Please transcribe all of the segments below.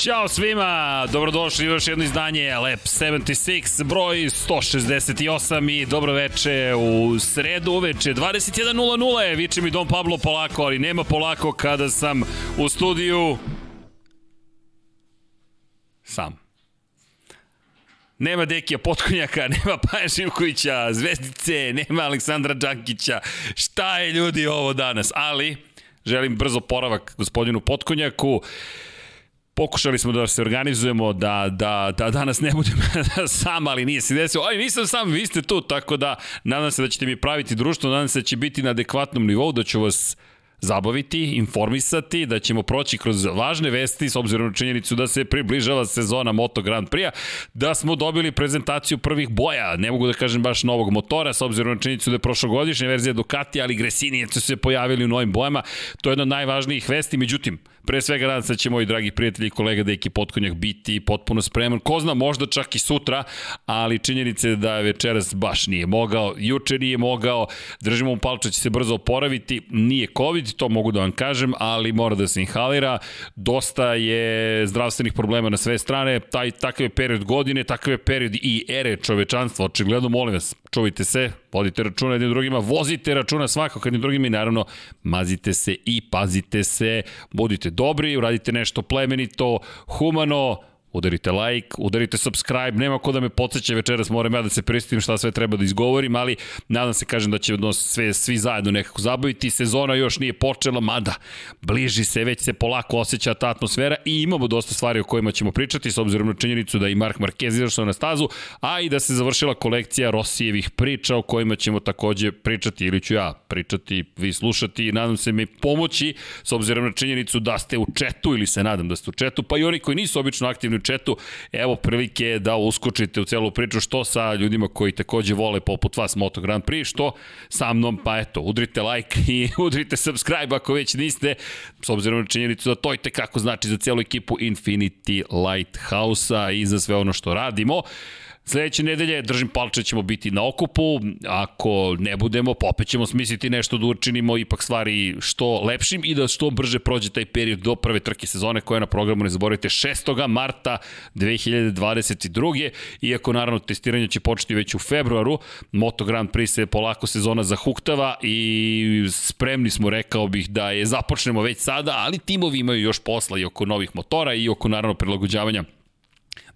Ćao svima, dobrodošli u još jedno izdanje Lep 76, broj 168 i dobro veče u sredu uveče 21.00, viče mi Dom Pablo polako, ali nema polako kada sam u studiju sam. Nema Dekija Potkonjaka, nema Paja Živkovića, Zvezdice, nema Aleksandra Đankića. Šta je ljudi ovo danas? Ali, želim brzo poravak gospodinu Potkonjaku. Pokušali smo da se organizujemo, da, da, da danas ne budem sam, ali nije se desilo. Aj, nisam sam, vi ste tu, tako da nadam se da ćete mi praviti društvo, nadam se da će biti na adekvatnom nivou, da ću vas zabaviti, informisati, da ćemo proći kroz važne vesti s obzirom na činjenicu da se približava sezona Moto Grand Prix-a, da smo dobili prezentaciju prvih boja, ne mogu da kažem baš novog motora, s obzirom na činjenicu da je prošlogodišnja verzija Ducati, ali Gresini su se pojavili u novim bojama, to je jedna od najvažnijih vesti, međutim, Pre svega nadam se da će moji dragi prijatelji i kolega Deki Potkonjak biti potpuno spreman. Ko zna, možda čak i sutra, ali činjenice je da večeras baš nije mogao. Juče nije mogao. Držimo mu palča će se brzo oporaviti. Nije COVID, to mogu da vam kažem, ali mora da se inhalira. Dosta je zdravstvenih problema na sve strane. Taj, takav je period godine, takav je period i ere čovečanstva. Očigledno, molim vas, čuvajte se, vodite računa jednim drugima, vozite računa svako jednim drugima i naravno mazite se i pazite se, budite dobri, uradite nešto plemenito, humano, Udarite like, udarite subscribe, nema ko da me podsjeća večeras, moram ja da se pristim šta sve treba da izgovorim, ali nadam se, kažem da će nos sve, svi zajedno nekako zabaviti. Sezona još nije počela, mada bliži se, već se polako osjeća ta atmosfera i imamo dosta stvari o kojima ćemo pričati, s obzirom na činjenicu da i Mark Marquez izašao na stazu, a i da se završila kolekcija Rosijevih priča o kojima ćemo takođe pričati, ili ću ja pričati, vi slušati i nadam se mi pomoći, s obzirom na činjenicu da ste u četu ili se nadam da ste u četu, pa i oni koji nisu obično aktivni u evo prilike da uskočite u celu priču. Što sa ljudima koji takođe vole poput vas Moto Grand Prix, što sa mnom, pa eto, udrite like i udrite subscribe ako već niste, s obzirom na činjenicu da to i tekako znači za celu ekipu Infinity Lighthouse-a i za sve ono što radimo. Sledeće nedelje, držim palče, ćemo biti na okupu. Ako ne budemo, popet ćemo smisliti nešto da učinimo ipak stvari što lepšim i da što brže prođe taj period do prve trke sezone koja je na programu, ne zaboravite, 6. marta 2022. Iako naravno testiranje će početi već u februaru, Moto Grand Prix se polako sezona zahuktava i spremni smo, rekao bih, da je započnemo već sada, ali timovi imaju još posla i oko novih motora i oko naravno prilagođavanja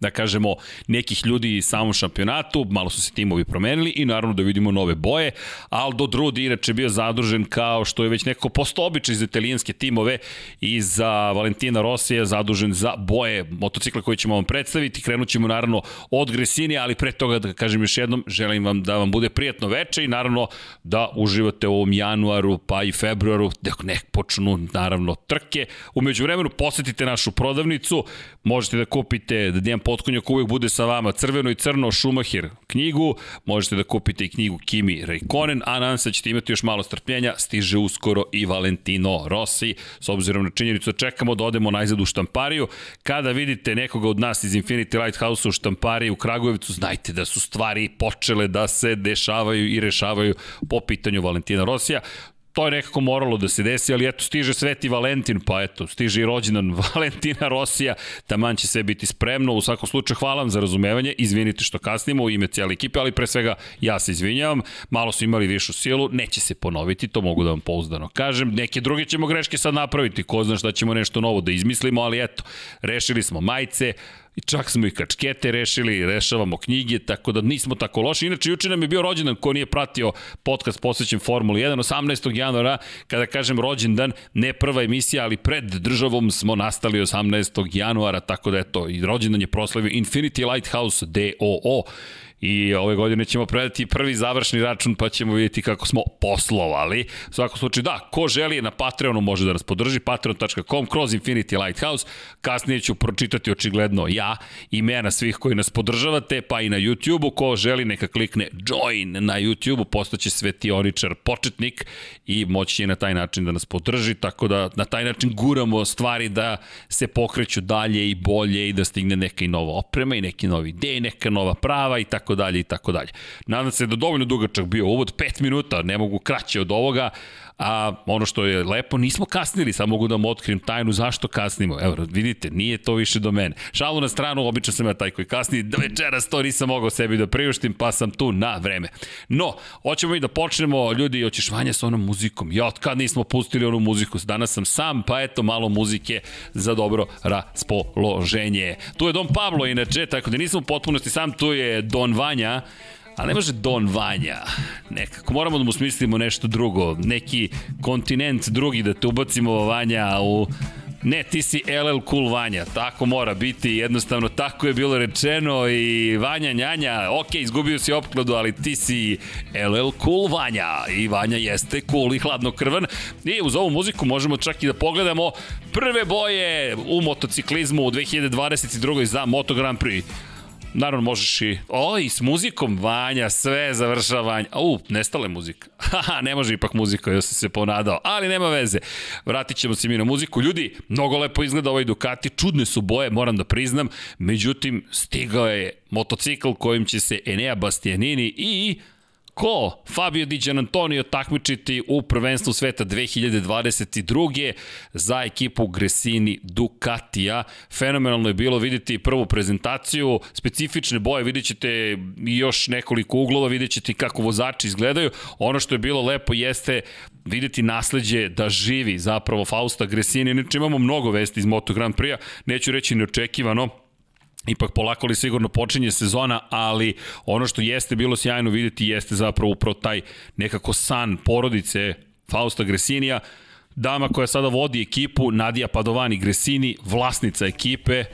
da kažemo, nekih ljudi samom šampionatu, malo su se timovi promenili i naravno da vidimo nove boje. Aldo Drudi inače bio zadužen kao što je već neko posto običaj za italijanske timove i za Valentina Rosija zadužen za boje motocikla koje ćemo vam predstaviti. Krenut ćemo naravno od Gresini, ali pre toga da kažem još jednom, želim vam da vam bude prijatno veče i naravno da uživate u ovom januaru pa i februaru, dok nek počnu naravno trke. Umeđu vremenu posetite našu prodavnicu, možete da kupite da Potkonjak uvek bude sa vama. Crveno i crno Šumahir knjigu, možete da kupite i knjigu Kimi Raikkonen, a nadam se da ćete imati još malo strpljenja, stiže uskoro i Valentino Rossi, s obzirom na činjenicu da čekamo da odemo najzad u štampariju. Kada vidite nekoga od nas iz Infinity Lighthouse u štampariji u Kragujevcu, znajte da su stvari počele da se dešavaju i rešavaju po pitanju Valentina Rosija to je nekako moralo da se desi, ali eto, stiže Sveti Valentin, pa eto, stiže i rođendan Valentina Rosija, taman će sve biti spremno, u svakom slučaju hvala vam za razumevanje, izvinite što kasnimo u ime cijele ekipe, ali pre svega ja se izvinjavam, malo su imali višu silu, neće se ponoviti, to mogu da vam pouzdano kažem, neke druge ćemo greške sad napraviti, ko zna šta ćemo nešto novo da izmislimo, ali eto, rešili smo majice, I čak smo i kačkete rešili, rešavamo knjige, tako da nismo tako loši. Inače, juče nam je bio rođendan ko nije pratio podcast posvećen Formuli 1, 18. januara, kada kažem rođendan, ne prva emisija, ali pred državom smo nastali 18. januara, tako da eto, i rođendan je proslavio Infinity Lighthouse DOO i ove godine ćemo predati prvi završni račun pa ćemo vidjeti kako smo poslovali. U svakom slučaju, da, ko želi na Patreonu može da nas podrži, patreon.com kroz Infinity Lighthouse. Kasnije ću pročitati očigledno ja, imena svih koji nas podržavate, pa i na YouTube-u. Ko želi neka klikne join na YouTube-u, postaće svetioničar početnik i moći će na taj način da nas podrži, tako da na taj način guramo stvari da se pokreću dalje i bolje i da stigne neka i nova oprema i neki novi ideje, neka nova prava i tako dalje i tako dalje. Nadam se da dovoljno dugačak bio uvod, 5 minuta, ne mogu kraće od ovoga, a ono što je lepo, nismo kasnili, samo mogu da vam otkrijem tajnu zašto kasnimo. Evo, vidite, nije to više do mene. Šalu na stranu, obično sam ja taj koji kasni, da večeras to nisam mogao sebi da priuštim, pa sam tu na vreme. No, hoćemo i da počnemo, ljudi, hoćeš vanja sa onom muzikom. Ja, od kad nismo pustili onu muziku, danas sam sam, pa eto malo muzike za dobro raspoloženje. Tu je Don Pablo, inače, tako da nisam u potpunosti sam, tu je Don Vanja, Ali ne može Don Vanja. Nekako moramo da mu smislimo nešto drugo. Neki kontinent drugi da te ubacimo Vanja u Ne, ti si LL Cool Vanja, tako mora biti, jednostavno tako je bilo rečeno i Vanja Njanja, ok, izgubio si opkladu, ali ti si LL Cool Vanja i Vanja jeste cool i hladnokrvan i uz ovu muziku možemo čak i da pogledamo prve boje u motociklizmu u 2022. za Moto Grand Prix. Naravno možeš i, o, i s muzikom, Vanja, sve završava Vanja. U, nestale muzika. Haha, ne može ipak muzika, ja sam se ponadao, ali nema veze. Vratit ćemo se mi na muziku. Ljudi, mnogo lepo izgleda ovaj Ducati, čudne su boje, moram da priznam, međutim, stigao je motocikl kojim će se Enea Bastianini i ko Fabio Di Antonio takmičiti u prvenstvu sveta 2022. za ekipu Gresini Ducatija. Fenomenalno je bilo videti prvu prezentaciju, specifične boje, vidjet ćete još nekoliko uglova, vidjet ćete kako vozači izgledaju. Ono što je bilo lepo jeste videti nasledđe da živi zapravo Fausta Gresini. Inače imamo mnogo vesti iz Moto Grand Prix-a, neću reći neočekivano, ipak polako li sigurno počinje sezona, ali ono što jeste bilo sjajno videti jeste zapravo upravo taj nekako san porodice Fausta Gresinija, dama koja sada vodi ekipu, Nadija Padovani Gresini, vlasnica ekipe,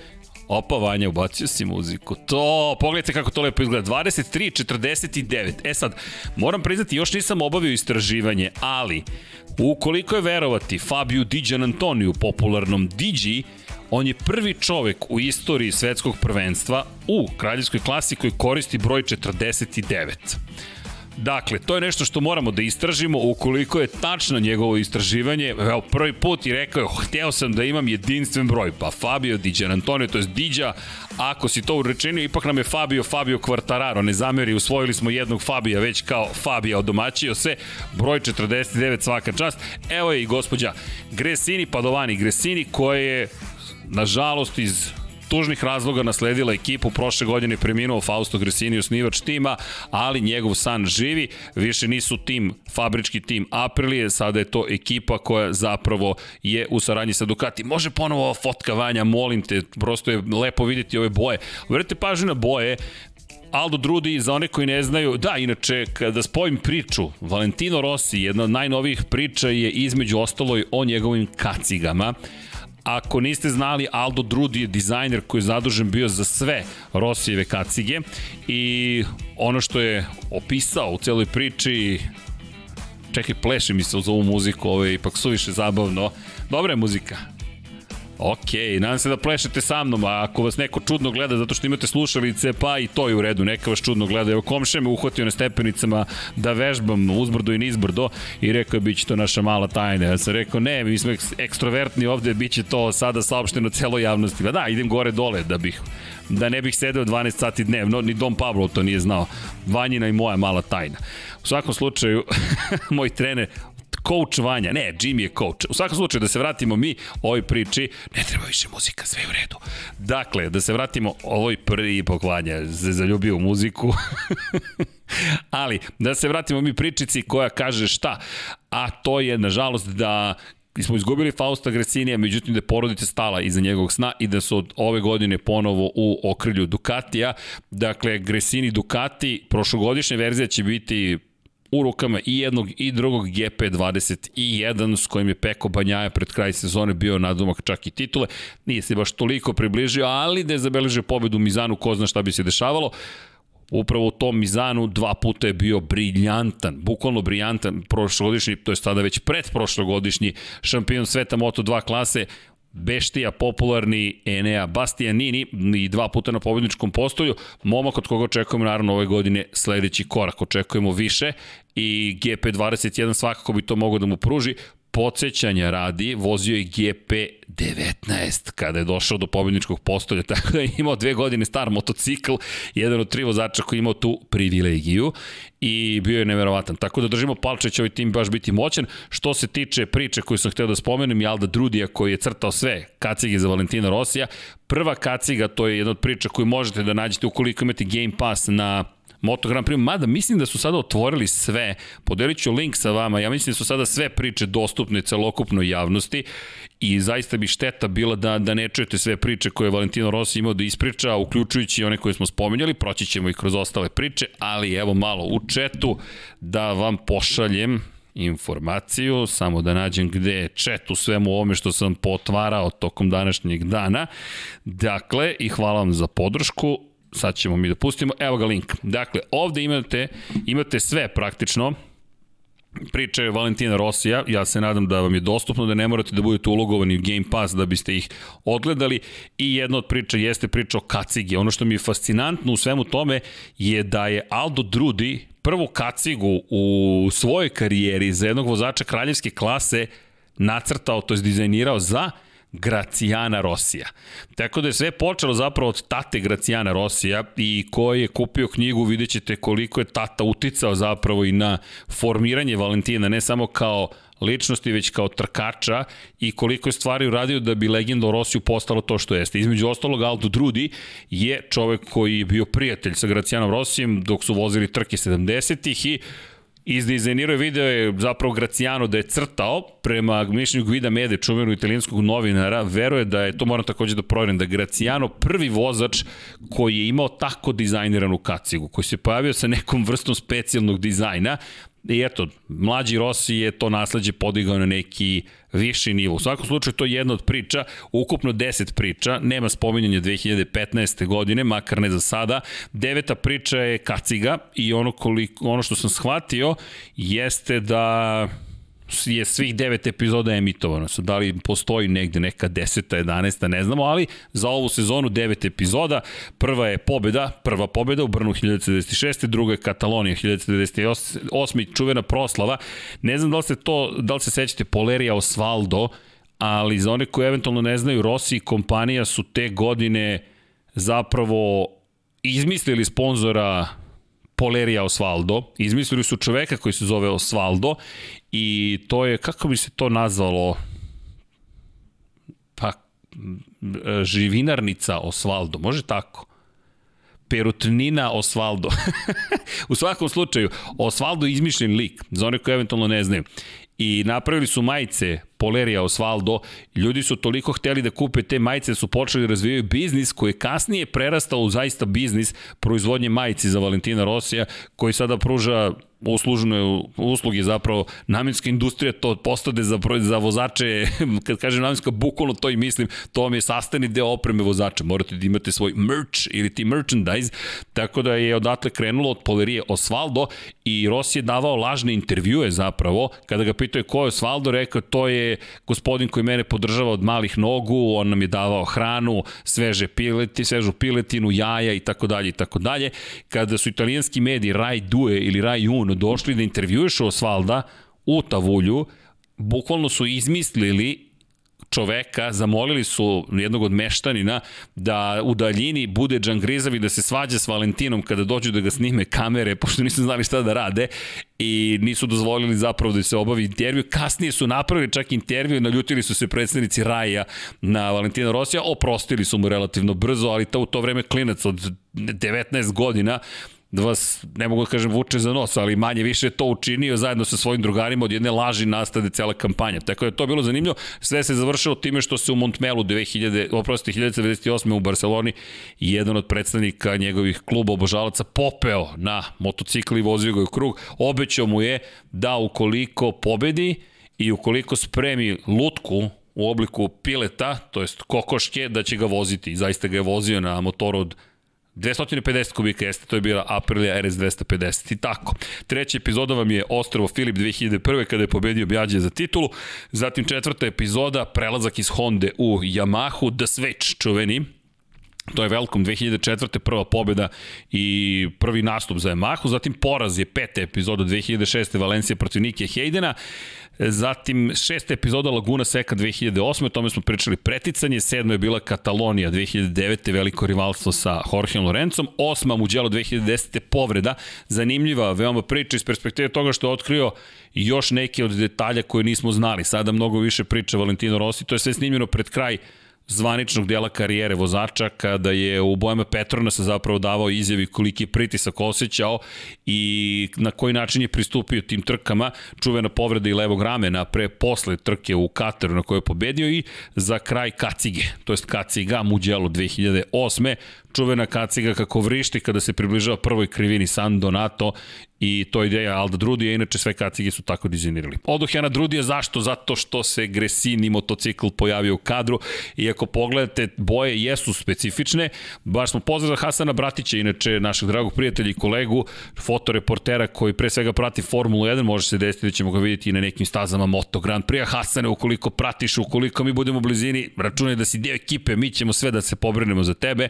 Opa, Vanja, ubacio si muziku. To, pogledajte kako to lepo izgleda. 23.49. E sad, moram priznati, još nisam obavio istraživanje, ali ukoliko je verovati Fabio Diđan Antoniju, popularnom Digi, On je prvi čovek u istoriji svetskog prvenstva u kraljevskoj klasi koji koristi broj 49. Dakle, to je nešto što moramo da istražimo ukoliko je tačno njegovo istraživanje. Evo, prvi put i rekao hteo sam da imam jedinstven broj. Pa Fabio Diđan Antonio, to je Diđa, ako si to urečenio, ipak nam je Fabio Fabio Quartararo, ne zameri, usvojili smo jednog Fabija već kao Fabija odomaćio se, broj 49 svaka čast. Evo je i gospođa Gresini Padovani Gresini koja je nažalost iz tužnih razloga nasledila ekipu, prošle godine preminuo Fausto Gresini, osnivač tima, ali njegov san živi, više nisu tim, fabrički tim Aprilije, sada je to ekipa koja zapravo je u saradnji sa Ducati. Može ponovo ova fotka Vanja, molim te, prosto je lepo videti ove boje. Verite pažnju na boje, Aldo Drudi, za one koji ne znaju, da, inače, kada spojim priču, Valentino Rossi, jedna od najnovijih priča je između ostalo o njegovim kacigama. Ako niste znali, Aldo Drudi je dizajner koji je zadužen bio za sve Rosijeve kacige i ono što je opisao u celoj priči čekaj, pleše mi se uz ovu muziku, ovo je ipak suviše zabavno. Dobra je muzika, Ok, nadam se da plešete sa mnom, a ako vas neko čudno gleda zato što imate slušalice, pa i to je u redu, neka vas čudno gleda. Evo komše me uhvatio na stepenicama da vežbam uzbrdo i nizbrdo i rekao je biće to naša mala tajna. Ja sam rekao ne, mi smo ekstrovertni ovde, biće to sada saopšteno celoj javnosti. Pa da, idem gore dole da bih da ne bih sedeo 12 sati dnevno, ni Dom Pablo to nije znao. Vanjina i moja mala tajna. U svakom slučaju, moj trener, coach Vanja, ne, Jimmy je coach. U svakom slučaju, da se vratimo mi ovoj priči, ne treba više muzika, sve u redu. Dakle, da se vratimo ovoj prvi pok Vanja, se zaljubio u muziku. Ali, da se vratimo mi pričici koja kaže šta, a to je, nažalost, da smo izgubili Fausta Gresinija, međutim da je porodica stala iza njegovog sna i da su od ove godine ponovo u okrilju Ducatija. Dakle, Gresini Ducati, prošlogodišnja verzija će biti u rukama i jednog i drugog GP21 s kojim je Peko Banjaja pred kraj sezone bio nadomak čak i titule. Nije se baš toliko približio, ali da je zabeležio pobedu u Mizanu, ko zna šta bi se dešavalo. Upravo u tom Mizanu dva puta je bio briljantan, bukvalno briljantan prošlogodišnji, to je sada već pred prošlogodišnji šampion sveta Moto2 klase, Beštija, popularni Enea Bastianini i dva puta na pobedničkom postolju. Momak od koga očekujemo naravno ove godine sledeći korak. Očekujemo više i GP21 svakako bi to mogo da mu pruži. Podsjećanja radi, vozio je GP19 kada je došao do pobjedničkog postolja, tako da je imao dve godine star motocikl, jedan od tri vozača koji je imao tu privilegiju i bio je neverovatan. Tako da držimo palče, će ovaj tim baš biti moćan. Što se tiče priče koju sam hteo da spomenem, i Alda Drudija koji je crtao sve kacige za Valentina Rosija, prva kaciga, to je jedna od priča koju možete da nađete ukoliko imate Game Pass na Moto Grand Prix, mada mislim da su sada otvorili sve, podelit ću link sa vama, ja mislim da su sada sve priče dostupne celokupnoj javnosti i zaista bi šteta bila da, da ne čujete sve priče koje je Valentino Rossi imao da ispriča, uključujući one koje smo spominjali, proći ćemo i kroz ostale priče, ali evo malo u četu da vam pošaljem informaciju, samo da nađem gde je chat u svemu ovome što sam potvarao tokom današnjeg dana. Dakle, i hvala vam za podršku, sad ćemo mi da pustimo, evo ga link. Dakle, ovde imate, imate sve praktično, priče Valentina Rosija, ja se nadam da vam je dostupno, da ne morate da budete ulogovani u Game Pass da biste ih odgledali. I jedna od priča jeste priča o kacigi. Ono što mi je fascinantno u svemu tome je da je Aldo Drudi prvu kacigu u svojoj karijeri za jednog vozača kraljevske klase nacrtao, to je dizajnirao za Gracijana Rosija. Tako da je sve počelo zapravo od tate Gracijana Rosija i ko je kupio knjigu vidjet ćete koliko je tata uticao zapravo i na formiranje Valentina, ne samo kao ličnosti, već kao trkača i koliko je stvari uradio da bi legenda o Rosiju postalo to što jeste. Između ostalog, Aldo Drudi je čovek koji je bio prijatelj sa Gracijanom Rosijem dok su vozili trke 70-ih i izdizajnirao video je zapravo Graciano da je crtao prema mišljenju Guida Mede, čuvenog italijanskog novinara, veruje da je, to moram takođe da provjerim, da Graciano prvi vozač koji je imao tako dizajniranu kacigu, koji se pojavio sa nekom vrstom specijalnog dizajna, I eto, mlađi Rossi je to nasledđe podigao na neki viši nivo. U svakom slučaju to je jedna od priča, ukupno 10 priča, nema spominjanja 2015. godine, makar ne za sada. Deveta priča je kaciga i ono, koliko, ono što sam shvatio jeste da je svih devet epizoda emitovano. Sad, da li postoji negde neka deseta, jedanesta, ne znamo, ali za ovu sezonu devet epizoda. Prva je pobeda, prva pobeda u Brnu 1996. Druga je Katalonija 1998. Čuvena proslava. Ne znam da li se to, da li se sećate Polerija Osvaldo, ali za one koji eventualno ne znaju, Rossi i kompanija su te godine zapravo izmislili sponzora Polerija Osvaldo, izmislili su čoveka koji se zove Osvaldo i to je, kako bi se to nazvalo, pa, živinarnica Osvaldo, može tako? Perutnina Osvaldo. u svakom slučaju, Osvaldo je izmišljen lik, za one koji eventualno ne znaju. I napravili su majice Polerija Osvaldo, ljudi su toliko hteli da kupe te majice da su počeli da razvijaju biznis koji je kasnije prerastao u zaista biznis proizvodnje majici za Valentina Rosija koji sada pruža uslužne usluge zapravo namenska industrija to postade za za vozače kad kažem namenska bukvalno to i mislim to vam je sastavni deo opreme vozača. Morate da imate svoj merch ili ti merchandise. Tako da je odatle krenulo od polerije Osvaldo i Rossi je davao lažne intervjue zapravo kada ga pitao je ko je Osvaldo rekao to je gospodin koji mene podržava od malih nogu on nam je davao hranu sveže pileti svežu piletinu jaja i tako dalje i tako dalje. Kada su italijanski mediji Rai Due ili Rai Un došli da intervjuišu Osvalda u Tavulju, bukvalno su izmislili čoveka, zamolili su jednog od meštanina da u daljini bude Džangrizav i da se svađa s Valentinom kada dođu da ga snime kamere, pošto nisu znali šta da rade i nisu dozvolili zapravo da se obavi intervju. Kasnije su napravili čak intervju, naljutili su se predstavnici Raja na Valentina Rosija, oprostili su mu relativno brzo, ali to u to vreme klinac od 19 godina da vas, ne mogu da kažem, vuče za nos, ali manje više to učinio zajedno sa svojim drugarima od jedne laži nastade cela kampanja. Tako da je to bilo zanimljivo. Sve se završilo time što se u Montmelu 2000, oprosti, 1998. u Barceloni jedan od predstavnika njegovih kluba obožalaca popeo na motocikl i vozio ga u krug. Obećao mu je da ukoliko pobedi i ukoliko spremi lutku u obliku pileta, to jest kokoške, da će ga voziti. Zaista ga je vozio na motoru od 250 kubika jeste, to je bila Aprilia RS 250 i tako. Treća epizoda vam je Ostrovo Filip 2001. kada je pobedio Bjađe za titulu. Zatim četvrta epizoda, prelazak iz Honda u Yamahu, The Switch čuveni, To je Velkom 2004. prva pobjeda i prvi nastup za Yamahu, zatim poraz je peta epizoda 2006. Valencija protiv Nike Hejdena, zatim šesta epizoda Laguna Seka 2008. O tome smo pričali preticanje, sedma je bila Katalonija 2009. veliko rivalstvo sa Jorgeom Lorencom, osma Mugello 2010. povreda, zanimljiva veoma priča iz perspektive toga što je otkrio još neke od detalja koje nismo znali. Sada mnogo više priča Valentino Rossi, to je sve snimljeno pred kraj zvaničnog dela karijere vozača kada je u bojama Petronasa zapravo davao izjavi koliki je pritisak osjećao i na koji način je pristupio tim trkama, čuvena povreda i levog ramena pre posle trke u Kataru na kojoj je pobedio i za kraj Kacige, to jest Kaciga Mugello 2008 čuvena kaciga kako vrišti kada se približava prvoj krivini San Donato i to ideja Alda Drudija, inače sve kacige su tako dizajnirali. Odoh ja na Drudija, zašto? Zato što se Gresini motocikl pojavio u kadru i ako pogledate, boje jesu specifične, baš smo pozvali Hasana Bratića, inače našeg dragog prijatelja i kolegu, fotoreportera koji pre svega prati Formulu 1, može se desiti da ćemo ga vidjeti i na nekim stazama Moto Grand Prix. Hasane, ukoliko pratiš, ukoliko mi budemo u blizini, računaj da si deo ekipe, mi ćemo sve da se pobrinemo za tebe,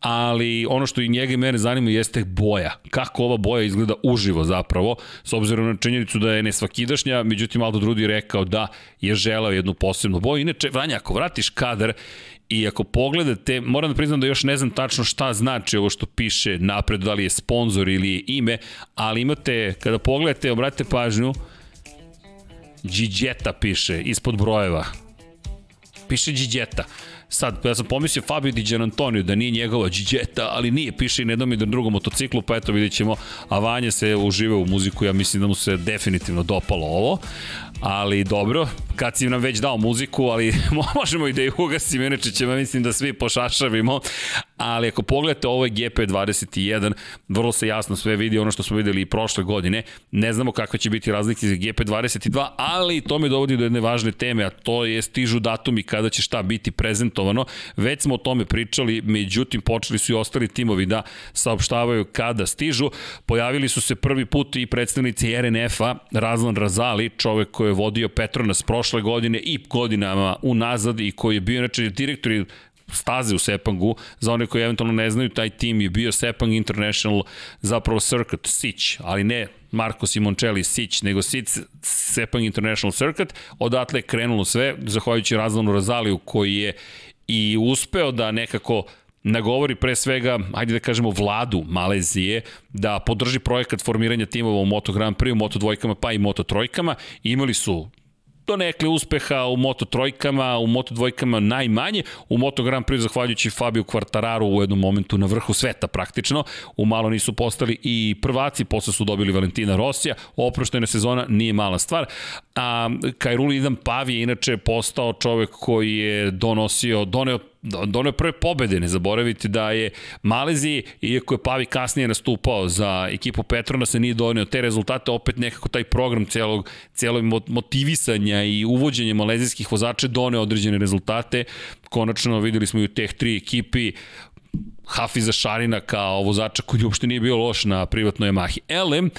ali ono što i njega i mene zanima jeste boja. Kako ova boja izgleda uživo zapravo, s obzirom na činjenicu da je nesvakidašnja, međutim Aldo Drudi rekao da je želao jednu posebnu boju. Inače, Vanja, ako vratiš kadar I ako pogledate, moram da priznam da još ne znam tačno šta znači ovo što piše napred, da li je sponsor ili je ime, ali imate, kada pogledate, obratite pažnju, Gigeta piše ispod brojeva. Piše Gigeta. Sad, ja sam pomislio Fabio Di Antonio da nije njegova Gigeta, ali nije, piše i na jednom i na drugom motociklu, pa eto vidjet ćemo, a Vanja se užive u muziku, ja mislim da mu se definitivno dopalo ovo. Ali dobro, kad si nam već dao muziku, ali možemo i da ih ugasimo, inače ćemo mislim da svi pošašavimo, ali ako pogledate ovo je GP21, vrlo se jasno sve vidi ono što smo videli i prošle godine, ne znamo kakve će biti razlike za GP22, ali to me dovodi do jedne važne teme, a to je stižu datumi kada će šta biti prezentovano, već smo o tome pričali, međutim počeli su i ostali timovi da saopštavaju kada stižu, pojavili su se prvi put i predstavnici RNF-a, Razlan Razali, čovek koji je vodio Petronas prošle godine i godinama unazad i koji je bio inače direktor staze u Sepangu. Za one koji eventualno ne znaju, taj tim je bio Sepang International, zapravo Circuit, Sić, ali ne Marko Simoncelli Sić, nego Sić Sepang International Circuit. Odatle je krenulo sve, zahvaljujući Razlanu Razaliju koji je i uspeo da nekako nagovori pre svega, hajde da kažemo, vladu Malezije da podrži projekat formiranja timova u Moto Grand Prix, u Moto dvojkama pa i Moto trojkama. Imali su do nekle uspeha u Moto trojkama, u Moto dvojkama najmanje, u Moto Grand Prix zahvaljujući Fabio Quartararu u jednom momentu na vrhu sveta praktično, u malo nisu postali i prvaci, posle su dobili Valentina Rosija, oproštena sezona nije mala stvar, a Kajruli Idan Pavi je inače postao čovek koji je donosio, doneo donio prve pobede, ne zaboravite da je Maleziji, iako je Pavi kasnije nastupao za ekipu Petrona, se nije donio te rezultate, opet nekako taj program celog, celog motivisanja i uvođenja malezijskih vozača donio određene rezultate. Konačno videli smo i u teh tri ekipi Hafiza Šarina kao vozača koji uopšte nije bio loš na privatnoj Yamahi. Elem,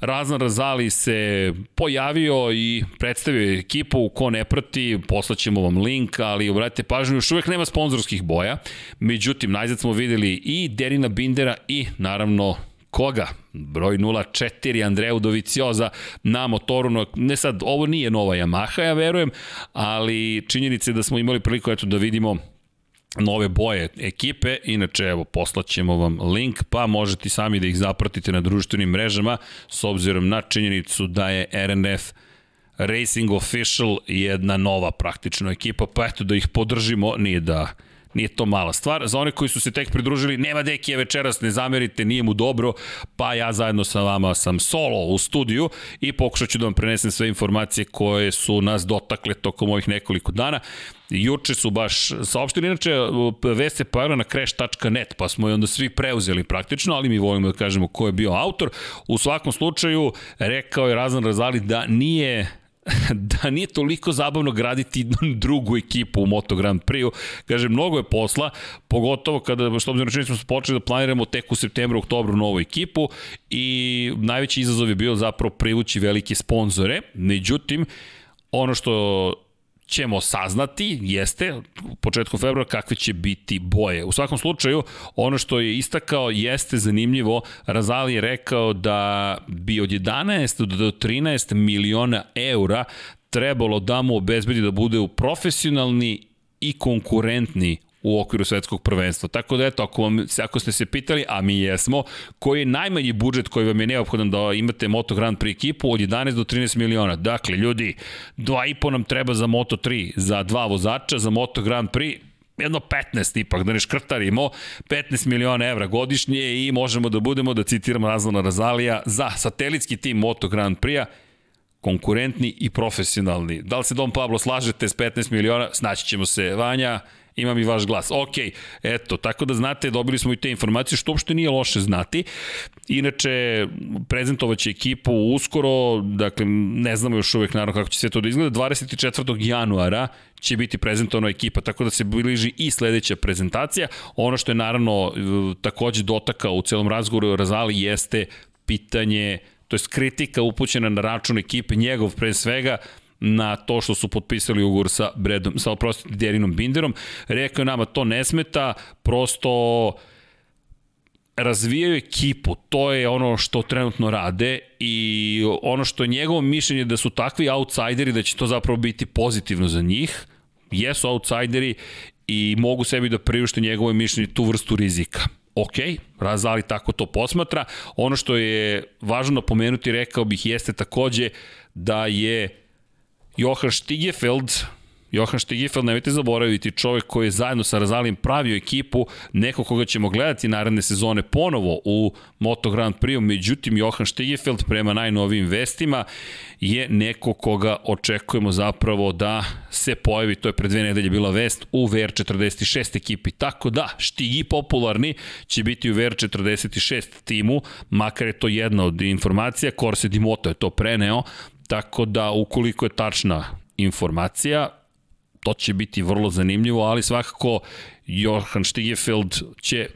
Razan Razali se pojavio i predstavio ekipu, ko ne prati, poslaćemo vam link, ali obratite pažnju, još uvek nema sponzorskih boja, međutim, najzad smo videli i Derina Bindera i naravno koga? Broj 04 Andreju Dovicioza na motoru, no, ne sad, ovo nije nova Yamaha, ja verujem, ali činjenica je da smo imali priliku eto, da vidimo nove boje ekipe, inače evo poslaćemo vam link, pa možete sami da ih zapratite na društvenim mrežama s obzirom na činjenicu da je RNF Racing Official jedna nova praktično ekipa, pa eto da ih podržimo, nije da Nije to mala stvar. Za one koji su se tek pridružili, nema dekije večeras, ne zamerite, nije mu dobro, pa ja zajedno sa vama sam solo u studiju i pokušat ću da vam prenesem sve informacije koje su nas dotakle tokom ovih nekoliko dana. Juče su baš saopštili, inače vest se pojavila na crash.net, pa smo je onda svi preuzeli praktično, ali mi volimo da kažemo ko je bio autor. U svakom slučaju, rekao je Razan Razali da nije da nije toliko zabavno graditi drugu ekipu u Moto Grand Prix-u. Kaže, mnogo je posla, pogotovo kada, što obzirom smo se počeli da planiramo tek u septembru, oktobru novu ekipu i najveći izazov je bio zapravo privući velike sponzore. Međutim, ono što ćemo saznati, jeste, u početku februara, kakve će biti boje. U svakom slučaju, ono što je istakao jeste zanimljivo, Razali je rekao da bi od 11 do 13 miliona eura trebalo da mu obezbedi da bude u profesionalni i konkurentni u okviru svetskog prvenstva. Tako da eto, ako, vam, ako ste se pitali, a mi jesmo, koji je najmanji budžet koji vam je neophodan da imate Moto Grand Prix ekipu od 11 do 13 miliona. Dakle, ljudi, 2,5 nam treba za Moto 3, za dva vozača, za Moto Grand Prix jedno 15 ipak, da ne škrtarimo, 15 miliona evra godišnje i možemo da budemo, da citiramo Razlana Razalija, za satelitski tim Moto Grand Prix-a konkurentni i profesionalni. Da li se Dom Pablo slažete s 15 miliona? Snaći ćemo se, Vanja, imam i vaš glas. Ok, eto, tako da znate, dobili smo i te informacije, što uopšte nije loše znati. Inače, prezentovaće ekipu uskoro, dakle, ne znamo još uvek naravno kako će sve to da izgleda, 24. januara će biti prezentovana ekipa, tako da se bliži i sledeća prezentacija. Ono što je naravno takođe dotakao u celom razgovoru Razali jeste pitanje to je kritika upućena na račun ekipe, njegov pre svega, na to što su potpisali ugovor sa Bredom, sa oprostite Derinom Binderom. Rekao nama to ne smeta, prosto razvijaju ekipu, to je ono što trenutno rade i ono što je njegovo mišljenje da su takvi outsideri da će to zapravo biti pozitivno za njih. Jesu outsideri i mogu sebi da priušte njegovo mišljenje tu vrstu rizika ok, Razali tako to posmatra. Ono što je važno napomenuti, rekao bih, jeste takođe da je Johan Stigefeld, Johan Stigefeld, nemojte zaboraviti, čovek koji je zajedno sa Razalijem pravio ekipu, neko koga ćemo gledati naredne sezone ponovo u Moto Grand Prix, međutim Johan Stigefeld prema najnovijim vestima je neko koga očekujemo zapravo da se pojavi, to je pre dve nedelje bila vest, u VR46 ekipi. Tako da, Štigi popularni će biti u VR46 timu, makar je to jedna od informacija, Corse Di Moto je to preneo, Tako da, ukoliko je tačna informacija, to će biti vrlo zanimljivo, ali svakako Johan Stigefeld će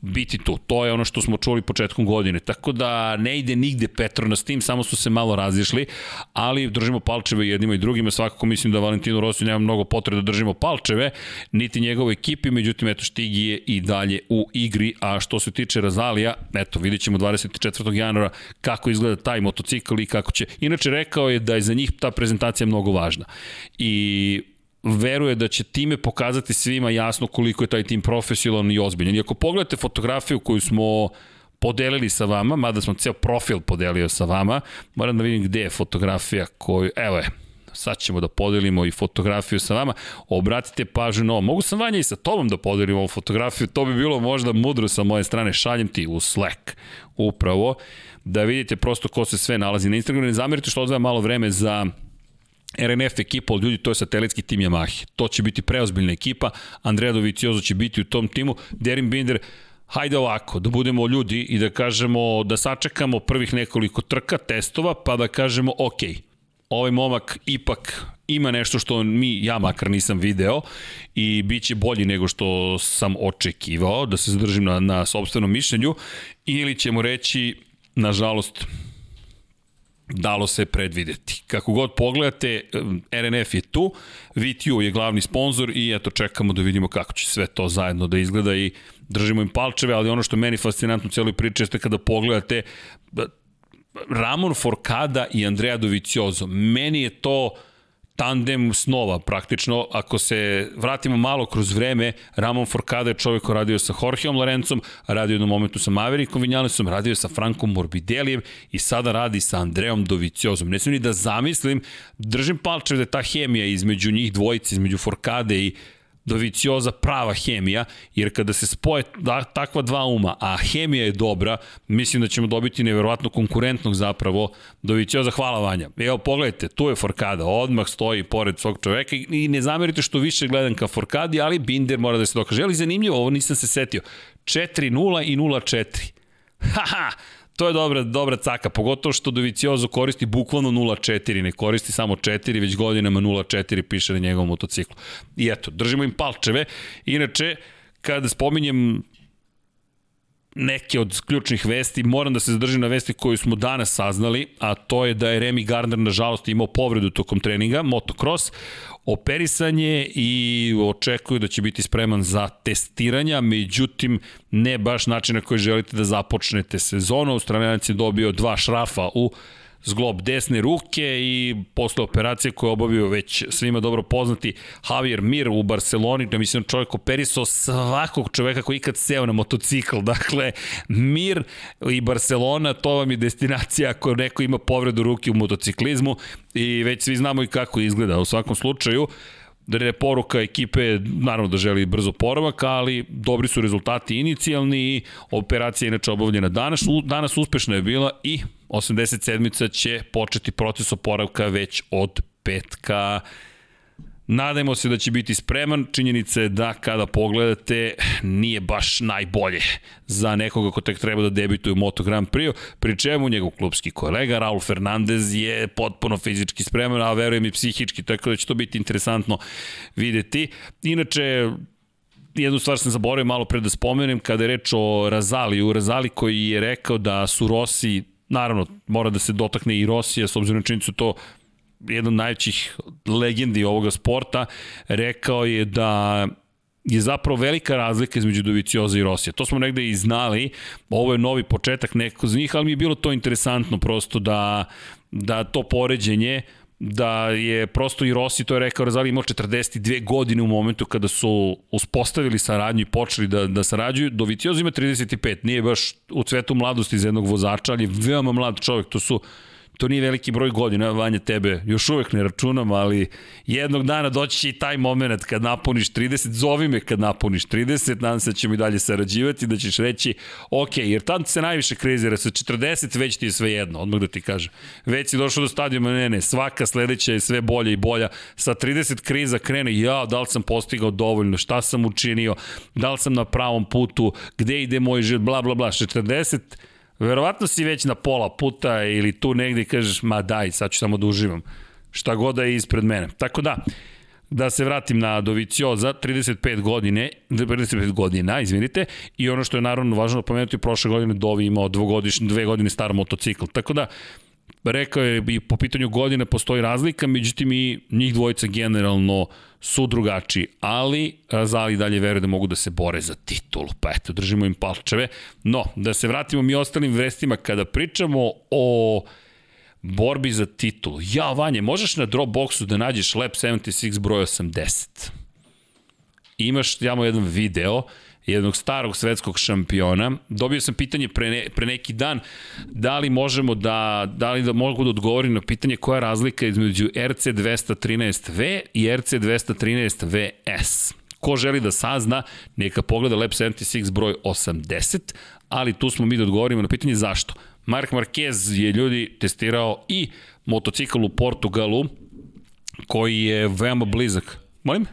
biti tu. To je ono što smo čuli početkom godine. Tako da ne ide nigde Petrona s tim, samo su se malo razišli, ali držimo palčeve jednima i drugima. Svakako mislim da Valentino Rossi nema mnogo potrebe da držimo palčeve, niti njegove ekipi, međutim, eto, Štigi je i dalje u igri, a što se tiče Razalija, eto, vidjet ćemo 24. januara kako izgleda taj motocikl i kako će. Inače, rekao je da je za njih ta prezentacija mnogo važna. I veruje da će time pokazati svima jasno koliko je taj tim profesionalan i ozbiljan. I ako pogledate fotografiju koju smo podelili sa vama, mada smo ceo profil podelio sa vama, moram da vidim gde je fotografija koju, evo je, sad ćemo da podelimo i fotografiju sa vama. Obratite pažnju na ovo. Mogu sam vanja i sa tobom da podelim ovu fotografiju, to bi bilo možda mudro sa moje strane. Šaljem ti u Slack upravo da vidite prosto ko se sve nalazi na Instagramu. Ne zamerite što odvaja malo vreme za RNF ekipa od ljudi, to je satelitski tim Yamaha. To će biti preozbiljna ekipa, Andrea Doviciozo će biti u tom timu, Derin Binder, hajde ovako, da budemo ljudi i da kažemo, da sačekamo prvih nekoliko trka, testova, pa da kažemo, ok, ovaj momak ipak ima nešto što mi, ja makar nisam video i bit će bolji nego što sam očekivao, da se zadržim na, na sobstvenom mišljenju, ili ćemo reći, nažalost, dalo se predvideti. Kako god pogledate, RNF je tu, VTU je glavni sponsor i eto čekamo da vidimo kako će sve to zajedno da izgleda i držimo im palčeve, ali ono što meni fascinantno u cijeloj priči jeste kada pogledate Ramon Forcada i Andrea Doviciozo. Meni je to tandem snova praktično. Ako se vratimo malo kroz vreme, Ramon Forcada je čovjek koji radio sa Jorgeom Lorencom, radio na momentu sa Maverickom Vinjalesom, radio sa Frankom Morbidelijem i sada radi sa Andreom Doviciozom. Ne sam ni da zamislim, držim palčev da je ta hemija između njih dvojice, između Forcade i Dovicioza prava hemija, jer kada se spoje da, takva dva uma, a hemija je dobra, mislim da ćemo dobiti neverovatno konkurentnog zapravo Dovicioza. Hvala Vanja. Evo pogledajte, tu je Forkada, odmah stoji pored svog čoveka i ne zamerite što više gledam ka Forkadi, ali Binder mora da se dokaže. Ali zanimljivo, ovo nisam se setio. 4-0 i 0-4. Haha, To je dobra, dobra caka, pogotovo što Doviciozo koristi bukvalno 0.4, ne koristi samo 4, već godinama 0.4 piše na njegovom motociklu. I eto, držimo im palčeve. Inače, kada spominjem neke od ključnih vesti, moram da se zadržim na vesti koju smo danas saznali, a to je da je Remy Gardner nažalost imao povredu tokom treninga, motocross, operisan je i očekuju da će biti spreman za testiranja, međutim ne baš način na koji želite da započnete sezonu. Australijanac je dobio dva šrafa u zglob desne ruke i posle operacije koju je obavio već svima dobro poznati Javier Mir u Barceloni, da mislim čovjek operisao svakog čoveka koji ikad seo na motocikl. Dakle, Mir i Barcelona, to vam je destinacija ako neko ima povredu ruke u motociklizmu i već svi znamo i kako izgleda. U svakom slučaju, da je poruka ekipe, naravno da želi brzo poravak, ali dobri su rezultati inicijalni i operacija inače obavljena danas, danas uspešna je bila i 87. će početi proces oporavka već od petka. Nadajmo se da će biti spreman. Činjenica je da kada pogledate nije baš najbolje za nekoga ko tek treba da debituje u Moto Grand Prix, pri čemu njegov klubski kolega Raul Fernandez je potpuno fizički spreman, a verujem i psihički, tako da će to biti interesantno videti. Inače, jednu stvar sam zaboravio malo pre da spomenem, kada je reč o Razaliju, Razali koji je rekao da su Rossi Naravno, mora da se dotakne i Rosija, s obzirom na činjenicu to jedan od najvećih legendi ovoga sporta, rekao je da je zapravo velika razlika između Dovicioza i Rosija. To smo negde i znali, ovo je novi početak nekako za njih, ali mi je bilo to interesantno prosto da, da to poređenje da je prosto i Rossi to je rekao, Razali imao 42 godine u momentu kada su uspostavili saradnju i počeli da, da sarađuju. Dovicioz ima 35, nije baš u cvetu mladosti iz jednog vozača, ali je veoma mlad čovjek, to su to nije veliki broj godina, Vanja tebe još uvek ne računam, ali jednog dana doći će i taj moment kad napuniš 30, zovi me kad napuniš 30, nadam se da ćemo i dalje sarađivati, da ćeš reći, ok, jer tam se najviše krizira, sa 40 već ti je sve jedno, odmah da ti kažem. Već si došao do stadijuma, ne, ne, svaka sledeća je sve bolja i bolja, sa 30 kriza krene, ja, da li sam postigao dovoljno, šta sam učinio, da li sam na pravom putu, gde ide moj život, bla, bla, bla, 40 Verovatno si već na pola puta ili tu negde kažeš, ma daj, sad ću samo da uživam. Šta god da je ispred mene. Tako da, da se vratim na Dovicioza, 35 godine, 35 godina, izvinite, i ono što je naravno važno pomenuti, prošle godine Dovi imao dvogodišnje, dve godine star motocikl. Tako da, rekao je i po pitanju godine postoji razlika, međutim i njih dvojica generalno su drugačiji, ali Razali dalje veruje da mogu da se bore za titulu, pa eto, držimo im palčeve. No, da se vratimo mi ostalim vestima, kada pričamo o borbi za titulu. Ja, Vanje, možeš na Dropboxu da nađeš Lab 76 broj 80. Imaš tamo jedan video jednog starog svetskog šampiona. Dobio sam pitanje pre, ne, pre neki dan da li možemo da, da li da mogu da odgovorim na pitanje koja je razlika između RC 213V i RC 213VS. Ko želi da sazna, neka pogleda Lab 76 broj 80, ali tu smo mi da odgovorimo na pitanje zašto. Mark Marquez je ljudi testirao i motocikl u Portugalu, koji je veoma blizak. Molim?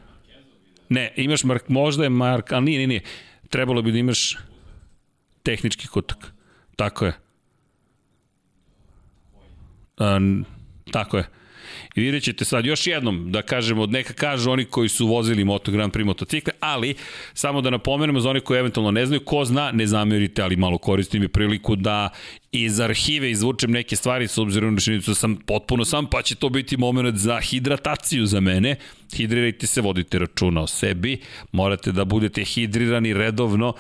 Ne, imaš Mark, možda je Mark, ali nije, nije, nije. Trebalo bi da imaš tehnički kutak. Tako je. Um, tako je. I vidjet ćete sad još jednom da kažemo, neka kažu oni koji su vozili Moto Grand Prix motocikle, ali samo da napomenemo za oni koji eventualno ne znaju, ko zna, ne zamerite, ali malo koristim i priliku da iz arhive izvučem neke stvari s obzirom na činjenicu da sam potpuno sam, pa će to biti moment za hidrataciju za mene. Hidrirajte se, vodite računa o sebi, morate da budete hidrirani redovno.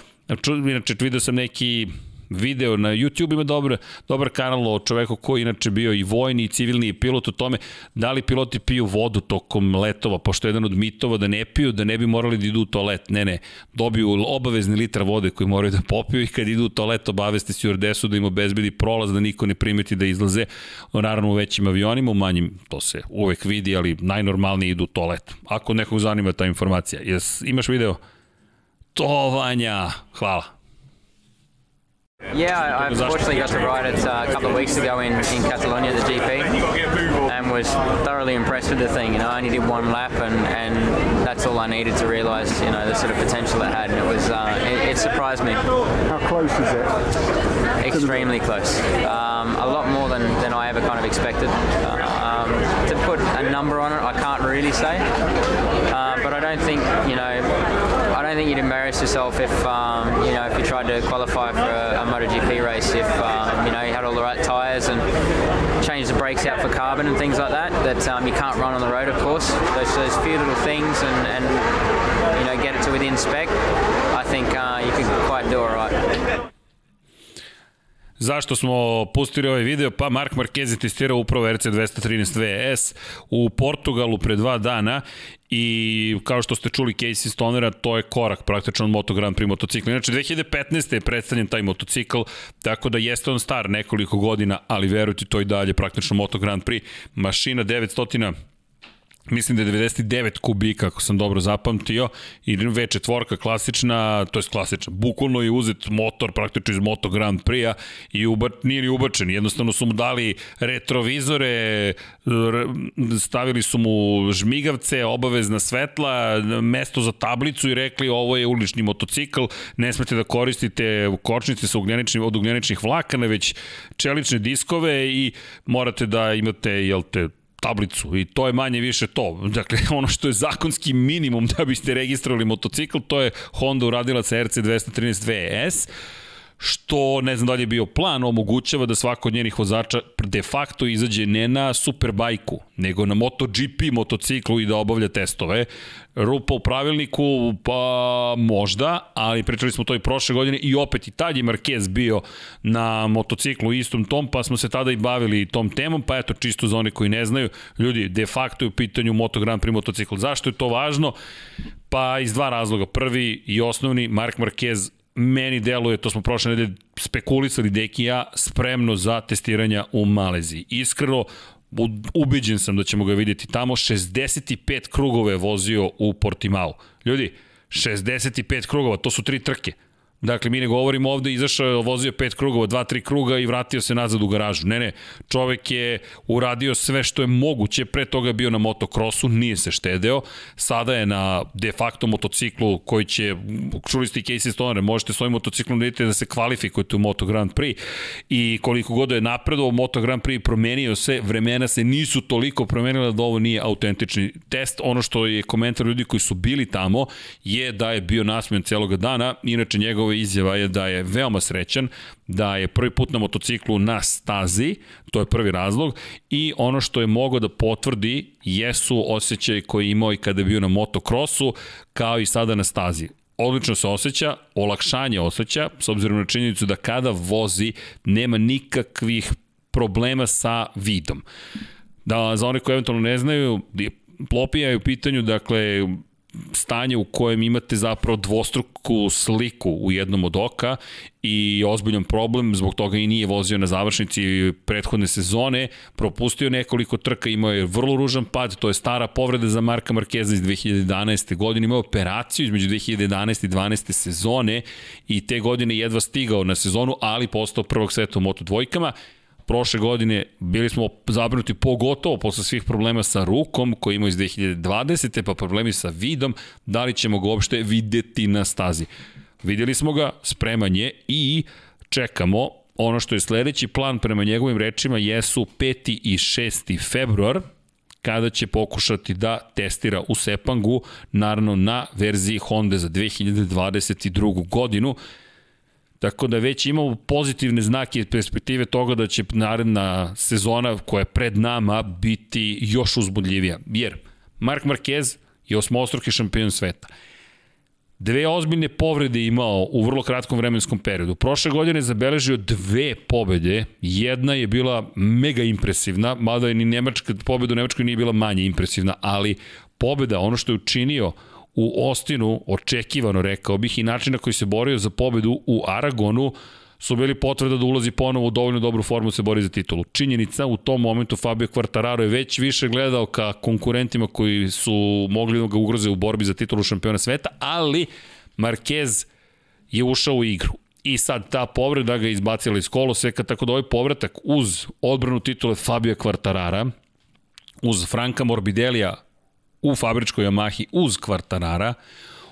Inače, vidio sam neki video na YouTube ima dobar, dobar kanal o čoveku koji inače bio i vojni i civilni pilot o tome da li piloti piju vodu tokom letova, pošto je jedan od mitova da ne piju, da ne bi morali da idu u toalet. Ne, ne, dobiju obavezni litra vode koji moraju da popiju i kad idu u toalet obaveste stewardessu da im obezbedi prolaz da niko ne primeti da izlaze. Naravno u većim avionima, u manjim to se uvek vidi, ali najnormalnije idu u toalet. Ako nekog zanima ta informacija. Jes, imaš video? To, Vanja, hvala. Yeah, I unfortunately got to ride it uh, a couple of weeks ago in, in Catalonia, the GP, and was thoroughly impressed with the thing. You know, I only did one lap, and, and that's all I needed to realise, you know, the sort of potential it had, and it was uh, it, it, surprised me. How close is it? Extremely close. Um, a lot more than, than I ever kind of expected. Uh, um, to put a number on it, I can't really say, uh, but I don't think, you know, I don't don't think you'd embarrass yourself if um, you know if you tried to qualify for a, a MotoGP race. If um, you know you had all the right tyres and changed the brakes out for carbon and things like that, that um, you can't run on the road, of course. Those, those few little things and, and you know get it to within spec. I think uh, you can quite do all right. Zašto smo pustili ovaj video? Pa Mark Marquez je testirao upravo RC 213 VS u Portugalu pre dva dana i kao što ste čuli Casey Stonera, to je korak praktično od Moto Grand Prix motocikla. Inače, 2015. je predstavljen taj motocikl, tako da jeste on star nekoliko godina, ali verujte, to i dalje praktično Moto Grand Prix. Mašina 900 mislim da je 99 kubika, ako sam dobro zapamtio, i V4 klasična, to je klasična, bukvalno je uzet motor praktično iz Moto Grand Prix-a i uba, nije li ubačen, jednostavno su mu dali retrovizore, stavili su mu žmigavce, obavezna svetla, mesto za tablicu i rekli ovo je ulični motocikl, ne smete da koristite kočnice sa ugljeničnim, od ugljeničnih vlakana, već čelične diskove i morate da imate, jel te, tablicu i to je manje više to. Dakle, ono što je zakonski minimum da biste registrovali motocikl, to je Honda uradila sa RC 213 VS što ne znam da li je bio plan, omogućava da svako od njenih vozača de facto izađe ne na superbajku, nego na MotoGP motociklu i da obavlja testove. Rupa u pravilniku, pa možda, ali pričali smo to i prošle godine i opet i tad je Marquez bio na motociklu istom tom, pa smo se tada i bavili tom temom, pa eto čisto za one koji ne znaju, ljudi, de facto je u pitanju Moto Grand Prix motocikl. Zašto je to važno? Pa iz dva razloga. Prvi i osnovni, Mark Marquez meni deluje, to smo prošle nedelje spekulisali deki ja, spremno za testiranja u Maleziji. Iskreno, ubeđen sam da ćemo ga vidjeti tamo. 65 krugove vozio u Portimao. Ljudi, 65 krugova, to su tri trke. Dakle, mi ne govorimo ovde, izašao je, vozio pet krugova, dva, tri kruga i vratio se nazad u garažu. Ne, ne, čovek je uradio sve što je moguće, pre toga je bio na motokrosu, nije se štedeo, sada je na de facto motociklu koji će, čuli ste i Casey Stoner, možete svojim motociklom da vidite da se kvalifikujete u Moto Grand Prix i koliko god je napredovao Moto Grand Prix promenio se, vremena se nisu toliko promenila da ovo nije autentični test. Ono što je komentar ljudi koji su bili tamo je da je bio nasmejan celoga dana, inače njegov njegova izjava je da je veoma srećan, da je prvi put na motociklu na stazi, to je prvi razlog, i ono što je mogao da potvrdi jesu osjećaj koje je imao i kada je bio na motokrosu, kao i sada na stazi odlično se osjeća, olakšanje osjeća, s obzirom na činjenicu da kada vozi nema nikakvih problema sa vidom. Da, za one koji eventualno ne znaju, Plopija je u pitanju, dakle, stanje u kojem imate zapravo dvostruku sliku u jednom od oka i ozbiljan problem, zbog toga i nije vozio na završnici prethodne sezone, propustio nekoliko trka, imao je vrlo ružan pad, to je stara povreda za Marka Markeza iz 2011. godine, imao operaciju između 2011. i 12. sezone i te godine jedva stigao na sezonu, ali postao prvog sveta u Moto dvojkama prošle godine bili smo zabrinuti pogotovo posle svih problema sa rukom koji imao iz 2020. pa problemi sa vidom, da li ćemo ga uopšte videti na stazi. Videli smo ga, spreman je i čekamo ono što je sledeći plan prema njegovim rečima jesu 5. i 6. februar, kada će pokušati da testira u Sepangu, naravno na verziji Honda za 2022. godinu. Tako da već imamo pozitivne znake perspektive toga da će naredna sezona koja je pred nama biti još uzbudljivija. Jer Mark Marquez je osmostruki šampion sveta. Dve ozbiljne povrede imao u vrlo kratkom vremenskom periodu. Prošle godine je zabeležio dve pobede. Jedna je bila mega impresivna, mada je ni Nemačka, pobeda u Nemačkoj nije bila manje impresivna, ali pobeda, ono što je učinio u Ostinu, očekivano rekao bih, i način na koji se borio za pobedu u Aragonu, su bili potvrda da ulazi ponovo u dovoljno dobru formu da se bori za titulu. Činjenica, u tom momentu Fabio Quartararo je već više gledao ka konkurentima koji su mogli da ga ugroze u borbi za titulu šampiona sveta, ali Marquez je ušao u igru. I sad ta povreda ga izbacila iz koloseka, tako da ovaj povratak uz odbranu titule Fabio Quartarara, uz Franka Morbidelija u fabričkoj Yamahi uz Kvartarara,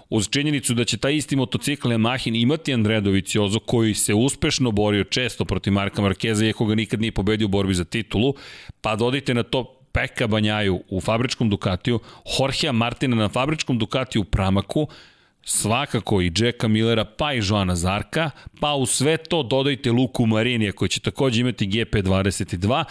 uz činjenicu da će taj isti motocikl Yamahin imati Andrea Doviciozo koji se uspešno borio često protiv Marka Markeza iako ga nikad nije pobedio u borbi za titulu, pa dodajte na to Peka Banjaju u fabričkom Ducatiju, Jorgea Martina na fabričkom Ducatiju u Pramaku, svakako i Jacka Millera, pa i Joana Zarka, pa u sve to dodajte Luku Marinija koji će takođe imati GP22,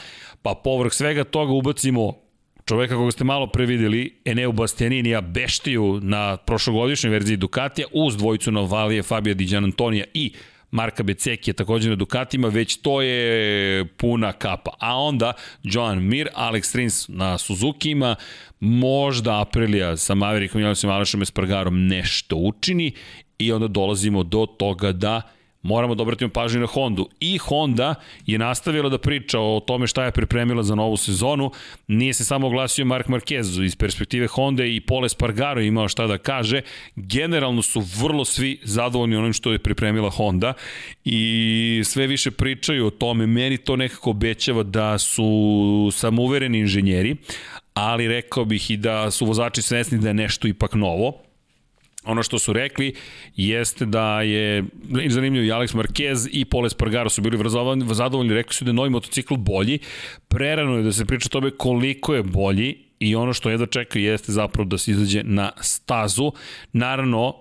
pa povrh svega toga ubacimo čoveka koga ste malo prevideli, Eneu Bastianinija Beštiju na prošlogodišnjoj verziji Ducatija, uz dvojicu Novalije, Fabio Di Antonija i Marka Beceki je takođe na Dukatima, već to je puna kapa. A onda Joan Mir, Alex Rins na Suzuki-ima, možda Aprilia sa Maverickom i Alešom Espargarom nešto učini i onda dolazimo do toga da moramo da obratimo pažnju na Hondu. I Honda je nastavila da priča o tome šta je pripremila za novu sezonu. Nije se samo oglasio Mark Marquez iz perspektive Honda i Pole Spargaro imao šta da kaže. Generalno su vrlo svi zadovoljni onim što je pripremila Honda i sve više pričaju o tome. Meni to nekako obećava da su samouvereni inženjeri, ali rekao bih i da su vozači svesni da je nešto ipak novo Ono što su rekli jeste da je zanimljivo i Alex Marquez i Pole Spargaro su bili zadovoljni, rekli su da je novi motocikl bolji. Prerano je da se priča o tome koliko je bolji i ono što jedva čeka jeste zapravo da se izađe na stazu. Naravno,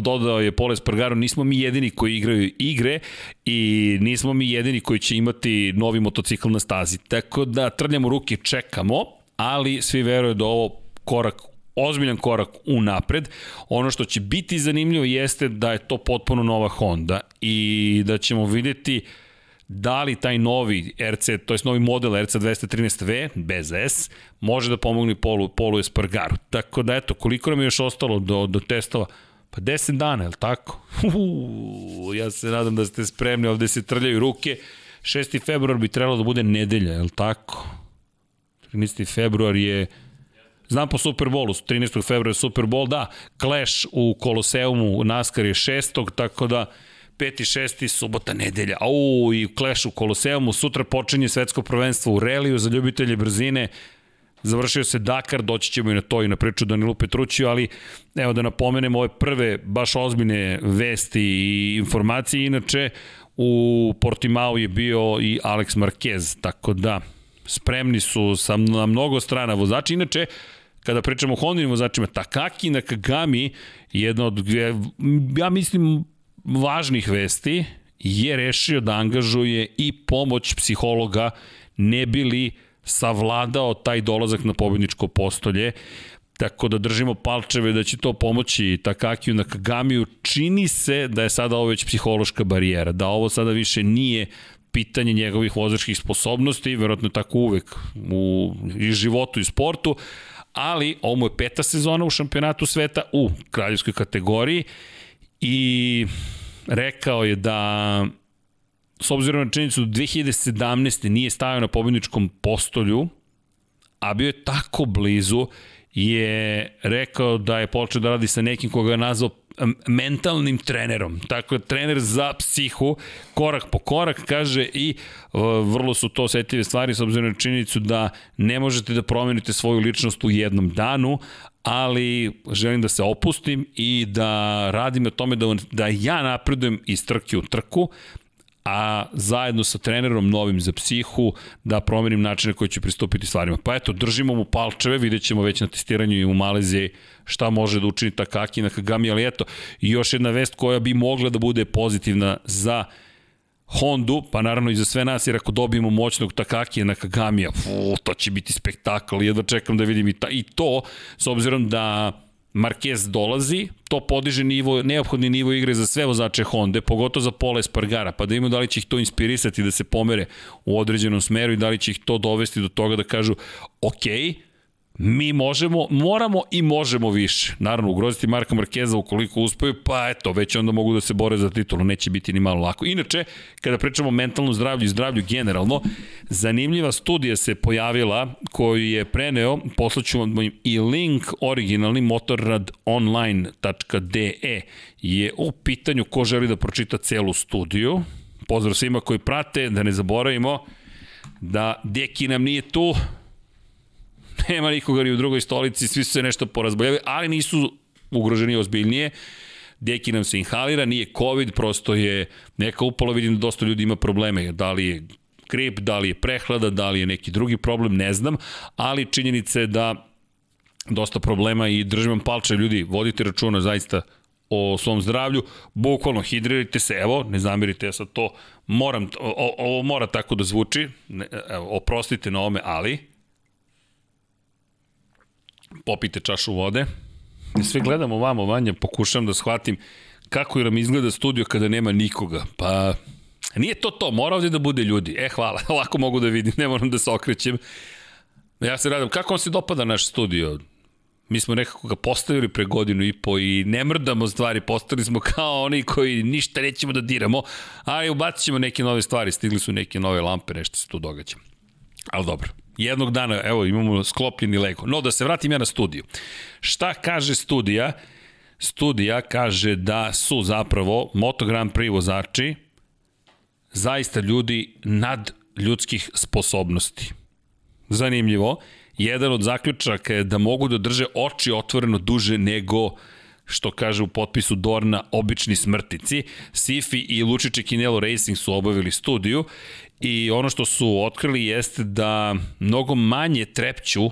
dodao je Pole Spargaro, nismo mi jedini koji igraju igre i nismo mi jedini koji će imati novi motocikl na stazi. Tako da trljamo ruke, čekamo, ali svi veruju da ovo korak ozbiljan korak u napred. Ono što će biti zanimljivo jeste da je to potpuno nova Honda i da ćemo videti da li taj novi RC, to je novi model RC 213V, bez S, može da pomogne Polu, Polu Espargaru. Tako da eto, koliko nam je još ostalo do, do testova? Pa 10 dana, je li tako? Uhu, ja se nadam da ste spremni, ovde se trljaju ruke. 6. februar bi trebalo da bude nedelja, je li tako? 13. februar je Znam po Superbolu, 13. februara Super Bowl, da, Clash u Koloseumu, NASCAR je 6. tako da 5. 6. subota, nedelja. Au, i Clash u Koloseumu, sutra počinje svetsko prvenstvo u reliju za ljubitelje brzine. Završio se Dakar, doći ćemo i na to i na priču Danilu Petrućiju, ali evo da napomenem ove prve baš ozbiljne vesti i informacije. Inače, u Portimao je bio i Alex Marquez, tako da spremni su sa na mnogo strana vozači. Inače, kada pričamo o Hondinim vozačima, Takaki Nakagami, jedna od, ja mislim, važnih vesti, je rešio da angažuje i pomoć psihologa ne bili savladao taj dolazak na pobedničko postolje. Tako da držimo palčeve da će to pomoći Takakiju na Kagamiju. Čini se da je sada ovo već psihološka barijera, da ovo sada više nije pitanje njegovih vozačkih sposobnosti, verovatno tako uvek u i životu i sportu, ali ovo mu je peta sezona u šampionatu sveta u kraljevskoj kategoriji i rekao je da s obzirom na činjenicu 2017. nije stavio na pobjedničkom postolju, a bio je tako blizu, je rekao da je počeo da radi sa nekim koga je nazvao mentalnim trenerom. Tako je trener za psihu, korak po korak, kaže i vrlo su to osetljive stvari s obzirom na činjenicu da ne možete da promenite svoju ličnost u jednom danu, ali želim da se opustim i da radim na tome da, da ja napredujem iz trke u trku, a zajedno sa trenerom novim za psihu da promenim načine koji ću pristupiti stvarima. Pa eto, držimo mu palčeve, vidjet ćemo već na testiranju i u Maleziji šta može da učini Takaki na Kagami, ali eto, još jedna vest koja bi mogla da bude pozitivna za Hondu, pa naravno i za sve nas, jer ako dobijemo moćnog Takakija na Kagamija, fu, to će biti spektakl, jedva čekam da vidim i, ta, i to, s obzirom da Marquez dolazi, to podiže nivo, neophodni nivo igre za sve vozače Honda, pogotovo za Pola Espargara, pa da imamo da li će ih to inspirisati da se pomere u određenom smeru i da li će ih to dovesti do toga da kažu, ok, mi možemo, moramo i možemo više. Naravno, ugroziti Marka Markeza ukoliko uspeju, pa eto, već onda mogu da se bore za titulu, neće biti ni malo lako. Inače, kada pričamo o mentalnom zdravlju i zdravlju generalno, zanimljiva studija se pojavila koju je preneo, poslaću vam i link originalni motorradonline.de je u pitanju ko želi da pročita celu studiju. Pozdrav svima koji prate, da ne zaboravimo da Deki nam nije tu, nema nikoga ni u drugoj stolici, svi su se nešto porazboljeli, ali nisu ugroženi ozbiljnije. Deki nam se inhalira, nije COVID, prosto je neka upala, vidim da dosta ljudi ima probleme, da li je grip, da li je prehlada, da li je neki drugi problem, ne znam, ali činjenica je da dosta problema i držim vam palče, ljudi, vodite računa, zaista o svom zdravlju, bukvalno hidrirajte se, evo, ne zamirite ja sad to, moram, o, ovo mora tako da zvuči, ne, evo, oprostite na ome, ali, popite čašu vode, sve gledamo vamo vanje, pokušavam da shvatim kako nam izgleda studio kada nema nikoga, pa nije to to, mora ovdje da bude ljudi, e hvala, lako mogu da vidim, ne moram da se okrećem, ja se radim, kako vam se dopada naš studio? Mi smo nekako ga postavili pre godinu i po i ne mrdamo stvari, postali smo kao oni koji ništa nećemo da diramo, ali ubacit ćemo neke nove stvari, stigli su neke nove lampe, nešto se tu događa. Ali dobro, jednog dana, evo, imamo sklopljeni Lego. No, da se vratim ja na studiju. Šta kaže studija? Studija kaže da su zapravo Moto Grand Prix vozači zaista ljudi nad ljudskih sposobnosti. Zanimljivo. Jedan od zaključaka je da mogu da drže oči otvoreno duže nego što kaže u potpisu Dorna obični smrtici. Sifi i Lučiće Kinelo Racing su obavili studiju i ono što su otkrili jeste da mnogo manje trepću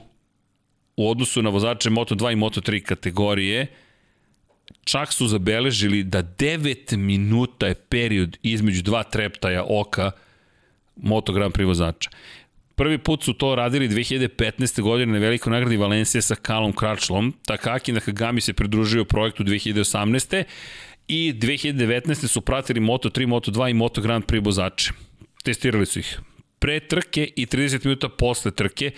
u odnosu na vozače Moto2 i Moto3 kategorije, čak su zabeležili da 9 minuta je period između dva treptaja oka Moto Grand Prix vozača. Prvi put su to radili 2015. godine na velikoj nagradi Valencije sa Kalom Kračlom. Takaki Nakagami se pridružio projektu 2018. I 2019. su pratili Moto3, Moto2 i Moto Grand Prix vozače. Testirali su ih pre trke i 30 minuta posle trke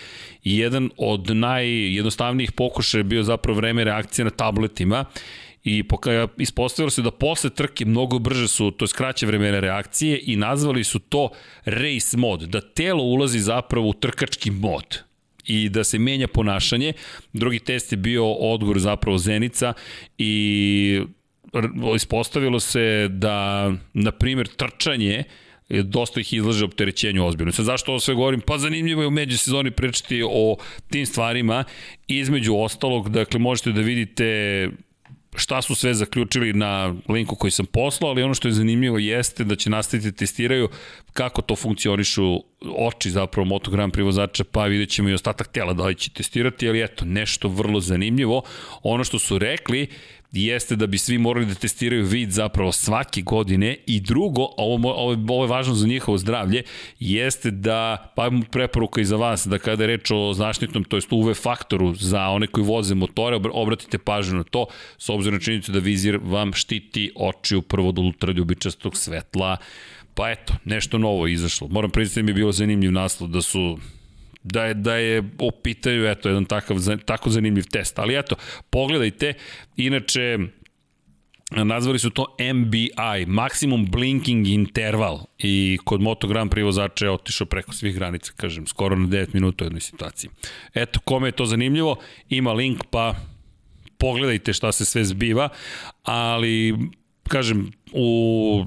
i jedan od najjednostavnijih pokušaja bio zapravo vreme reakcije na tabletima i ispostavilo se da posle trke mnogo brže su, to je skraće vremena reakcije i nazvali su to race mod, da telo ulazi zapravo u trkački mod i da se menja ponašanje. Drugi test je bio odgovor zapravo Zenica i ispostavilo se da, na primjer, trčanje dosta ih izlaže opterećenju ozbiljno. Sad zašto ovo sve govorim? Pa zanimljivo je u međusezoni pričati o tim stvarima. Između ostalog, dakle, možete da vidite šta su sve zaključili na linku koji sam poslao, ali ono što je zanimljivo jeste da će nastaviti da testiraju kako to funkcionišu oči zapravo Moto Grand Prix vozača, pa vidjet ćemo i ostatak tela da li će testirati, ali eto, nešto vrlo zanimljivo. Ono što su rekli jeste da bi svi morali da testiraju vid zapravo svake godine i drugo, ovo, ovo, ovo je važno za njihovo zdravlje, jeste da, pa preporuka i za vas, da kada je reč o zaštitnom, to jest UV faktoru za one koji voze motore, obratite pažnju na to, s obzirom na činjenicu da vizir vam štiti oči upravo od ultraljubičastog svetla, Pa eto, nešto novo izašlo. Moram priznati da mi je bilo zanimljiv naslov da su da je, da je opitaju, eto, jedan takav, tako zanimljiv test. Ali eto, pogledajte, inače, nazvali su to MBI, Maximum Blinking Interval i kod Moto Grand Prix vozača je otišao preko svih granica, kažem, skoro na 9 minuta u jednoj situaciji. Eto, kome je to zanimljivo, ima link, pa pogledajte šta se sve zbiva, ali kažem, u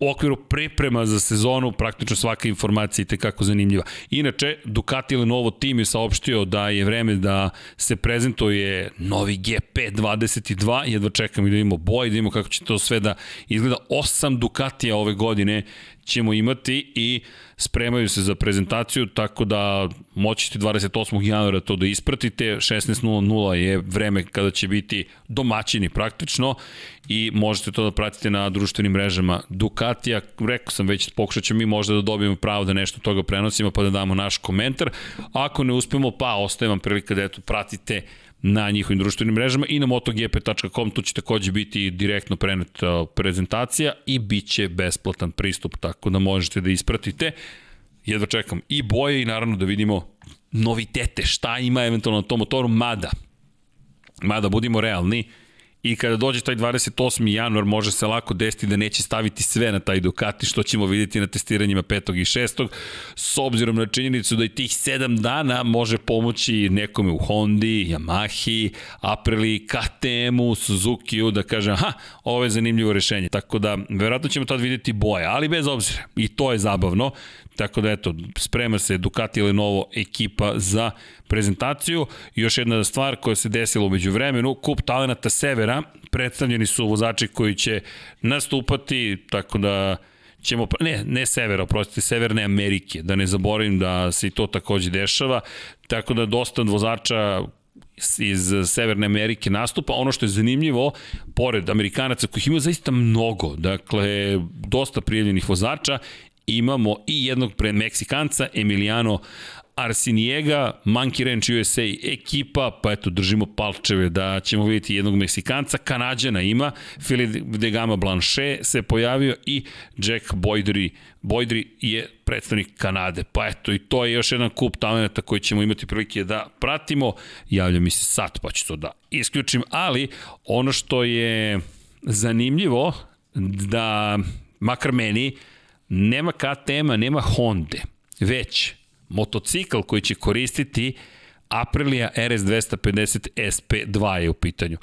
u okviru priprema za sezonu praktično svaka informacija je tekako zanimljiva. Inače, Ducati Lenovo tim je saopštio da je vreme da se prezentuje novi GP22, jedva čekam i da imamo boj, da imamo kako će to sve da izgleda. Osam Ducatija ove godine ćemo imati i spremaju se za prezentaciju, tako da moćete 28. januara to da ispratite, 16.00 je vreme kada će biti domaćini praktično i možete to da pratite na društvenim mrežama Ducatija, rekao sam već, pokušat ćemo mi možda da dobijemo pravo da nešto toga prenosimo pa da damo naš komentar, ako ne uspemo pa ostaje vam prilika da eto pratite na njihovim društvenim mrežama i na motogp.com, tu će takođe biti direktno preneta prezentacija i bit će besplatan pristup, tako da možete da ispratite. Jedva čekam i boje i naravno da vidimo novitete, šta ima eventualno na tom motoru, mada, mada budimo realni, i kada dođe taj 28. januar može se lako desiti da neće staviti sve na taj Ducati, što ćemo videti na testiranjima 5. i 6. S obzirom na činjenicu da i tih 7 dana može pomoći nekome u Hondi, Yamahi, Aprili, KTM-u, Suzuki-u da kaže, aha, ovo je zanimljivo rešenje. Tako da, verovatno ćemo tad videti boje, ali bez obzira. I to je zabavno. Tako da eto, sprema se Ducati Lenovo ekipa za prezentaciju. I još jedna stvar koja se desila umeđu vremenu, kup talenata Severa, predstavljeni su vozači koji će nastupati, tako da ćemo, ne, ne Severa, oprostite, Severne Amerike, da ne zaboravim da se i to takođe dešava, tako da dosta vozača iz Severne Amerike nastupa. Ono što je zanimljivo, pored Amerikanaca kojih ima zaista mnogo, dakle, dosta prijavljenih vozača, imamo i jednog pre Meksikanca, Emiliano Arsinijega, Monkey Ranch USA ekipa, pa eto držimo palčeve da ćemo vidjeti jednog Meksikanca, Kanadjana ima, Filip de Gama Blanchet se pojavio i Jack Boydry, Boydry je predstavnik Kanade. Pa eto i to je još jedan kup talenta koji ćemo imati prilike da pratimo. Javlja mi se sad pa ću to da isključim, ali ono što je zanimljivo da makar meni nema KTM-a, nema Honda, već motocikl koji će koristiti Aprilia RS 250 SP2 je u pitanju.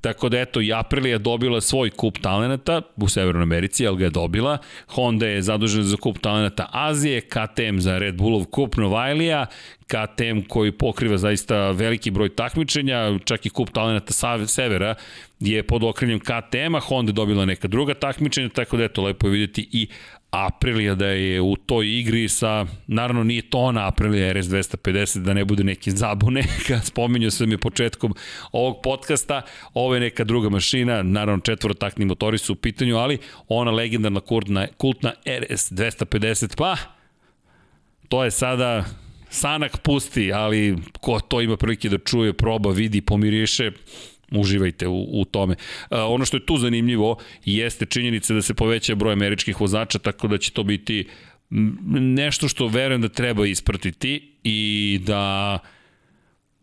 Tako da eto, i Aprilia dobila svoj kup talenata u Severnoj Americi, ali ga je dobila. Honda je zadužena za kup talenata Azije, KTM za Red Bullov kup Novajlija, KTM koji pokriva zaista veliki broj takmičenja, čak i kup talenata Severa je pod okrenjem KTM-a, Honda dobila neka druga takmičenja, tako da eto, lepo je vidjeti i Aprilija da je u toj igri sa, naravno nije to ona Aprilija RS 250, da ne bude neke zabune, kad spominju sam je početkom ovog podcasta, ovo je neka druga mašina, naravno četvorotakni motori su u pitanju, ali ona legendarna kultna, kultna RS 250, pa to je sada sanak pusti, ali ko to ima prilike da čuje, proba, vidi, pomiriše, uživajte u, u tome. A, ono što je tu zanimljivo jeste činjenica da se poveća broj američkih vozača, tako da će to biti nešto što verujem da treba ispratiti i da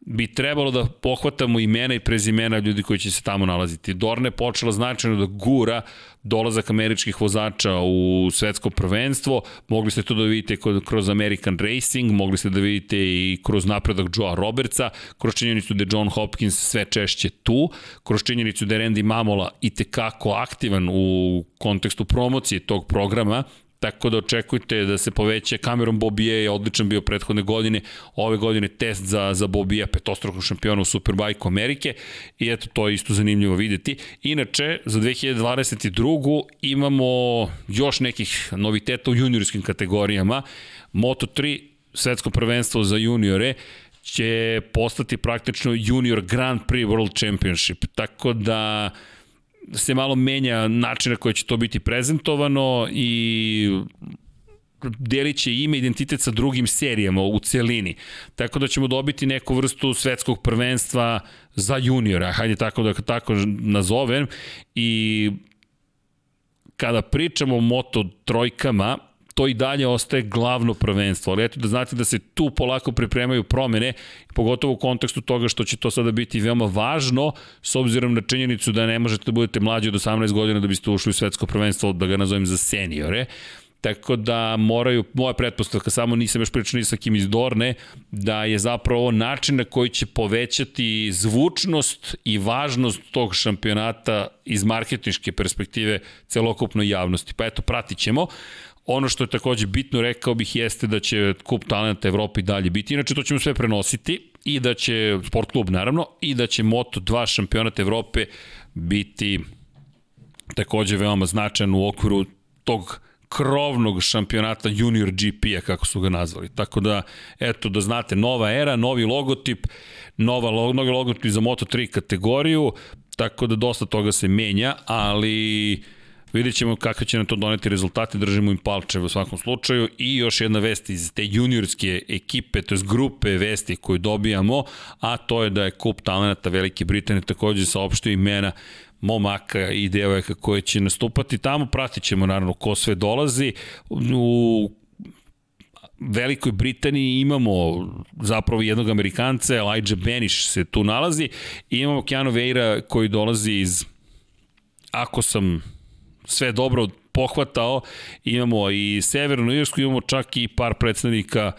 bi trebalo da pohvatamo imena i prezimena ljudi koji će se tamo nalaziti. Dorne počela značajno da gura dolazak američkih vozača u svetsko prvenstvo, mogli ste to da vidite kroz American Racing, mogli ste da vidite i kroz napredak Joa Robertsa, kroz činjenicu da je John Hopkins sve češće tu, kroz činjenicu da je Randy Mamola i tekako aktivan u kontekstu promocije tog programa, Tako da očekujte da se poveća Cameron Bobije je odličan bio prethodne godine, ove godine test za, za Bobija, petostrukog šampiona u Superbike Amerike i eto to je isto zanimljivo videti. Inače, za 2022. imamo još nekih noviteta u juniorskim kategorijama. Moto3 svetsko prvenstvo za juniore će postati praktično Junior Grand Prix World Championship. Tako da se malo menja način na koji će to biti prezentovano i delit će ime identitet sa drugim serijama u celini. Tako da ćemo dobiti neku vrstu svetskog prvenstva za juniora, hajde tako da tako nazovem. I kada pričamo o moto trojkama, to i dalje ostaje glavno prvenstvo. Ali eto da znate da se tu polako pripremaju promene, pogotovo u kontekstu toga što će to sada biti veoma važno, s obzirom na činjenicu da ne možete da budete mlađi od 18 godina da biste ušli u svetsko prvenstvo, da ga nazovem za seniore. Tako da moraju, moja pretpostavka, samo nisam još pričao ni sa kim iz Dorne, da je zapravo način na koji će povećati zvučnost i važnost tog šampionata iz marketinške perspektive celokupnoj javnosti. Pa eto, pratit ćemo. Ono što je takođe bitno, rekao bih, jeste da će kup talenta Evropi dalje biti. Inače, to ćemo sve prenositi i da će, sport klub naravno, i da će Moto2 šampionat Evrope biti takođe veoma značajan u okviru tog krovnog šampionata Junior GP-a, kako su ga nazvali. Tako da, eto, da znate, nova era, novi logotip, nova, novi logotip za Moto3 kategoriju, tako da dosta toga se menja, ali Vidjet ćemo kako će nam to doneti rezultate, držimo im palče u svakom slučaju. I još jedna vest iz te juniorske ekipe, to je grupe vesti koju dobijamo, a to je da je kup talenata Velike Britanije takođe saopštio imena momaka i devojaka koje će nastupati tamo. Pratit ćemo naravno ko sve dolazi. U Velikoj Britaniji imamo zapravo jednog Amerikanca, Elijah Benish se tu nalazi, i imamo Keanu Veira koji dolazi iz, ako sam sve dobro pohvatao. Imamo i Severnu Irsku, imamo čak i par predstavnika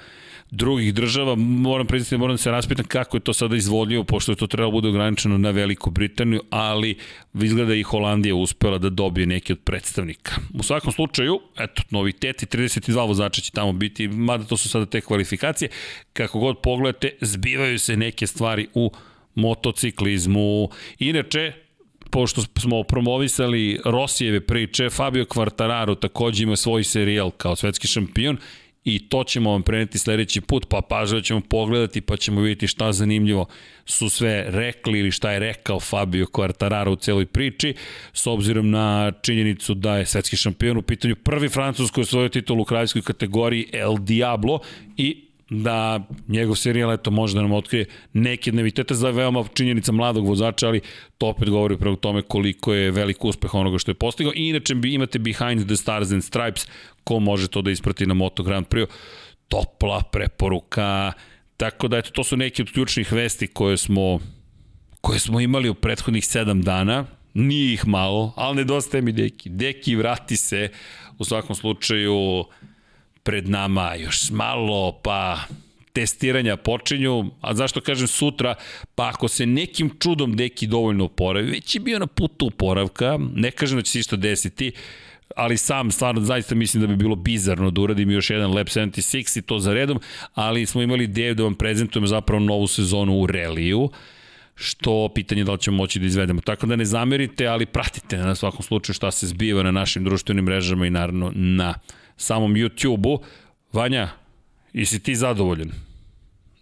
drugih država. Moram priznati, da moram da se raspitam kako je to sada izvodljivo, pošto je to trebalo bude ograničeno na Veliku Britaniju, ali izgleda i Holandija uspela da dobije neki od predstavnika. U svakom slučaju, eto, noviteti, 32 vozača će tamo biti, mada to su sada te kvalifikacije. Kako god pogledate, zbivaju se neke stvari u motociklizmu. Inače, pošto smo promovisali Rosijeve priče, Fabio Quartararo takođe ima svoj serijal kao svetski šampion i to ćemo vam preneti sledeći put, pa pažljivo ćemo pogledati pa ćemo vidjeti šta zanimljivo su sve rekli ili šta je rekao Fabio Quartararo u celoj priči, s obzirom na činjenicu da je svetski šampion u pitanju prvi francus koji je svoj titul u kraljevskoj kategoriji El Diablo i da njegov serijal eto može da nam otkrije neke nevitete za veoma činjenica mladog vozača, ali to opet govori prema tome koliko je velik uspeh onoga što je postigao. I inače imate Behind the Stars and Stripes, ko može to da isprati na Moto Grand Prix. Topla preporuka. Tako da eto, to su neke od ključnih vesti koje smo koje smo imali u prethodnih 7 dana. Nije ih malo, ali nedostaje mi Deki. Deki, vrati se. U svakom slučaju, pred nama još malo, pa testiranja počinju, a zašto kažem sutra, pa ako se nekim čudom deki dovoljno oporavi, već je bio na putu oporavka, ne kažem da će se isto desiti, ali sam stvarno zaista mislim da bi bilo bizarno da uradim još jedan Lab 76 i to za redom, ali smo imali ideju da vam prezentujemo zapravo novu sezonu u reliju, što pitanje da li ćemo moći da izvedemo. Tako da ne zamerite, ali pratite na svakom slučaju šta se zbiva na našim društvenim mrežama i naravno na samom YouTube-u. Vanja, jesi ti zadovoljen?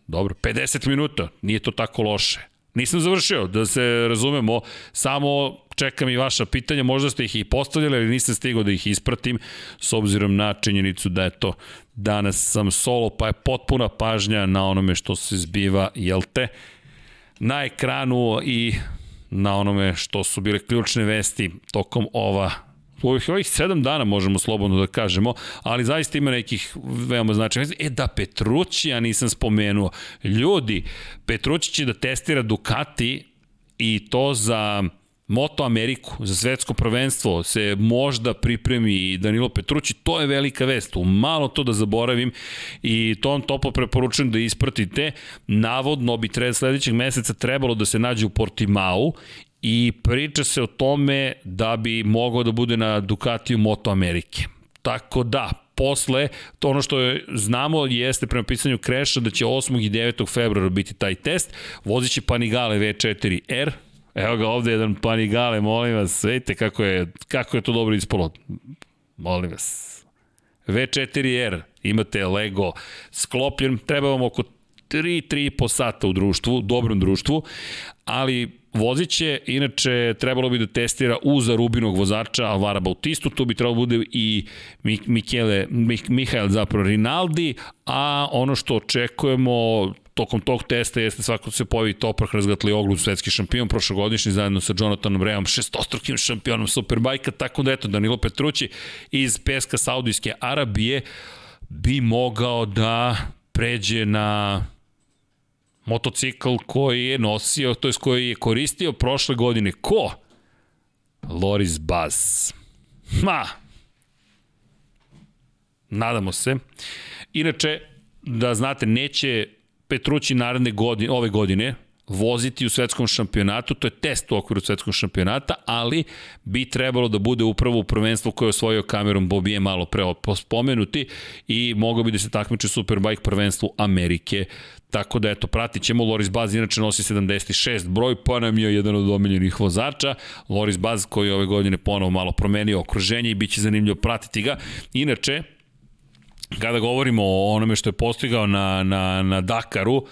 Dobro, 50 minuta, nije to tako loše. Nisam završio, da se razumemo, samo čekam i vaša pitanja, možda ste ih i postavljali, ali nisam stigao da ih ispratim, s obzirom na činjenicu da je to danas sam solo, pa je potpuna pažnja na onome što se zbiva, jel te, na ekranu i na onome što su bile ključne vesti tokom ova u ovih, ovih sedam dana možemo slobodno da kažemo, ali zaista ima nekih veoma značajnih. E da, Petrući, ja nisam spomenuo. Ljudi, Petrući će da testira Ducati i to za Moto Ameriku, za svetsko prvenstvo se možda pripremi Danilo Petrući, to je velika vest, u malo to da zaboravim i to vam topo preporučujem da ispratite. Navodno bi tre, sledećeg meseca trebalo da se nađe u Portimao i priča se o tome da bi mogao da bude na Ducatiju Moto Amerike. Tako da, posle, to ono što je, znamo jeste prema pisanju Kreša da će 8. i 9. februara biti taj test, vozit će Panigale V4R, evo ga ovde jedan Panigale, molim vas, vidite kako je, kako je to dobro ispolo, molim vas. V4R, imate Lego sklopljen, treba vam oko 3-3,5 sata u društvu, dobrom društvu, ali Vozit će, inače, trebalo bi da testira uza Rubinog vozača Alvara Bautistu, to bi trebalo da bude i Michele, Mihael zapravo Rinaldi, a ono što očekujemo tokom tog testa jeste svako se pojavi Toprak razgatli oglu svetski šampion prošlogodišnji zajedno sa Jonathanom Reom, šestostrukim šampionom Superbajka, tako da eto Danilo Petrući iz peska Saudijske Arabije bi mogao da pređe na motocikl koji je nosio, to je koji je koristio prošle godine. Ko? Loris Baz. Ma! Nadamo se. Inače, da znate, neće Petrući naredne godine, ove godine, voziti u svetskom šampionatu, to je test u okviru svetskog šampionata, ali bi trebalo da bude upravo u prvenstvu koje je osvojio kamerom Bobije malo pre spomenuti i mogao bi da se takmiče Superbike prvenstvu Amerike. Tako da eto, pratit ćemo, Loris Baz inače nosi 76 broj, pa nam je jedan od omiljenih vozača, Loris Baz koji ove godine ponovo malo promenio okruženje i bit će zanimljivo pratiti ga. Inače, kada govorimo o onome što je postigao na, na, na Dakaru,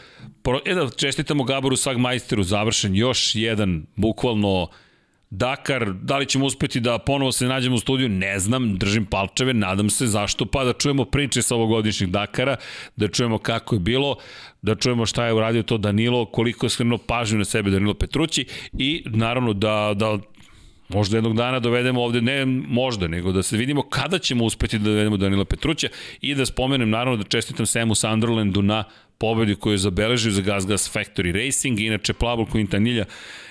e da čestitamo Gaboru Sagmajsteru, završen još jedan, bukvalno, Dakar, da li ćemo uspeti da ponovo se nađemo u studiju, ne znam, držim palčeve, nadam se, zašto? Pa, da čujemo priče sa ovogodišnjeg Dakara, da čujemo kako je bilo, da čujemo šta je uradio to Danilo, koliko je skrenuo pažnju na sebe Danilo Petrući i naravno da, da Možda jednog dana dovedemo ovde, ne možda, nego da se vidimo kada ćemo uspeti da dovedemo Danila Petruća i da spomenem naravno da čestitam Samu Sunderlandu na pobedi koju je zabeležio za Gas Gas Factory Racing. Inače, Plavol Quintanilja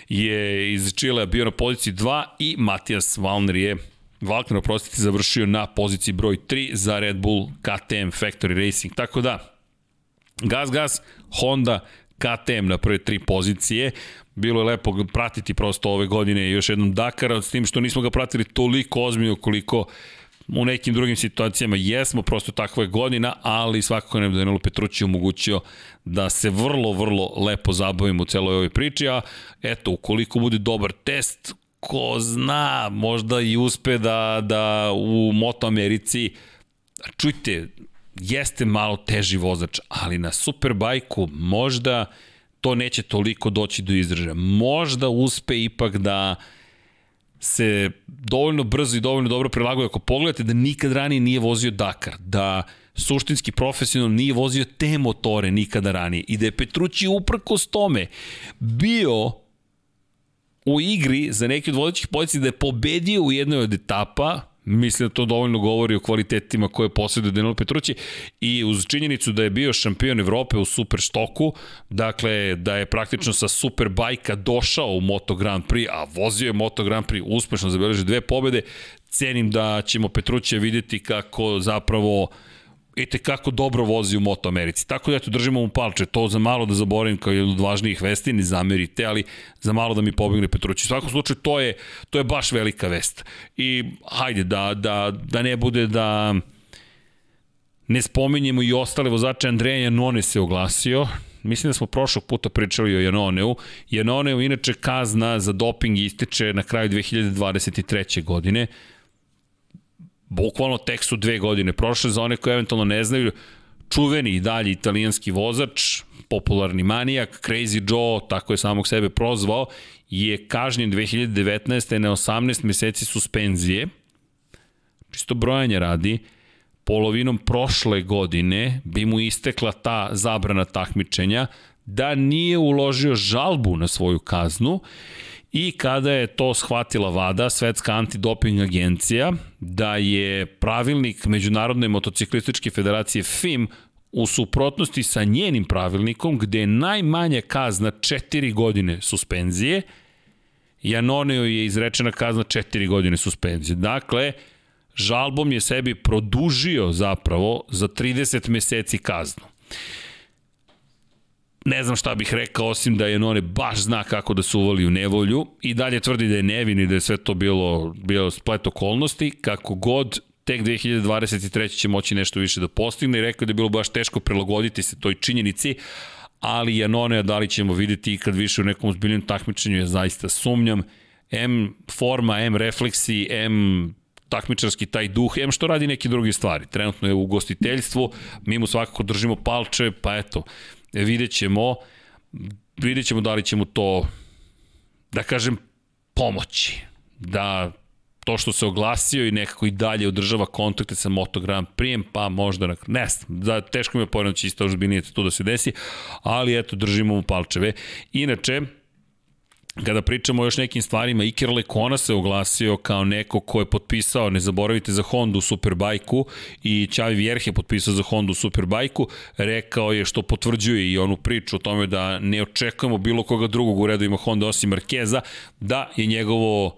je iz Čilea bio na poziciji 2 i Matijas Valner je Valkner, oprostite, završio na poziciji broj 3 za Red Bull KTM Factory Racing. Tako da, Gas Gas, Honda, KTM na prve tri pozicije. Bilo je lepo pratiti prosto ove godine još jednom Dakara, s tim što nismo ga pratili toliko ozbiljno koliko u nekim drugim situacijama jesmo, prosto takva je godina, ali svakako bi Danilo Petrući omogućio da se vrlo, vrlo lepo zabavimo u celoj ovoj priči, a eto, ukoliko bude dobar test, ko zna, možda i uspe da, da u Moto Americi, čujte, jeste malo teži vozač, ali na Superbajku možda to neće toliko doći do izražaja. Možda uspe ipak da se dovoljno brzo i dovoljno dobro prilaguje. Ako pogledate da nikad ranije nije vozio Dakar, da suštinski profesionalno nije vozio te motore nikada ranije i da je Petrući uprkos tome bio u igri za neki od vodećih pozicija da je pobedio u jednoj od etapa, mislim da to dovoljno govori o kvalitetima koje posjeduje Danilo Petrući i uz činjenicu da je bio šampion Evrope u Super štoku, dakle da je praktično sa Super bajka došao u Moto Grand Prix, a vozio je Moto Grand Prix, uspešno zabeležio dve pobede, cenim da ćemo Petrućija videti kako zapravo uh, i kako dobro vozi u Moto Americi. Tako da eto, držimo mu palče, to za malo da zaboravim kao jedan od važnijih vesti, ne zamerite, ali za malo da mi pobegne Petrući. U svakom slučaju, to je, to je baš velika vest. I hajde, da, da, da ne bude da ne spominjemo i ostale vozače, Andreja Janone se oglasio, mislim da smo prošlog puta pričali o Janoneu. Janoneu inače kazna za doping ističe na kraju 2023. godine bukvalno tek su dve godine prošle, za one koje eventualno ne znaju, čuveni i dalje italijanski vozač, popularni manijak, Crazy Joe, tako je samog sebe prozvao, je kažnjen 2019. na 18 meseci suspenzije, čisto brojanje radi, polovinom prošle godine bi mu istekla ta zabrana takmičenja, da nije uložio žalbu na svoju kaznu I kada je to shvatila VADA, Svetska antidoping agencija, da je pravilnik Međunarodne motociklističke federacije FIM u suprotnosti sa njenim pravilnikom, gde je najmanja kazna 4 godine suspenzije, Janoneo je izrečena kazna 4 godine suspenzije. Dakle, žalbom je sebi produžio zapravo za 30 meseci kaznu ne znam šta bih rekao, osim da je None baš zna kako da se uvali u nevolju i dalje tvrdi da je nevin i da je sve to bilo, bilo splet okolnosti, kako god tek 2023. će moći nešto više da postigne i rekao da je bilo baš teško prilagoditi se toj činjenici, ali Janone, da li ćemo videti ikad više u nekom uzbiljnom takmičenju, ja zaista sumnjam, M forma, M refleksi, M takmičarski taj duh, em što radi neke druge stvari. Trenutno je u gostiteljstvu, mi mu svakako držimo palče, pa eto, vidjet ćemo, vidjet ćemo da li ćemo to, da kažem, pomoći. Da to što se oglasio i nekako i dalje održava kontakte sa Moto Grand Prix, pa možda, na, ne znam, da, teško mi je će isto ozbiljnije to da se desi, ali eto, držimo mu palčeve. Inače, Kada pričamo o još nekim stvarima, Iker Lekona se oglasio kao neko ko je potpisao, ne zaboravite, za Honda Superbajku i Čavi Vjerh je potpisao za Honda Superbajku, rekao je što potvrđuje i onu priču o tome da ne očekujemo bilo koga drugog u redu ima Honda osim Markeza, da je njegovo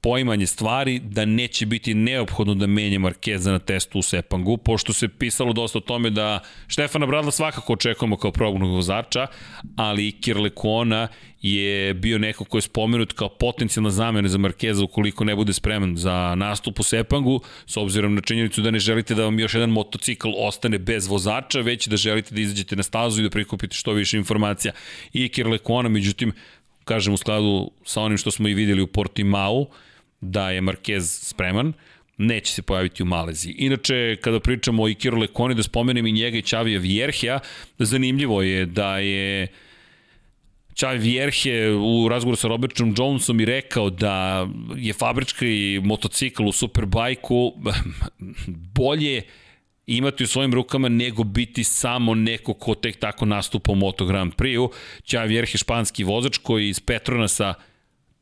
poimanje stvari da neće biti neophodno da menje Markeza na testu u Sepangu, pošto se pisalo dosta o tome da Štefana Bradla svakako očekujemo kao probnog vozača, ali i Kirlekona je bio neko ko je spomenut kao potencijalna zamena za Markeza ukoliko ne bude spreman za nastup u Sepangu, s obzirom na činjenicu da ne želite da vam još jedan motocikl ostane bez vozača, već da želite da izađete na stazu i da prikupite što više informacija. I Kirlekona, međutim, kažem u skladu sa onim što smo i videli u Portimao, da je Marquez spreman, neće se pojaviti u Maleziji. Inače, kada pričamo o Ikiru Lekoni, da spomenem i njega i Čavija Vjerhja, zanimljivo je da je Čavi Vjerhe u razgovoru sa Robertom Jonesom i rekao da je fabrički motocikl u Superbajku bolje imati u svojim rukama nego biti samo neko ko tek tako nastupa u Moto Grand Prix-u. Čavi Vjerhe španski vozač koji iz Petronasa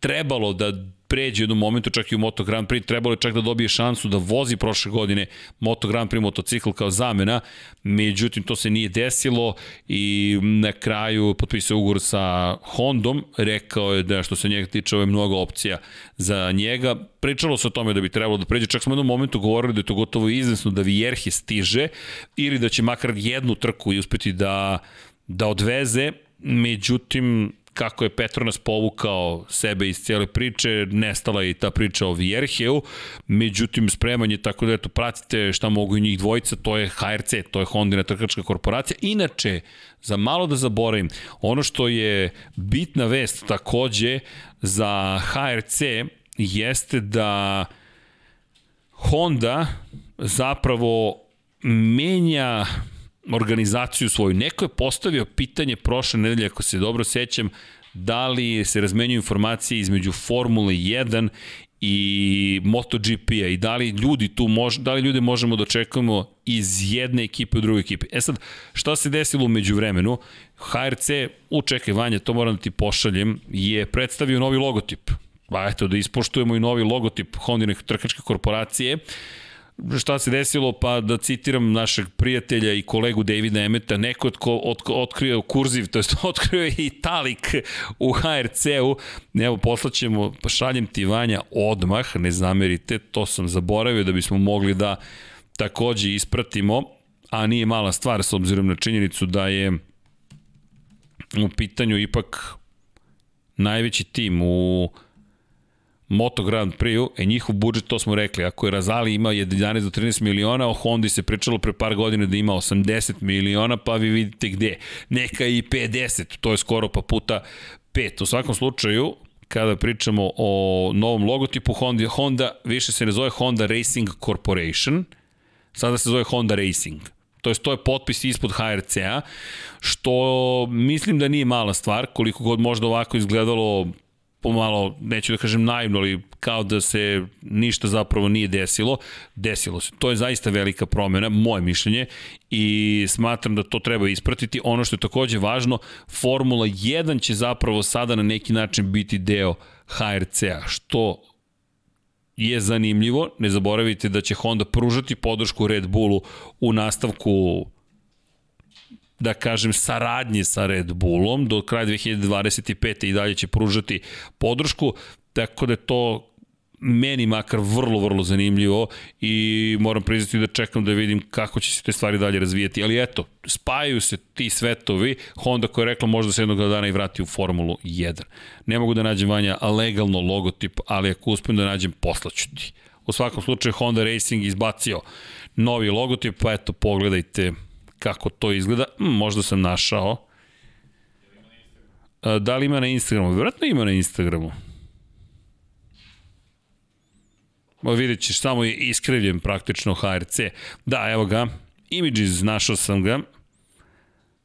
trebalo da pređe u jednom momentu čak i u Moto Grand Prix, trebalo je čak da dobije šansu da vozi prošle godine Moto Grand Prix motocikl kao zamena, međutim to se nije desilo i na kraju potpisao ugovor sa Hondom, rekao je da što se njega tiče ovo je mnogo opcija za njega, pričalo se o tome da bi trebalo da pređe, čak smo u jednom momentu govorili da je to gotovo iznesno da Vierhe stiže ili da će makar jednu trku i uspeti da, da odveze, međutim kako je Petronas povukao sebe iz cijele priče, nestala je i ta priča o Vierheu, međutim spremanje, tako da eto, pratite šta mogu i njih dvojica, to je HRC, to je Hondina trkačka korporacija. Inače, za malo da zaboravim, ono što je bitna vest takođe za HRC jeste da Honda zapravo menja organizaciju svoju. Neko je postavio pitanje prošle nedelje, ako se dobro sećam, da li se razmenjuju informacije između Formule 1 i MotoGP-a i da li ljudi tu mož, da li ljude možemo da očekujemo iz jedne ekipe u drugu ekipe. E sad, šta se desilo umeđu vremenu? HRC, učekaj Vanja, to moram da ti pošaljem, je predstavio novi logotip. Pa eto, da ispoštujemo i novi logotip Hondine trkačke korporacije šta se desilo, pa da citiram našeg prijatelja i kolegu Davida Emeta, neko tko od, otkrio kurziv, to jest otkrio je i talik u HRC-u, evo poslaćemo, šaljem ti Vanja odmah, ne zamerite, to sam zaboravio da bismo mogli da takođe ispratimo, a nije mala stvar s obzirom na činjenicu da je u pitanju ipak najveći tim u Moto Grand Prix-u, e njihov budžet, to smo rekli, ako je Razali imao 11 do 13 miliona, o Hondi se pričalo pre par godina da ima 80 miliona, pa vi vidite gde. Neka i 50, to je skoro pa puta 5. U svakom slučaju, kada pričamo o novom logotipu Honda, Honda više se ne zove Honda Racing Corporation, sada se zove Honda Racing. To je, to je potpis ispod HRC-a, što mislim da nije mala stvar, koliko god možda ovako izgledalo pomalo, neću da kažem naivno, ali kao da se ništa zapravo nije desilo, desilo se. To je zaista velika promjena, moje mišljenje, i smatram da to treba ispratiti. Ono što je takođe važno, Formula 1 će zapravo sada na neki način biti deo HRC-a, što je zanimljivo. Ne zaboravite da će Honda pružati podršku Red Bullu u nastavku da kažem, saradnje sa Red Bullom. Do kraja 2025. i dalje će pružati podršku, tako da to meni makar vrlo, vrlo zanimljivo i moram priznati da čekam da vidim kako će se te stvari dalje razvijeti. Ali eto, spajaju se ti svetovi, Honda koja je rekla možda se jednog dana i vrati u Formulu 1. Ne mogu da nađem vanja legalno logotip, ali ako uspem da nađem, poslaću ti. U svakom slučaju Honda Racing izbacio novi logotip, pa eto, pogledajte kako to izgleda. Mm, možda sam našao. Da li ima na Instagramu? Vjerojatno ima na Instagramu. Ma vidjet ćeš, samo je iskrivljen praktično HRC. Da, evo ga. Images, našao sam ga.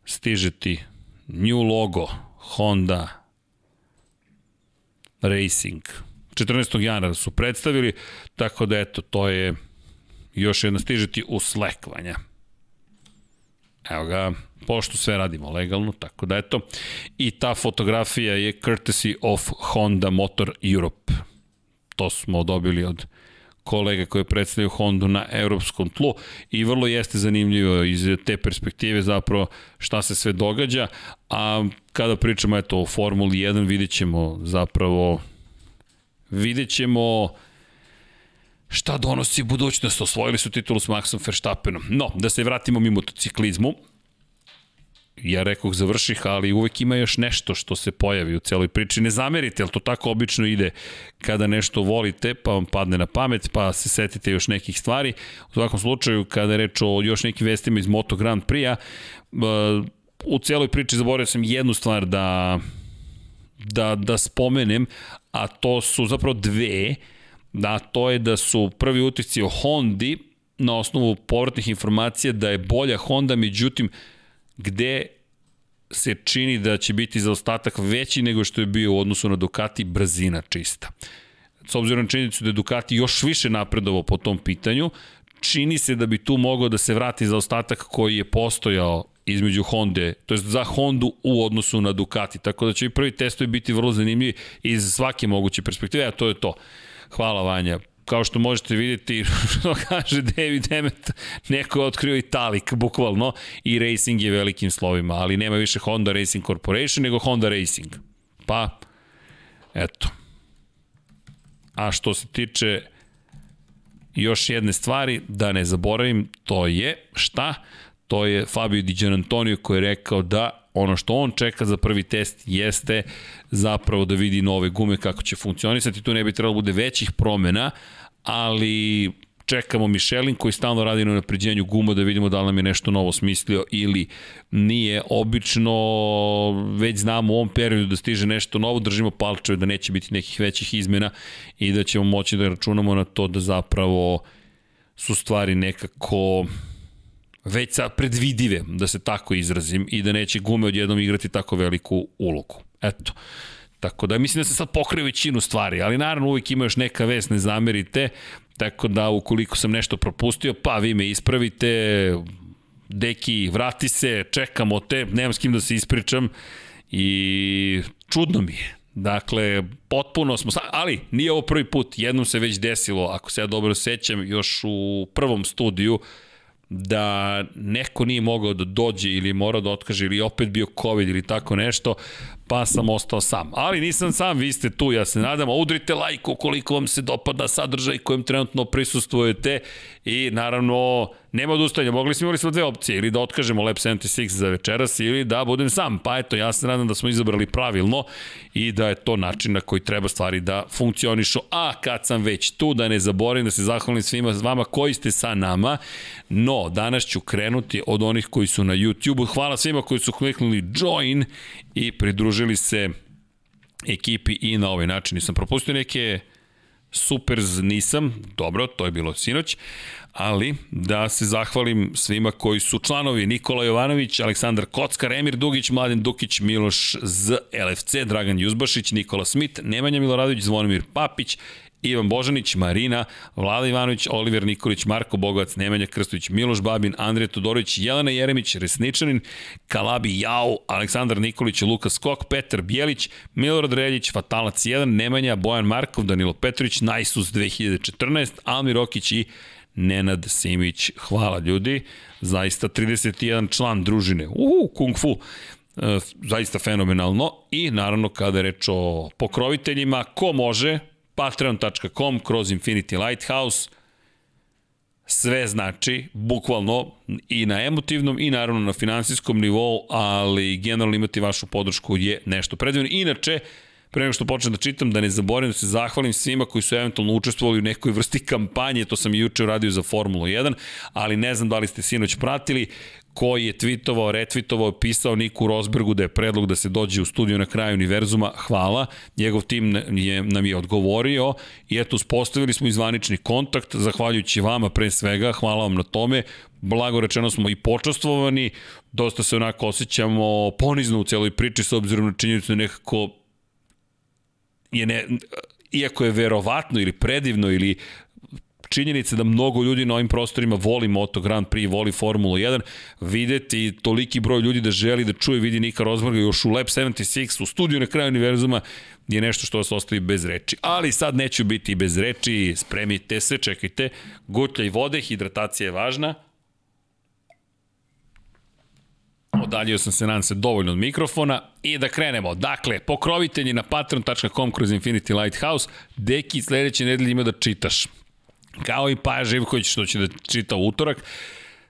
Stiže ti new logo Honda Racing. 14. januara su predstavili, tako da eto, to je još jedna stiže ti u Slack, Vanja. Evo ga, pošto sve radimo legalno, tako da eto. I ta fotografija je courtesy of Honda Motor Europe. To smo dobili od kolega koji predstavljaju Hondu na evropskom tlu i vrlo jeste zanimljivo iz te perspektive zapravo šta se sve događa, a kada pričamo eto o Formuli 1 vidjet ćemo zapravo vidjet ćemo šta donosi budućnost. Osvojili su titulu s Maxom Verstappenom. No, da se vratimo mi motociklizmu. Ja rekoh završih, ali uvek ima još nešto što se pojavi u celoj priči. Ne zamerite, ali to tako obično ide kada nešto volite, pa vam padne na pamet, pa se setite još nekih stvari. U svakom slučaju, kada je reč o još nekim vestima iz Moto Grand Prix-a, u celoj priči zaboravio sam jednu stvar da, da, da spomenem, a to su zapravo dve, da to je da su prvi utisci o Hondi na osnovu povratnih informacija da je bolja Honda, međutim, gde se čini da će biti zaostatak veći nego što je bio u odnosu na Ducati brzina čista. S obzirom na činjenicu da je Ducati još više napredovao po tom pitanju, čini se da bi tu mogao da se vrati zaostatak koji je postojao između Honda, to je za Hondu u odnosu na Ducati, tako da će i prvi testovi biti vrlo zanimljivi iz svake moguće perspektive, a to je to. Hvala Vanja. Kao što možete vidjeti, što kaže David Emmet, neko je otkrio Italik, bukvalno, i Racing je velikim slovima, ali nema više Honda Racing Corporation, nego Honda Racing. Pa, eto. A što se tiče još jedne stvari, da ne zaboravim, to je šta? To je Fabio Di Gianantonio koji je rekao da ono što on čeka za prvi test jeste zapravo da vidi nove gume kako će funkcionisati. Tu ne bi trebalo da bude većih promena, ali čekamo Michelin koji stalno radi na napređenju guma da vidimo da li nam je nešto novo smislio ili nije. Obično već znamo u ovom periodu da stiže nešto novo, držimo palčeve da neće biti nekih većih izmena i da ćemo moći da računamo na to da zapravo su stvari nekako već sa predvidive, da se tako izrazim, i da neće gume odjednom igrati tako veliku ulogu. Eto. Tako da mislim da se sad pokrije većinu stvari, ali naravno uvijek ima još neka vest, ne zamerite, tako da ukoliko sam nešto propustio, pa vi me ispravite, deki, vrati se, čekamo te, nemam s kim da se ispričam i čudno mi je. Dakle, potpuno smo, ali nije ovo prvi put, jednom se već desilo, ako se ja dobro sećam, još u prvom studiju, da neko nije mogao da dođe ili mora da otkaže ili opet bio COVID ili tako nešto, pa sam ostao sam. Ali nisam sam, vi ste tu, ja se nadam, udrite like ukoliko vam se dopada sadržaj kojem trenutno prisustvujete. I naravno nema odustajanja, mogli smo imali smo dve opcije, ili da otkažemo Lab 76 za večeras ili da budem sam, pa eto, ja se nadam da smo izabrali pravilno i da je to način na koji treba stvari da funkcionišu, a kad sam već tu, da ne zaboravim da se zahvalim svima vama koji ste sa nama, no, danas ću krenuti od onih koji su na YouTube-u, hvala svima koji su kliknuli join i pridružili se ekipi i na ovaj način. Nisam propustio neke Supers nisam, dobro, to je bilo sinoć, ali da se zahvalim svima koji su članovi Nikola Jovanović, Aleksandar Kockar, Emir Dugić, Mladen Dukić, Miloš Z, LFC, Dragan Juzbašić, Nikola Smit, Nemanja Miloradović, Zvonimir Papić, Ivan Božanić, Marina, Vlada Ivanović, Oliver Nikolić, Marko Bogovac, Nemanja Krstović, Miloš Babin, Andrija Todorović, Jelena Jeremić, Resničanin, Kalabi Jau, Aleksandar Nikolić, Lukas Kok, Petar Bijelić, Milorad Reljić, Fatalac 1, Nemanja, Bojan Markov, Danilo Petrović, Najsus 2014, Almir Okić i Nenad Simić. Hvala ljudi, zaista 31 član družine. Uhu, kung fu e, zaista fenomenalno i naravno kada je reč o pokroviteljima, ko može, patreon.com kroz Infinity Lighthouse, sve znači, bukvalno i na emotivnom i naravno na finansijskom nivou, ali generalno imati vašu podršku je nešto predivno. Inače, pre nego što počnem da čitam, da ne zaboravim da se zahvalim svima koji su eventualno učestvovali u nekoj vrsti kampanje, to sam i juče uradio za Formulu 1, ali ne znam da li ste sinoć pratili, koji je tweetovao, retweetovao, pisao Niku Rosbergu da je predlog da se dođe u studiju na kraju univerzuma, hvala. Njegov tim je, nam je odgovorio i eto, uspostavili smo izvanični kontakt, zahvaljujući vama pre svega, hvala vam na tome. Blago rečeno smo i počastvovani, dosta se onako osjećamo ponizno u celoj priči s obzirom na činjenicu da nekako je ne, iako je verovatno ili predivno ili činjenica da mnogo ljudi na ovim prostorima voli Moto Grand Prix, voli Formulu 1, videti toliki broj ljudi da želi da čuje, vidi Nika Rosberga još u Lab 76, u studiju na kraju univerzuma, je nešto što vas ostavi bez reči. Ali sad neću biti bez reči, spremite se, čekajte, gutlja i vode, hidratacija je važna, Odaljio sam se, nadam se, dovoljno od mikrofona i da krenemo. Dakle, pokrovitelji na patreon.com kroz Infinity Lighthouse. Deki, sledeće nedelje ima da čitaš. Kao i Paja Živković što će da čita utorak.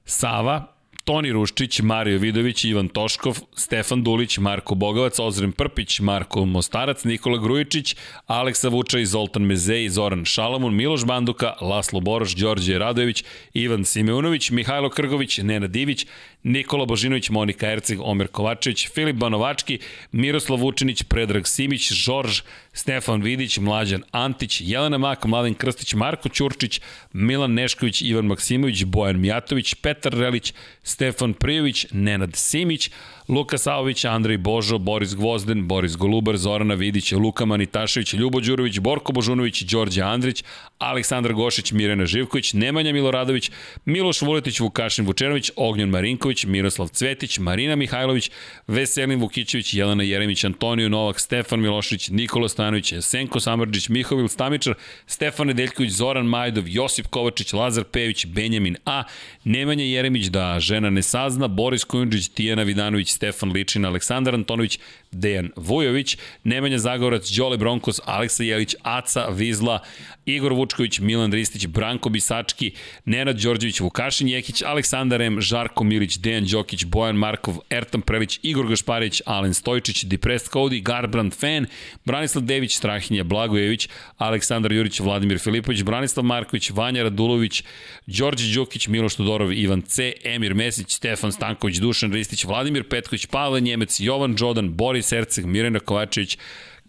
Sava, Toni Ruščić, Mario Vidović, Ivan Toškov, Stefan Dulić, Marko Bogovac, Ozren Prpić, Marko Mostarac, Nikola Grujičić, Aleksa Vučaj, Zoltan Mezej, Zoran Šalamun, Miloš Banduka, Laslo Boroš, Đorđe Radojević, Ivan Simeunović, Mihajlo Krgović, Nena Divić, Nikola Božinović, Monika Erceg, Omer Kovačević, Filip Banovački, Miroslav Vučinić, Predrag Simić, Žorž, Stefan Vidić, Mlađan Antić, Jelena Mak, Mladen Krstić, Marko Ćurčić, Milan Nešković, Ivan Maksimović, Bojan Mijatović, Petar Relić, Stefan Prijović, Nenad Simić, Luka Saović, Andrej Božo, Boris Gvozden, Boris Golubar, Zorana Vidić, Luka Manitašević, Ljubo Đurović, Borko Božunović, Đorđe Andrić, Aleksandar Gošić, Mirena Živković, Nemanja Miloradović, Miloš Vuletić, Vukašin Vučenović, Ognjan Marinković, Miroslav Cvetić, Marina Mihajlović, Veselin Vukićević, Jelena Jeremić, Antonio Novak, Stefan Milošić, Nikola Stanović, Senko Samrđić, Mihovil Stamičar, Stefan Nedeljković, Zoran Majdov, Josip Kovačić, Lazar Pević, Benjamin A, Nemanja Jeremić, da žena ne sazna, Boris Kujundžić, Tijena Vidanović, Stefan Ličin, Aleksandar Antonović, Dejan Vujović, Nemanja Zagorac, Đole Bronkos, Aleksa Jelić, Aca Vizla, Igor Vučković, Milan Ristić, Branko Bisački, Nenad Đorđević, Vukašin Jekić, Aleksandar M, Žarko Milić, Dejan Đokić, Bojan Markov, Ertan Prelić, Igor Gašparić, Alen Stojčić, Depressed Cody, Garbrand Fan, Branislav Dević, Strahinja Blagojević, Aleksandar Jurić, Vladimir Filipović, Branislav Marković, Vanja Radulović, Đorđe Đukić, Miloš Todorov, Ivan C, Emir Mesić, Stefan Stanković, Dušan Ristić, Vladimir Petković, Pavle Njemec, Jovan Đodan, Boris Erceg, Mirena Kovačević,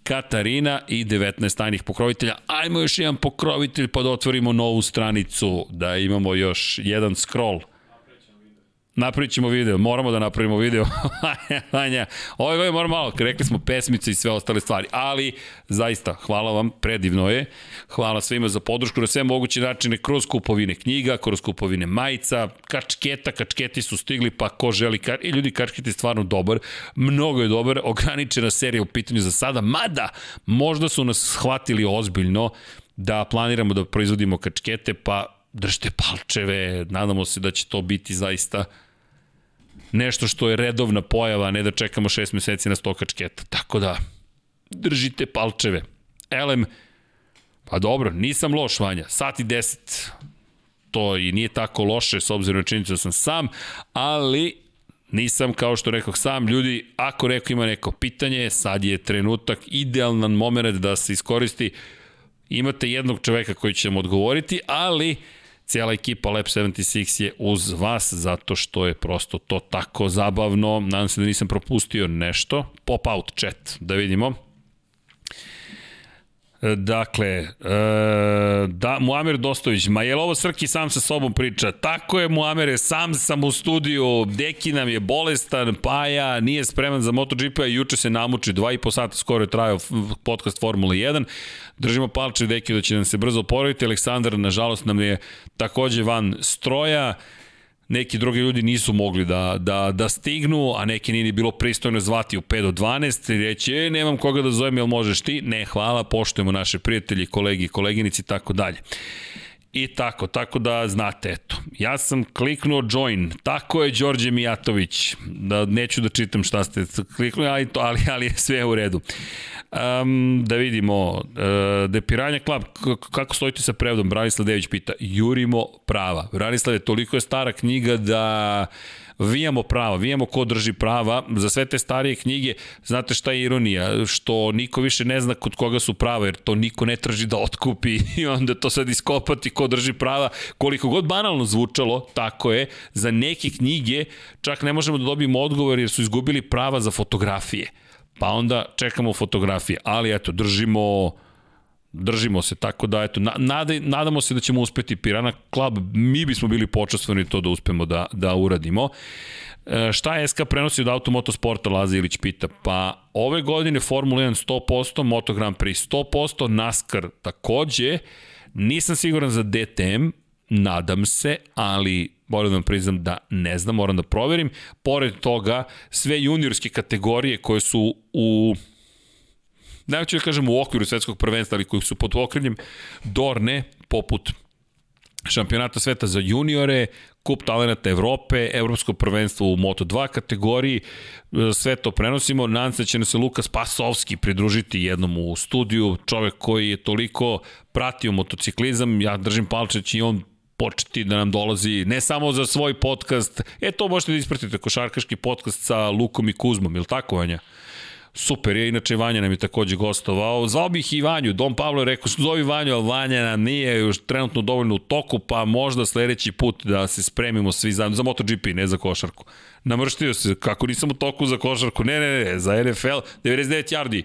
Katarina i 19 tajnih pokrovitelja. Ajmo još jedan pokrovitelj pa da otvorimo novu stranicu, da imamo još jedan scroll. Napravit ćemo video, moramo da napravimo video. Vanja, ove godine moramo malo, rekli smo pesmice i sve ostale stvari, ali zaista, hvala vam, predivno je. Hvala svima za podršku na sve moguće načine, kroz kupovine knjiga, kroz kupovine majica, kačketa, kačketi su stigli, pa ko želi, ka... i ljudi kačketi je stvarno dobar, mnogo je dobar, ograničena serija u pitanju za sada, mada možda su nas shvatili ozbiljno da planiramo da proizvodimo kačkete, pa držite palčeve, nadamo se da će to biti zaista nešto što je redovna pojava, ne da čekamo šest meseci na sto kačketa. Tako da, držite palčeve. Elem, pa dobro, nisam loš, Vanja, sat i deset, to i nije tako loše s obzirom na činjenicu da sam sam, ali nisam, kao što rekao sam, ljudi, ako neko ima neko pitanje, sad je trenutak, idealan moment da se iskoristi, imate jednog čoveka koji će vam odgovoriti, ali cijela ekipa Lab 76 je uz vas zato što je prosto to tako zabavno. Nadam se da nisam propustio nešto. Pop out chat, da vidimo. Dakle, e, da, Muamer Dostović, ma je li ovo Srki sam sa sobom priča? Tako je, Muamere, sam sam u studiju, Deki nam je bolestan, Paja nije spreman za MotoGP, a juče se namuči, dva i po sata skoro je trajao podcast Formula 1. Držimo palče Deki da će nam se brzo oporaviti, Aleksandar, nažalost, nam je takođe van stroja neki drugi ljudi nisu mogli da, da, da stignu, a neki nije bilo pristojno zvati u 5 do 12 i reći, e, nemam koga da zovem, jel možeš ti? Ne, hvala, poštujemo naše prijatelji, kolegi, koleginici i tako dalje. I tako, tako da znate, eto. Ja sam kliknuo join, tako je Đorđe Mijatović, da neću da čitam šta ste kliknuli, ali, to, ali, ali je sve u redu. Um, da vidimo, uh, Depiranja kako stojite sa prevodom? Branislav Dević pita, jurimo prava. Branislav je toliko je stara knjiga da vijamo prava, vijamo ko drži prava, za sve te starije knjige, znate šta je ironija, što niko više ne zna kod koga su prava, jer to niko ne traži da otkupi. I onda to sad iskopati ko drži prava, koliko god banalno zvučalo, tako je, za neke knjige čak ne možemo da dobijemo odgovor jer su izgubili prava za fotografije. Pa onda čekamo fotografije, ali eto, držimo držimo se, tako da eto, nada, nadamo se da ćemo uspeti Pirana Club, mi bismo bili počastveni to da uspemo da, da uradimo. E, šta SK prenosi od Automotosporta, Laza Ilić pita? Pa ove godine Formula 1 100%, Moto Grand Prix 100%, NASCAR takođe, nisam siguran za DTM, nadam se, ali moram da vam priznam da ne znam, moram da proverim. Pored toga, sve juniorske kategorije koje su u najveće da kažem u okviru svetskog prvenstva, ali koji su pod okrenjem Dorne, poput šampionata sveta za juniore, kup talenata Evrope, evropsko prvenstvo u Moto2 kategoriji, sve to prenosimo, nadam se da će se Lukas Pasovski pridružiti jednom u studiju, čovek koji je toliko pratio motociklizam, ja držim palčeć i on početi da nam dolazi ne samo za svoj podcast, e to možete da ispratite, košarkaški podcast sa Lukom i Kuzmom, ili tako Vanja? Super je, inače Vanja nam je takođe gostovao. Zvao bih i Vanju, Dom Pavlo je rekao, zovi Vanju, ali Vanja nam nije još trenutno dovoljno u toku, pa možda sledeći put da se spremimo svi zajedno, za MotoGP, ne za košarku. Namrštio se, kako nisam u toku za košarku, ne, ne, ne, za NFL, 99 yardi.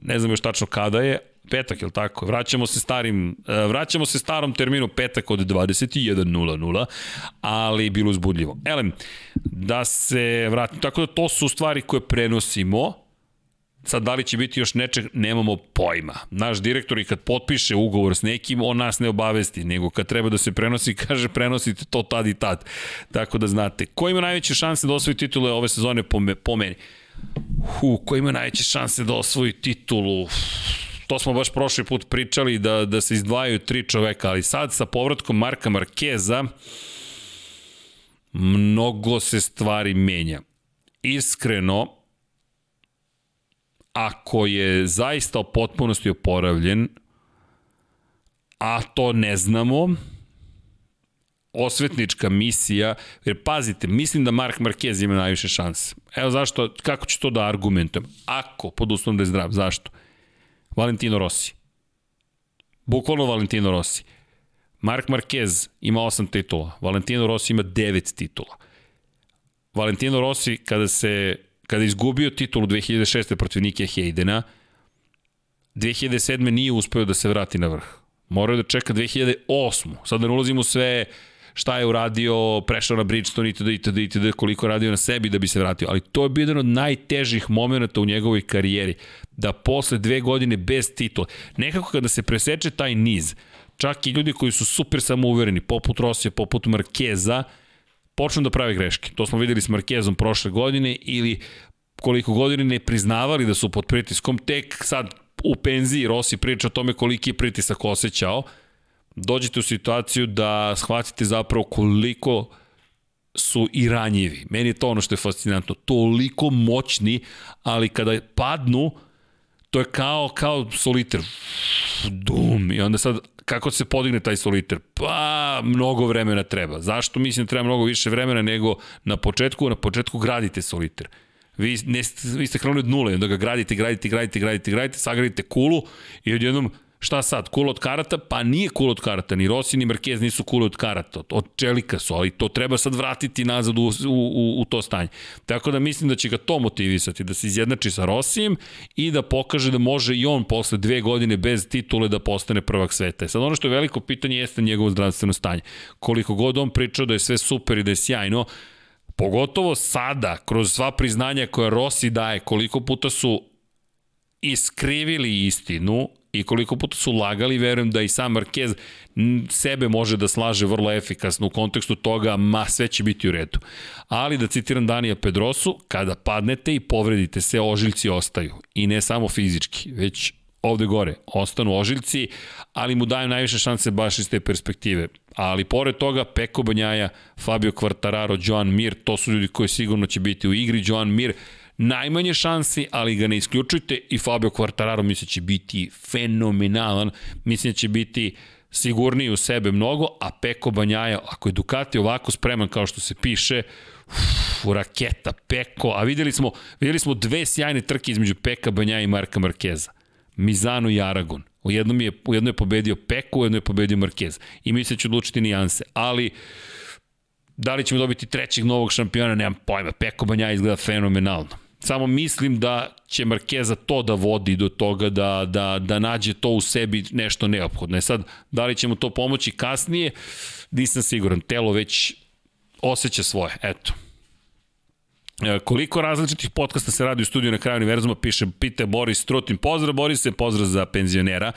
Ne znam još tačno kada je, petak, je tako? Vraćamo se starim, e, vraćamo se starom terminu petak od 21.00, ali bilo uzbudljivo. Elem, da se vratim, tako da to su stvari koje prenosimo, Sad, da li će biti još nečeg, nemamo pojma. Naš direktor i kad potpiše ugovor s nekim, on nas ne obavesti, nego kad treba da se prenosi, kaže prenosite to tad i tad. Tako da znate. Ko ima najveće šanse da osvoji titule ove sezone po, me, po meni? Hu, ko ima najveće šanse da osvoji titulu? to smo baš prošli put pričali da, da se izdvajaju tri čoveka, ali sad sa povratkom Marka Markeza mnogo se stvari menja. Iskreno, ako je zaista o potpunosti oporavljen, a to ne znamo, osvetnička misija, jer pazite, mislim da Mark Marquez ima najviše šanse. Evo zašto, kako ću to da argumentujem? Ako, pod uslovom da je zdrav, zašto? Valentino Rossi. Bukvalno Valentino Rossi. Mark Marquez ima 8 titula, Valentino Rossi ima 9 titula. Valentino Rossi kada se kada je izgubio titulu 2006. protiv Nike Hejdena, 2007. nije uspeo da se vrati na vrh. Morao da čeka 2008. Sad da ne ulazimo sve šta je uradio, prešao na Bridgestone itd. itd. itd. koliko radio na sebi da bi se vratio. Ali to je bio jedan od najtežih momenta u njegovoj karijeri. Da posle dve godine bez titula, nekako kada se preseče taj niz, čak i ljudi koji su super samouvereni, poput Rosija, poput Markeza, počnu da prave greške. To smo videli s Markezom prošle godine ili koliko godine ne priznavali da su pod pritiskom, tek sad u penziji Rossi priča o tome koliki je pritisak osjećao, dođete u situaciju da shvatite zapravo koliko su i ranjivi. Meni je to ono što je fascinantno. Toliko moćni, ali kada padnu, to je kao, kao soliter. Dum. I onda sad, kako se podigne taj soliter? Pa, mnogo vremena treba. Zašto? Mislim da treba mnogo više vremena nego na početku. Na početku gradite soliter. Vi, ne, vi ste krenuli od nule, onda ga gradite, gradite, gradite, gradite, gradite, sagradite kulu i odjednom šta sad, kula od karata? Pa nije kula od karata, ni Rossi ni Marquez nisu kula od karata, od čelika su, ali to treba sad vratiti nazad u, u, u, to stanje. Tako da mislim da će ga to motivisati, da se izjednači sa Rossijem i da pokaže da može i on posle dve godine bez titule da postane prvak sveta. Sad ono što je veliko pitanje jeste njegovo zdravstveno stanje. Koliko god on pričao da je sve super i da je sjajno, Pogotovo sada, kroz sva priznanja koje Rossi daje, koliko puta su iskrivili istinu i koliko puta su lagali, verujem da i sam Marquez sebe može da slaže vrlo efikasno u kontekstu toga, ma sve će biti u redu. Ali da citiram Danija Pedrosu, kada padnete i povredite se, ožiljci ostaju. I ne samo fizički, već ovde gore, ostanu ožiljci, ali mu daju najviše šanse baš iz te perspektive. Ali pored toga, Peko Banjaja, Fabio Quartararo, Joan Mir, to su ljudi koji sigurno će biti u igri. Joan Mir, najmanje šansi, ali ga ne isključujte i Fabio Quartararo mislim da će biti fenomenalan, mislim da će biti sigurniji u sebe mnogo, a Peko Banjaja, ako je Ducati ovako spreman kao što se piše, uf, raketa, Peko, a videli smo, videli smo dve sjajne trke između Peka Banjaja i Marka Markeza. Mizano i Aragon. U jednom je, u jednom je pobedio Peko, u jednom je pobedio Marquez. I mi se će odlučiti nijanse. Ali, da li ćemo dobiti trećeg novog šampiona, nemam pojma. Peko Banja izgleda fenomenalno. Samo mislim da će Markeza to da vodi do toga da, da, da nađe to u sebi nešto neophodno. E sad, da li ćemo to pomoći kasnije, nisam siguran. Telo već osjeća svoje. Eto. E, koliko različitih podcasta se radi u studiju na kraju univerzuma, piše, pite Boris Strutin, pozdrav Borise, pozdrav za penzionera,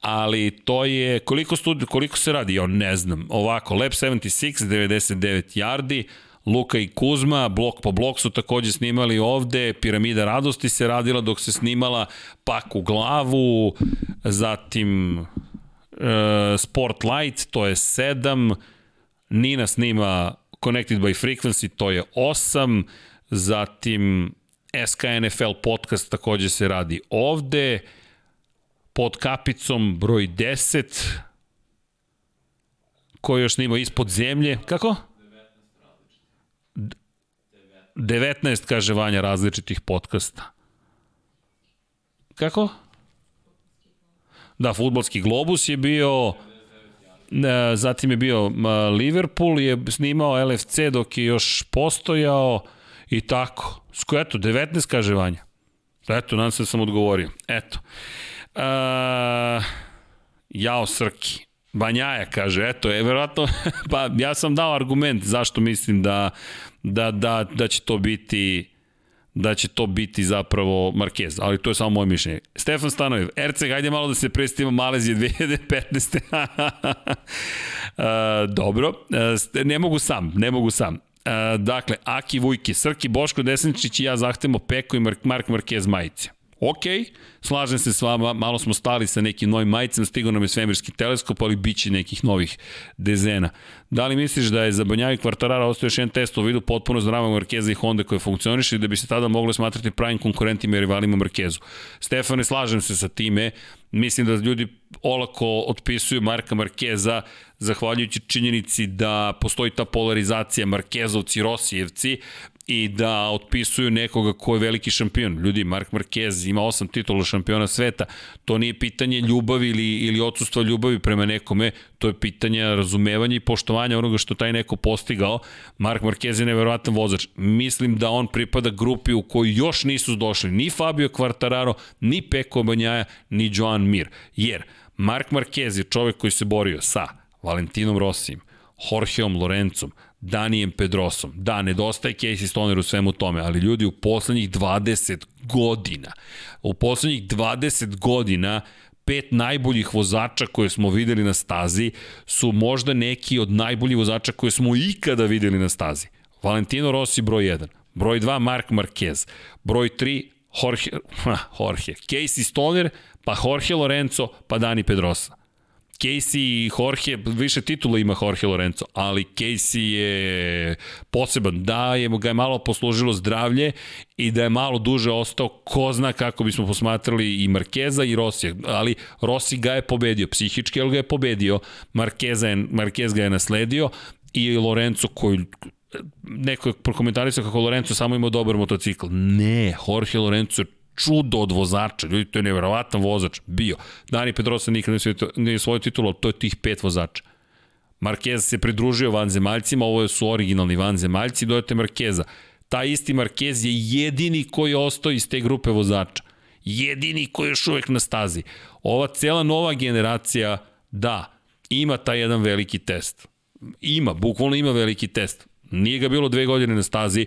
ali to je, koliko, studi, koliko se radi, ja ne znam, ovako, Lab 76, 99 yardi, Luka i Kuzma, blok po blok su takođe snimali ovde, Piramida radosti se radila dok se snimala Pak u glavu, zatim e, Spotlight, to je 7, Nina snima Connected by Frequency, to je 8, zatim SKNFL podcast takođe se radi ovde, pod kapicom broj 10, koji još snima ispod zemlje, kako? 19, kaže Vanja, različitih podcasta. Kako? Da, futbolski globus je bio E, zatim je bio Liverpool, je snimao LFC dok je još postojao i tako. Sko, eto, 19 kaže Vanja. Eto, nadam se da sam odgovorio. Eto. Uh, jao Srki. Banjaja kaže, eto, je verovatno, pa ja sam dao argument zašto mislim da, da, da, da će to biti da će to biti zapravo Marquez, ali to je samo moje mišljenje. Stefan Stanojev, Erceg, hajde malo da se predstavimo Malezije 2015. uh, dobro, uh, ne mogu sam, ne mogu sam. Uh, dakle, Aki Vujki, Srki, Boško Desničić i ja zahtemo Peko i Mark, Mark Marquez majice. Ok, slažem se s vama, malo smo stali sa nekim novim majicama, stigao nam je svemirski teleskop, ali bit će nekih novih dezena. Da li misliš da je za Banjavi Kvartarara ostao još jedan test u vidu potpuno zdravog Markeza i Honda koje funkcioniše i da bi se tada moglo smatrati pravim konkurentima i rivalima Markezu? Stefane, slažem se sa time, mislim da ljudi olako otpisuju Marka Markeza zahvaljujući činjenici da postoji ta polarizacija Markezovci, Rosijevci, i da otpisuju nekoga ko je veliki šampion. Ljudi, Mark Marquez ima osam titula šampiona sveta. To nije pitanje ljubavi ili, ili odsustva ljubavi prema nekome, to je pitanje razumevanja i poštovanja onoga što taj neko postigao. Mark Marquez je neverovatan vozač. Mislim da on pripada grupi u kojoj još nisu došli ni Fabio Quartararo, ni Peko Banjaja, ni Joan Mir. Jer Mark Marquez je čovek koji se borio sa Valentinom Rossijem, Jorgeom Lorencom, Danijem Pedrosom. Da, nedostaje Casey Stoner u svemu tome, ali ljudi u poslednjih 20 godina, u poslednjih 20 godina pet najboljih vozača koje smo videli na stazi su možda neki od najboljih vozača koje smo ikada videli na stazi. Valentino Rossi broj 1, broj 2 Mark Marquez, broj 3 Jorge, Jorge, Casey Stoner, pa Jorge Lorenzo, pa Dani Pedrosa. Casey i Jorge, više titula ima Jorge Lorenzo, ali Casey je poseban, da je ga je malo poslužilo zdravlje i da je malo duže ostao, ko zna kako bismo posmatrali i Markeza i Rosija, ali Rossi ga je pobedio, psihički, ali ga je pobedio, Markeza je, Markez ga je nasledio i Lorenzo koji neko je prokomentarisao kako Lorenzo samo imao dobar motocikl. Ne, Jorge Lorenzo čudo od vozača, ljudi, to je nevjerovatan vozač, bio. Dani Pedrosa nikad ne nije svoj titul, ali to je tih pet vozača. Marquez se pridružio vanzemaljcima, ovo su originalni vanzemaljci, dojete Markeza. Ta isti Marquez je jedini koji je ostao iz te grupe vozača. Jedini koji je još uvek na stazi. Ova cela nova generacija, da, ima taj jedan veliki test. Ima, bukvalno ima veliki test. Nije ga bilo dve godine na stazi,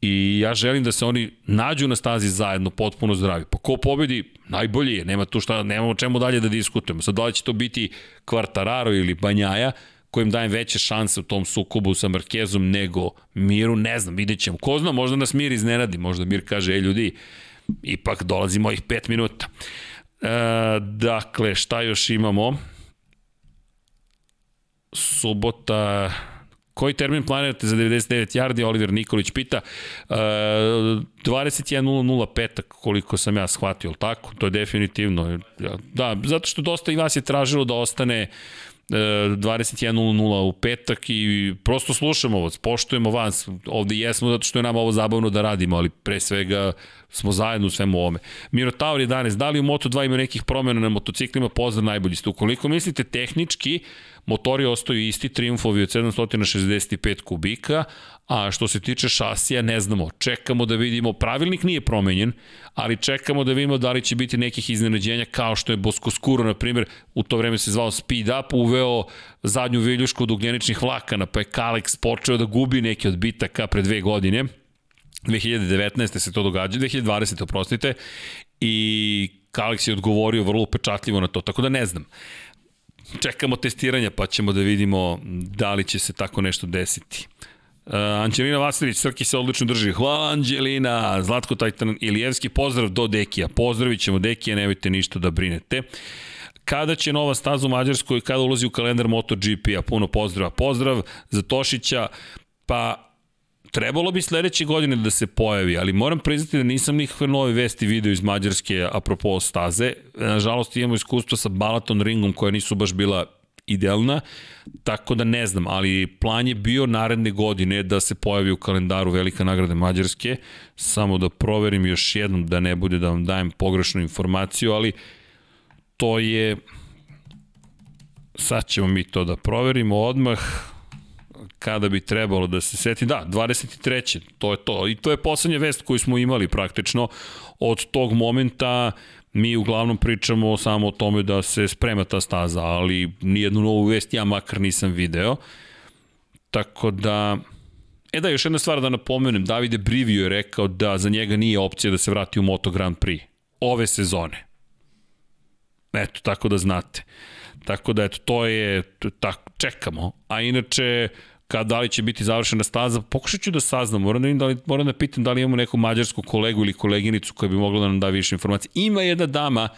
I ja želim da se oni nađu na stazi zajedno, potpuno zdravi. Pa ko pobedi, najbolji je, nema tu šta, nemamo čemu dalje da diskutujemo. Sad da li će to biti Kvartararo ili Banjaja, kojim dajem veće šanse u tom sukobu sa Markezom nego Miru, ne znam, vidjet ćemo. Ko zna, možda nas Mir iznenadi, možda Mir kaže, ej ljudi, ipak dolazi mojih 5 minuta. E, dakle, šta još imamo? Subota, Koji termin planirate za 99 yardi? Oliver Nikolić pita. Uh, 21.00 petak, koliko sam ja shvatio, tako? To je definitivno. Da, zato što dosta i vas je tražilo da ostane 21.00 u petak i prosto slušamo vas, poštujemo vas, ovde jesmo zato što je nam ovo zabavno da radimo, ali pre svega smo zajedno u svemu ovome. Miro Taur 11, da li u Moto2 ima nekih promjena na motociklima, pozdrav najbolji ste. Ukoliko mislite tehnički, motori ostaju isti, Triumfovi od 765 kubika, a što se tiče šasija ne znamo, čekamo da vidimo, pravilnik nije promenjen, ali čekamo da vidimo da li će biti nekih iznenađenja kao što je Boskoskuro, na primjer, u to vreme se zvao Speed Up, uveo zadnju viljušku od ugljeničnih vlakana, pa je Kalex počeo da gubi neke od bitaka pre dve godine, 2019. se to događa, 2020. oprostite, i Kalex je odgovorio vrlo upečatljivo na to, tako da ne znam čekamo testiranja pa ćemo da vidimo da li će se tako nešto desiti. Uh, Anđelina Vasilić, Srki se odlično drži. Hvala Anđelina, Zlatko Tajtan Ilijevski, pozdrav do Dekija. Pozdravit ćemo Dekija, nemojte ništa da brinete. Kada će nova staza u Mađarskoj, kada ulazi u kalendar MotoGP-a? Puno pozdrava. Pozdrav za Tošića. Pa Trebalo bi sledeće godine da se pojavi, ali moram priznati da nisam nikakve nove vesti video iz Mađarske apropo staze. Nažalost imamo iskustvo sa Balaton ringom koja nisu baš bila idealna, tako da ne znam, ali plan je bio naredne godine da se pojavi u kalendaru Velika nagrada Mađarske, samo da proverim još jednom da ne bude da vam dajem pogrešnu informaciju, ali to je sad ćemo mi to da proverimo odmah kada bi trebalo da se seti, da, 23. to je to. I to je poslednja vest koju smo imali praktično. Od tog momenta mi uglavnom pričamo samo o tome da se sprema ta staza, ali nijednu novu vest ja makar nisam video. Tako da... E da, još jedna stvar da napomenem, Davide Brivio je rekao da za njega nije opcija da se vrati u Moto Grand Prix ove sezone. Eto, tako da znate. Tako da, eto, to je, tako, čekamo. A inače, kad da li će biti završena staza, pokušat ću da saznam, moram da, da li, moram da pitam da li imamo neku mađarsku kolegu ili koleginicu koja bi mogla da nam da više informacije. Ima jedna dama,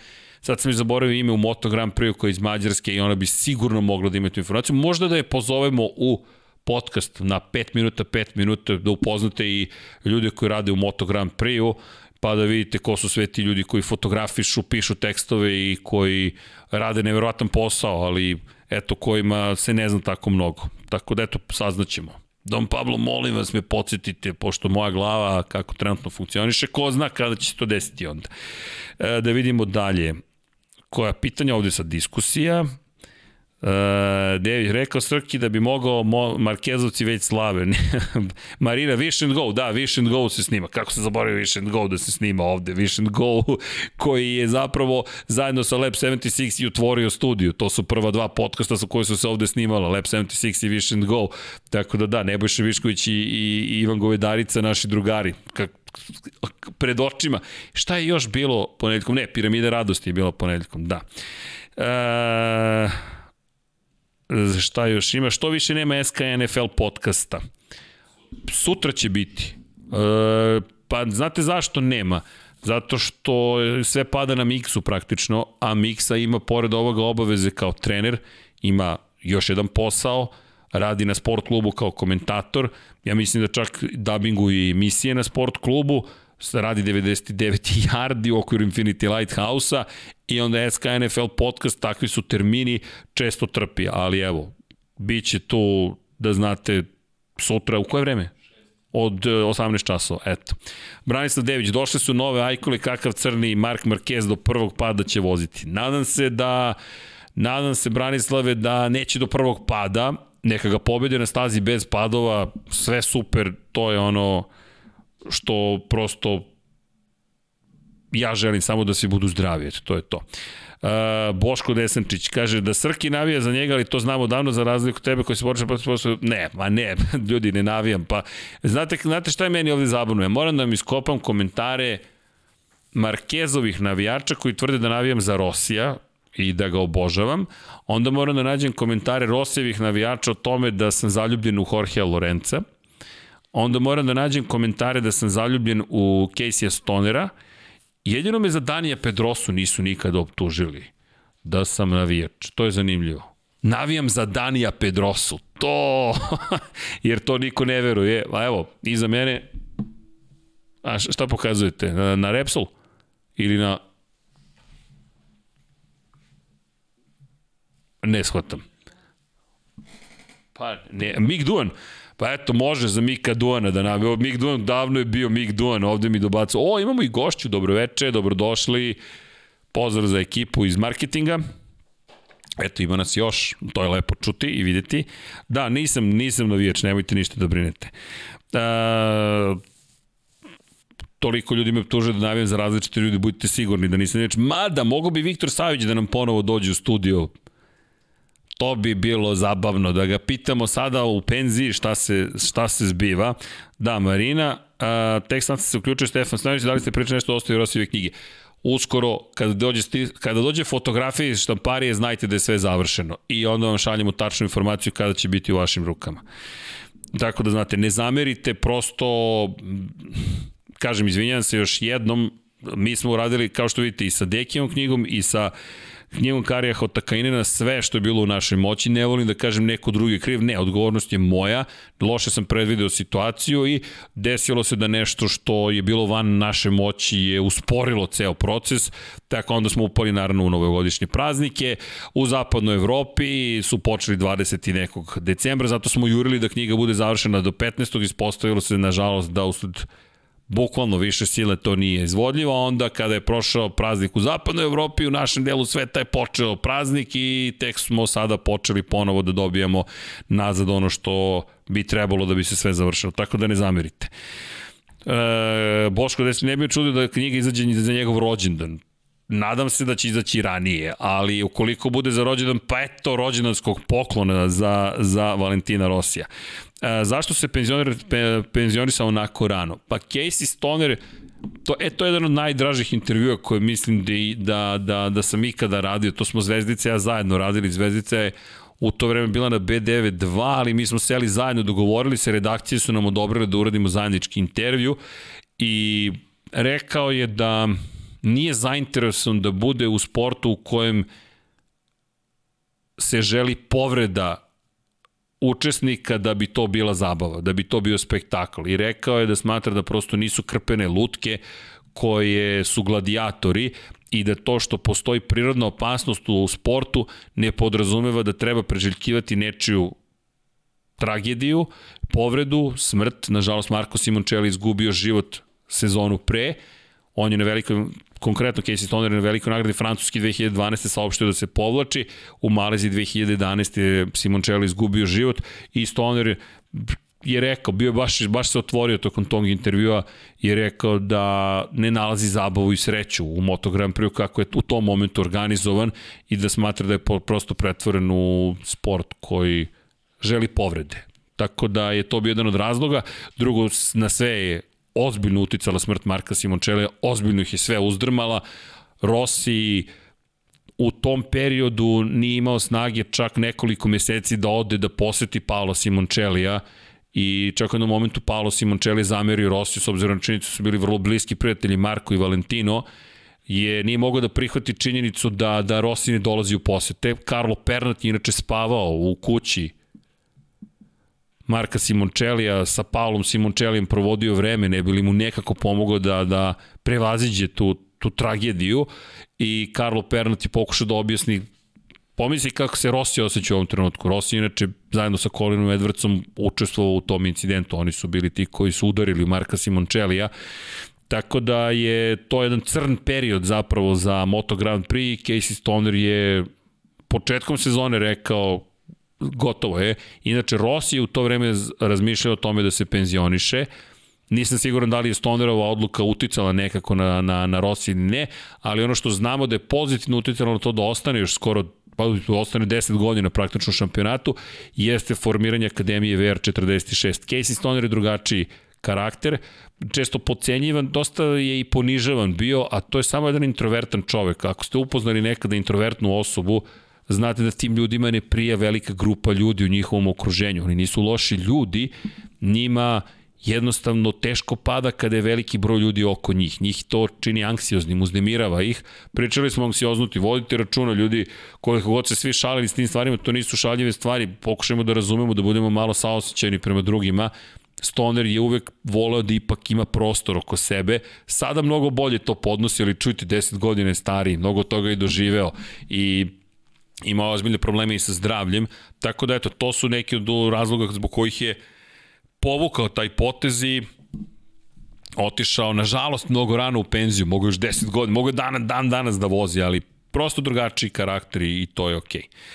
sad sam i zaboravio ime u Moto Grand Prix koja je iz Mađarske i ona bi sigurno mogla da ima tu informaciju. Možda da je pozovemo u podcast na 5 minuta, 5 minuta, da upoznate i ljude koji rade u Moto Grand Prix-u, pa da vidite ko su sve ti ljudi koji fotografišu, pišu tekstove i koji rade neverovatan posao, ali eto, kojima se ne zna tako mnogo. Tako da, eto, saznaćemo. Don Pablo, molim vas me podsjetite, pošto moja glava kako trenutno funkcioniše, ko zna kada će se to desiti onda. E, da vidimo dalje. Koja pitanja ovde sa diskusija? Uh, Devi, rekao Srki da bi mogao mo, Markezovci već slave. Marina, Wish and Go, da, Wish and Go se snima. Kako se zaboravio Wish and Go da se snima ovde? Wish and Go koji je zapravo zajedno sa Lab 76 i otvorio studiju. To su prva dva podcasta sa koje su se ovde snimala. Lab 76 i Wish and Go. Tako da da, Nebojša Višković i, i, i Ivan Govedarica, naši drugari. Kak, pred očima. Šta je još bilo ponedljkom? Ne, Piramida radosti je bilo ponedljkom, da. Uh, šta još ima, što više nema SK NFL podcasta. Sutra će biti. E, pa znate zašto nema? Zato što sve pada na Miksu praktično, a Miksa ima pored ovoga obaveze kao trener, ima još jedan posao, radi na sport klubu kao komentator, ja mislim da čak dubbingu i emisije na sport klubu, radi 99 yardi u okviru Infinity Lighthouse-a i onda SK NFL podcast, takvi su termini, često trpi, ali evo, bit će tu, da znate, sutra, u koje vreme? od 18 e, časova, eto. Branislav Dević, došle su nove ajkole, kakav crni Mark Marquez do prvog pada će voziti. Nadam se da, nadam se Branislave da neće do prvog pada, neka ga pobede na stazi bez padova, sve super, to je ono, što prosto ja želim samo da svi budu zdravi, eto, to je to. Uh, Boško Desančić kaže da Srki navija za njega, ali to znamo davno za razliku tebe koji se počne posle, ne, ma ne, ljudi ne navijam, pa znate, znate šta je meni ovde zabavno? Ja moram da mi iskopam komentare Markezovih navijača koji tvrde da navijam za Rosija, i da ga obožavam, onda moram da nađem komentare Rosijevih navijača o tome da sam zaljubljen u Jorgea Lorenza, onda moram da nađem komentare da sam zaljubljen u Casey Stonera. Jedino me za Danija Pedrosu nisu nikada optužili da sam navijač. To je zanimljivo. Navijam za Danija Pedrosu. To, jer to niko ne veruje. A evo, iza mene, a šta pokazujete? Na, na Repsol? Ili na... Ne shvatam. Pa, ne, Mick Duan. Pa eto, može za Mika Duana da nam... Mik Duan davno je bio Mik Duan, ovde mi dobacu. O, imamo i gošću, dobroveče, dobrodošli. Pozdrav za ekipu iz marketinga. Eto, ima nas još, to je lepo čuti i videti. Da, nisam, nisam navijač, nemojte ništa da brinete. E, toliko ljudi me tuže da navijam za različite ljudi, budite sigurni da nisam navijač. Mada, mogo bi Viktor Savić da nam ponovo dođe u studio To bi bilo zabavno da ga pitamo sada u penziji šta se, šta se zbiva. Da, Marina, a, tek sam se uključio Stefan Stanović, da li ste pričali nešto ostaju Rosijeve knjige? Uskoro, kada dođe, kada dođe fotografija iz štamparije, znajte da je sve završeno. I onda vam šaljemo tačnu informaciju kada će biti u vašim rukama. Tako da znate, ne zamerite, prosto, kažem, izvinjam se još jednom, mi smo uradili, kao što vidite, i sa Dekijom knjigom i sa knjigom Karija Hotakainena sve što je bilo u našoj moći, ne volim da kažem neko drugi kriv, ne, odgovornost je moja, loše sam predvideo situaciju i desilo se da nešto što je bilo van naše moći je usporilo ceo proces, tako onda smo upali naravno u novogodišnje praznike, u zapadnoj Evropi su počeli 20. nekog decembra, zato smo jurili da knjiga bude završena do 15. ispostavilo se nažalost da usled bukvalno više sile to nije izvodljivo, onda kada je prošao praznik u zapadnoj Evropi, u našem delu sveta je počeo praznik i tek smo sada počeli ponovo da dobijamo nazad ono što bi trebalo da bi se sve završilo, tako da ne zamerite. E, Boško Desi ne bi čudio da knjiga izađe za njegov rođendan. Nadam se da će izaći ranije, ali ukoliko bude za rođendan, pa eto rođendanskog poklona za, za Valentina Rosija. E, zašto se penzioner, pe, penzionisao onako rano? Pa Casey Stoner, to, e, to je jedan od najdražih intervjua koje mislim da, da, da, da sam ikada radio. To smo Zvezdice ja zajedno radili. Zvezdice je u to vreme bila na B92, ali mi smo seli zajedno, dogovorili se, redakcije su nam odobrile da uradimo zajednički intervju i rekao je da nije zainteresovan da bude u sportu u kojem se želi povreda učesnika da bi to bila zabava, da bi to bio spektakl. I rekao je da smatra da prosto nisu krpene lutke koje su gladijatori i da to što postoji prirodna opasnost u sportu ne podrazumeva da treba preželjkivati nečiju tragediju, povredu, smrt. Nažalost, Marko Simončeli izgubio život sezonu pre, On je na velikoj, konkretno Casey Stoner je na velikoj nagradi Francuski 2012. saopštio da se povlači, u Malezi 2011. je Simoncelli izgubio život i Stoner je rekao, bio je baš, baš se otvorio tokom tog intervjua, je rekao da ne nalazi zabavu i sreću u Moto Grand Prix kako je u tom momentu organizovan i da smatra da je prosto pretvoren u sport koji želi povrede. Tako da je to bio jedan od razloga. Drugo, na sve je ozbiljno uticala smrt Marka Simončelija, ozbiljno ih je sve uzdrmala. Rossi u tom periodu nije imao snage čak nekoliko meseci da ode da poseti Paolo Simončelija i čak u jednom momentu Paolo Simoncelli zamerio Rossi s obzirom na činjenicu da su bili vrlo bliski prijatelji Marko i Valentino je nije mogao da prihvati činjenicu da, da Rossi ne dolazi u posete. Carlo Pernat je inače spavao u kući Marka Simoncellija sa Paulom Simoncellijem provodio vreme, ne bili mu nekako pomogao da, da prevaziđe tu, tu tragediju i Carlo Pernat je pokušao da objasni pomisli kako se Rossi osjeća u ovom trenutku. Rossi inače zajedno sa Colinom Edwardsom učestvovao u tom incidentu. Oni su bili ti koji su udarili Marka Simoncellija. Tako da je to jedan crn period zapravo za Moto Grand Prix. Casey Stoner je početkom sezone rekao gotovo je. Inače, Rossi je u to vreme razmišljao o tome da se penzioniše. Nisam siguran da li je Stonerova odluka uticala nekako na, na, na Rossi ili ne, ali ono što znamo da je pozitivno uticalo na to da ostane još skoro pa ostane 10 godina praktično šampionatu, jeste formiranje Akademije VR46. Casey Stoner je drugačiji karakter, često pocenjivan, dosta je i ponižavan bio, a to je samo jedan introvertan čovek. Ako ste upoznali nekada introvertnu osobu, znate da tim ljudima ne prija velika grupa ljudi u njihovom okruženju. Oni nisu loši ljudi, njima jednostavno teško pada kada je veliki broj ljudi oko njih. Njih to čini anksioznim, uznemirava ih. Pričali smo anksioznuti, vodite računa ljudi koliko god se svi šalili s tim stvarima, to nisu šaljive stvari, pokušajmo da razumemo, da budemo malo saosećajni prema drugima. Stoner je uvek voleo da ipak ima prostor oko sebe. Sada mnogo bolje to podnosi, ali čujte, 10 godina je stariji, mnogo toga je doživeo i ima ozbiljne probleme i sa zdravljem, tako da eto, to su neki od razloga zbog kojih je povukao taj potez i otišao, nažalost, mnogo rano u penziju, mogu još 10 godina, mogu dan, dan danas da vozi, ali prosto drugačiji karakter i to je okej. Okay.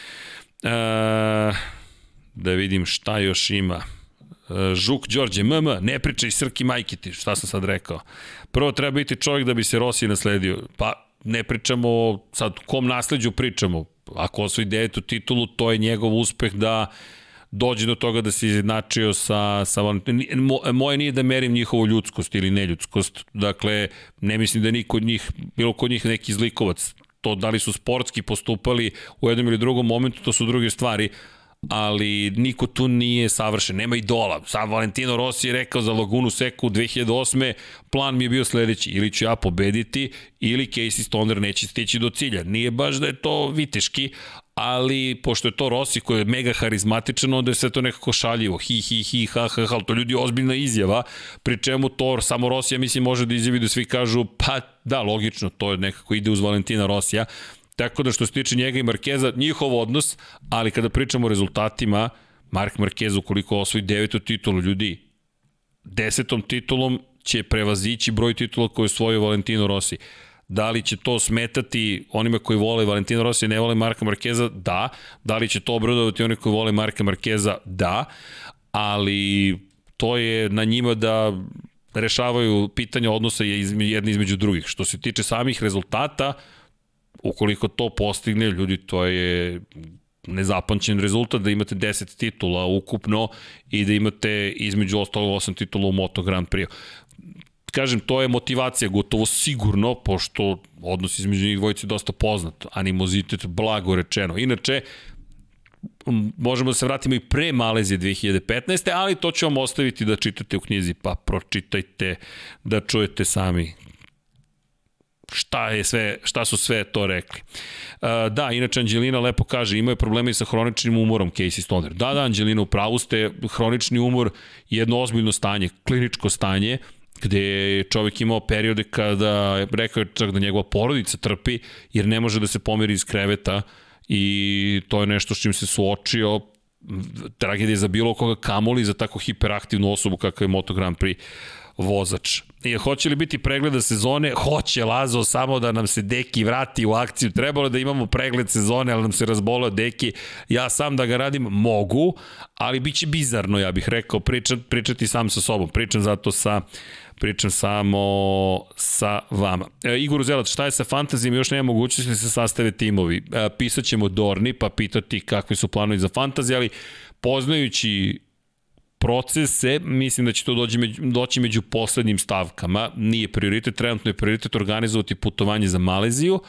E, da vidim šta još ima. E, Žuk Đorđe, MM, ne pričaj Srki Majkiti, šta sam sad rekao. Prvo treba biti čovjek da bi se Rossi nasledio. Pa ne pričamo, sad kom nasledđu pričamo. Ako osvoji devetu titulu, to je njegov uspeh da dođe do toga da se izjednačio sa, sa moje nije da merim njihovu ljudskost ili neljudskost, dakle ne mislim da niko od njih, bilo kod njih neki zlikovac, to da li su sportski postupali u jednom ili drugom momentu, to su druge stvari, ali niko tu nije savršen, nema idola. Sam Valentino Rossi je rekao za Lagunu Seku 2008. plan mi je bio sledeći, ili ću ja pobediti, ili Casey Stoner neće stići do cilja. Nije baš da je to viteški, ali pošto je to Rossi koji je mega harizmatičan, onda je sve to nekako šaljivo, hi, hi, hi, ha, ha, ha, to ljudi ozbiljna izjava, pri čemu to samo Rossi, ja mislim, može da izjavi da svi kažu, pa da, logično, to je nekako ide uz Valentina Rosija, tako da što se tiče njega i Markeza, njihov odnos, ali kada pričamo o rezultatima, Mark Marquez ukoliko osvoji devetu titulu, ljudi, desetom titulom će prevazići broj titula koje je osvojio Valentino Rossi. Da li će to smetati onima koji vole Valentino Rossi ne vole Marka Markeza? Da. Da li će to obradovati oni koji vole Marka Markeza? Da. Ali to je na njima da rešavaju pitanja odnosa jedni između drugih. Što se tiče samih rezultata, ukoliko to postigne, ljudi, to je nezapančen rezultat da imate 10 titula ukupno i da imate između ostalo 8 titula u Moto Grand Prix kažem, to je motivacija gotovo sigurno, pošto odnos između njih dvojice je dosta poznat, animozitet blago rečeno. Inače, možemo da se vratimo i pre Malezije 2015. ali to ću vam ostaviti da čitate u knjizi, pa pročitajte da čujete sami šta, je sve, šta su sve to rekli. Uh, da, inače Anđelina lepo kaže, imaju probleme i sa hroničnim umorom Casey Stoner. Da, da, Anđelina, u pravu ste, hronični umor je jedno ozbiljno stanje, kliničko stanje, gde je čovjek imao periode kada, rekao je čak da njegova porodica trpi, jer ne može da se pomeri iz kreveta i to je nešto s čim se suočio, tragedija za bilo koga kamoli za tako hiperaktivnu osobu kakva je Moto Grand Prix. vozač. I hoće li biti pregleda sezone? Hoće Lazo, samo da nam se Deki vrati u akciju. Trebalo da imamo pregled sezone, ali nam se razbolao Deki. Ja sam da ga radim mogu, ali bit će bizarno, ja bih rekao, pričat, pričati sam sa sobom. Pričam zato sa pričam samo sa vama. E, Igor Uzelac, šta je sa fantazijom? Još nema mogućnosti da se sastave timovi. E, pisat ćemo Dorni, pa pitati kakvi su planovi za fantazije, ali poznajući procese, mislim da će to doći među, doći među poslednjim stavkama. Nije prioritet, trenutno je prioritet organizovati putovanje za Maleziju.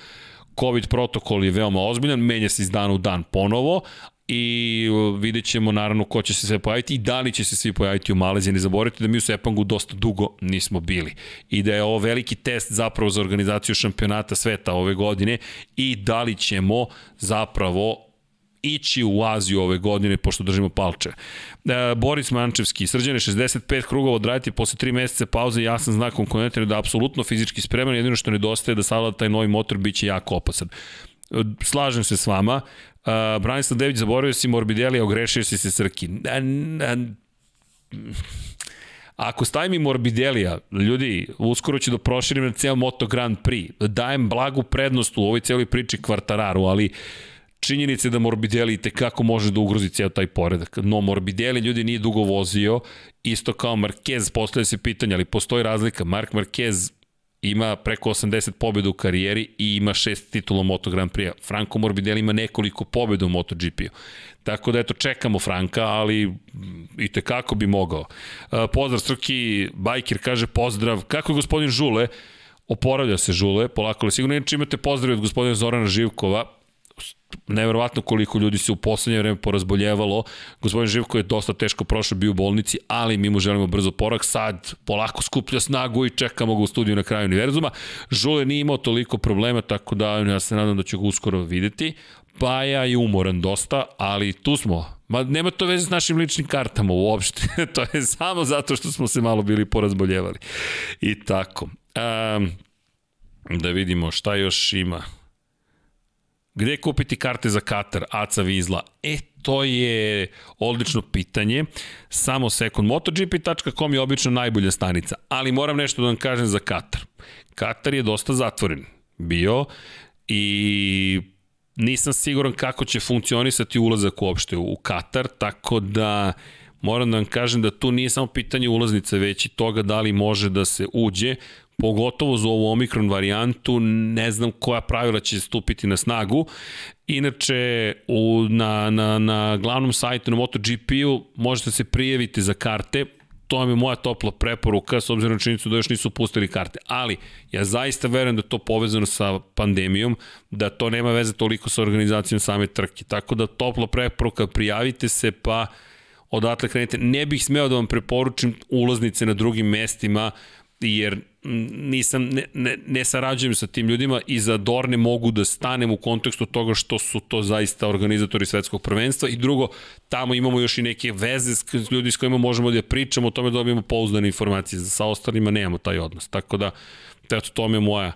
COVID protokol je veoma ozbiljan, menja se iz dana u dan ponovo, i vidjet ćemo naravno ko će se sve pojaviti i da li će se svi pojaviti u Maleziji. Ne zaboravite da mi u Sepangu dosta dugo nismo bili i da je ovo veliki test zapravo za organizaciju šampionata sveta ove godine i da li ćemo zapravo ići u Aziju ove godine, pošto držimo palče. E, Boris Mančevski, srđane 65 krugova odraditi posle 3 meseca pauze, jasan znak konkurentar da apsolutno fizički spreman, jedino što nedostaje da savlada taj novi motor biće jako opasan. E, slažem se s vama. Uh, Branislav Dević, zaboravio si Morbidelli, ogrešio si se Srki. A, a, Ako stavim i Morbidelija, ljudi, uskoro ću da proširim na ceo Moto Grand Prix, dajem blagu prednost u ovoj celoj priči kvartararu, ali činjenice da Morbidelli i tekako može da ugrozi ceo taj poredak. No, Morbidelli ljudi nije dugo vozio, isto kao Marquez, postoje se pitanja, ali postoji razlika. Mark Marquez ima preko 80 pobjeda u karijeri i ima šest titula Moto Grand Prix. Franco Morbidelli ima nekoliko pobjeda u MotoGP-u. Tako da eto, čekamo Franka, ali i te kako bi mogao. Pozdrav Srki, Bajkir kaže pozdrav. Kako je gospodin Žule? Oporavlja se Žule, polako li sigurno. Inače imate pozdrav od gospodina Zorana Živkova, neverovatno koliko ljudi se u poslednje vreme porazboljevalo. Gospodin Živko je dosta teško prošao, bio u bolnici, ali mi mu želimo brzo porak. Sad polako skuplja snagu i čekamo ga u studiju na kraju univerzuma. Žule nije imao toliko problema, tako da ja se nadam da ću ga uskoro videti. Paja je umoran dosta, ali tu smo. Ma nema to veze s našim ličnim kartama uopšte. to je samo zato što smo se malo bili porazboljevali. I tako. Um, da vidimo šta još ima. Gde kupiti karte za Katar, Aca Vizla? E, to je odlično pitanje. Samo sekund. MotoGP.com je obično najbolja stanica, ali moram nešto da vam kažem za Katar. Katar je dosta zatvoren bio i nisam siguran kako će funkcionisati ulazak uopšte u Katar, tako da moram da vam kažem da tu nije samo pitanje ulaznice, već i toga da li može da se uđe pogotovo za ovu Omikron varijantu, ne znam koja pravila će stupiti na snagu. Inače, u, na, na, na glavnom sajtu na MotoGP-u možete se prijaviti za karte, to vam je moja topla preporuka, s obzirom na činjenicu da još nisu pustili karte. Ali, ja zaista verujem da to povezano sa pandemijom, da to nema veze toliko sa organizacijom same trke. Tako da topla preporuka, prijavite se pa odatle krenete. Ne bih smeo da vam preporučim ulaznice na drugim mestima, jer nisam, ne, ne, ne sarađujem sa tim ljudima i za Dorne mogu da stanem u kontekstu toga što su to zaista organizatori svetskog prvenstva i drugo, tamo imamo još i neke veze s ljudi s kojima možemo da pričamo o tome da dobijemo pouzdane informacije, sa ostalima nemamo taj odnos, tako da eto, to je moja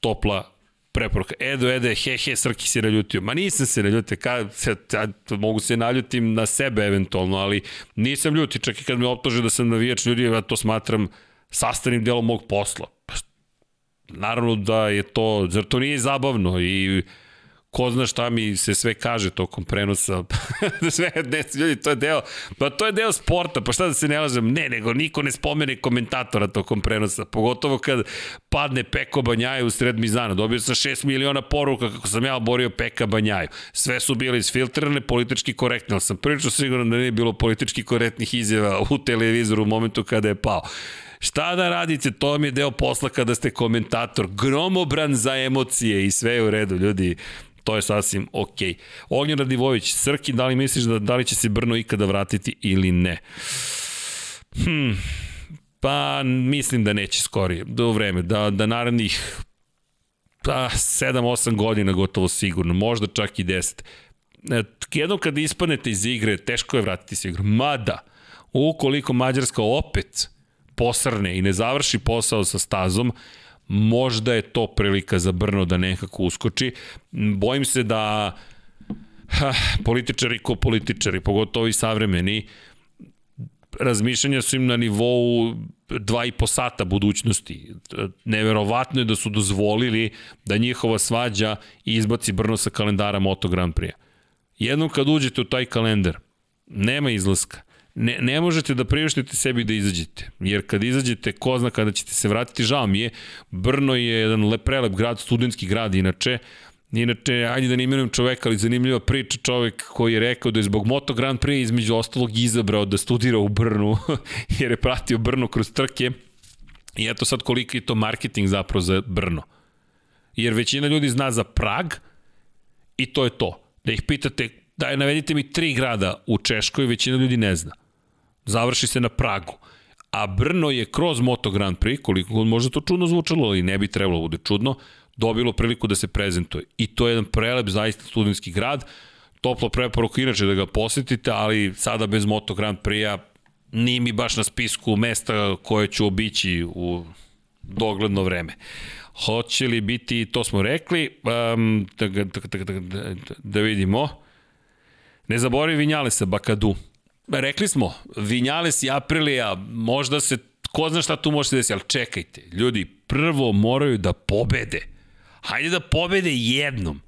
topla preporuka. Edo, Ede, he, he, Srki se naljutio. Ma nisam se naljutio, ka, se, ja, mogu se naljutim na sebe eventualno, ali nisam ljuti, čak i kad me optože da sam navijač ljudi, ja to smatram sastavnim delom mog posla. Pa, naravno da je to, zar to nije zabavno i ko zna šta mi se sve kaže tokom prenosa. sve, ne, ljudi, to je deo, pa to je deo sporta, pa šta da se ne lažem? Ne, nego niko ne spomene komentatora tokom prenosa, pogotovo kad padne Peko Banjaju u sred Mizana. Dobio sam 6 miliona poruka kako sam ja oborio Peka Banjaju. Sve su bile isfiltrane, politički korektne, ali sam prilično siguran da nije bilo politički korektnih izjava u televizoru u momentu kada je pao. Šta da radite, to vam je deo posla kada ste komentator. Gromobran za emocije i sve je u redu, ljudi. To je sasvim. Okay. Ognjen Radivović, Srki, da li misliš da, da li će se Brno ikada vratiti ili ne? Hmm, pa mislim da neće skorije, do vreme, da, da narednih pa, 7-8 godina gotovo sigurno, možda čak i 10. E, jednom kada ispanete iz igre, teško je vratiti se igru. Mada, ukoliko Mađarska opet posrne i ne završi posao sa stazom, možda je to prilika za Brno da nekako uskoči. Bojim se da ha, političari ko političari, pogotovo i savremeni, razmišljanja su im na nivou dva i po sata budućnosti. Neverovatno je da su dozvolili da njihova svađa izbaci Brno sa kalendara Moto Grand Prix. Jednom kad uđete u taj kalendar, nema izlaska. Ne, ne možete da priuštite sebi da izađete, jer kad izađete, ko zna kada ćete se vratiti, žao mi je, Brno je jedan lep, prelep grad, studentski grad inače, Inače, ajde da ne imenujem čoveka, ali zanimljiva priča čovek koji je rekao da je zbog Moto Grand Prix između ostalog izabrao da studira u Brnu, jer je pratio Brno kroz trke. I eto sad koliko je to marketing zapravo za Brno. Jer većina ljudi zna za Prag i to je to. Da ih pitate, daj navedite mi tri grada u Češkoj, većina ljudi ne zna. Završi se na Pragu. A Brno je kroz Moto Grand Prix, koliko god možda to čudno zvučalo, ali ne bi trebalo da bude čudno, dobilo priliku da se prezentuje. I to je jedan prelep, zaista studentski grad. Toplo preporuka inače da ga posetite, ali sada bez Moto Grand Prix-a nije mi baš na spisku mesta koje ću obići u dogledno vreme. Hoće li biti, to smo rekli, um, da, da, da, da, da vidimo. Ne zaboravi Vinjalesa Bakadu. Rekli smo, Vinjales i Aprilija, možda se, ko zna šta tu može se desiti, ali čekajte, ljudi, prvo moraju da pobede Hajde da pobede jednom,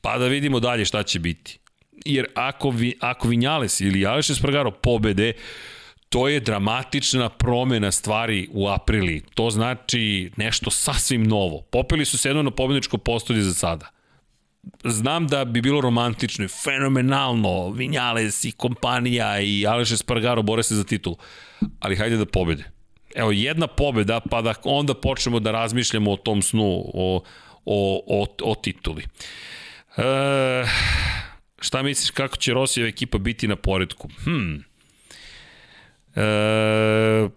pa da vidimo dalje šta će biti. Jer ako, vi, ako Vinjales ili Aleš Espargaro pobede, to je dramatična promena stvari u aprili. To znači nešto sasvim novo. Popeli su se jedno na pobedničko postolje za sada. Znam da bi bilo romantično i fenomenalno, Vinjales i kompanija i Aleš Espargaro bore se za titul, ali hajde da pobede. Evo, jedna pobeda, pa da onda počnemo da razmišljamo o tom snu, o, o, o, o tituli. E, šta misliš kako će Rosijeva ekipa biti na poredku? Hmm. E,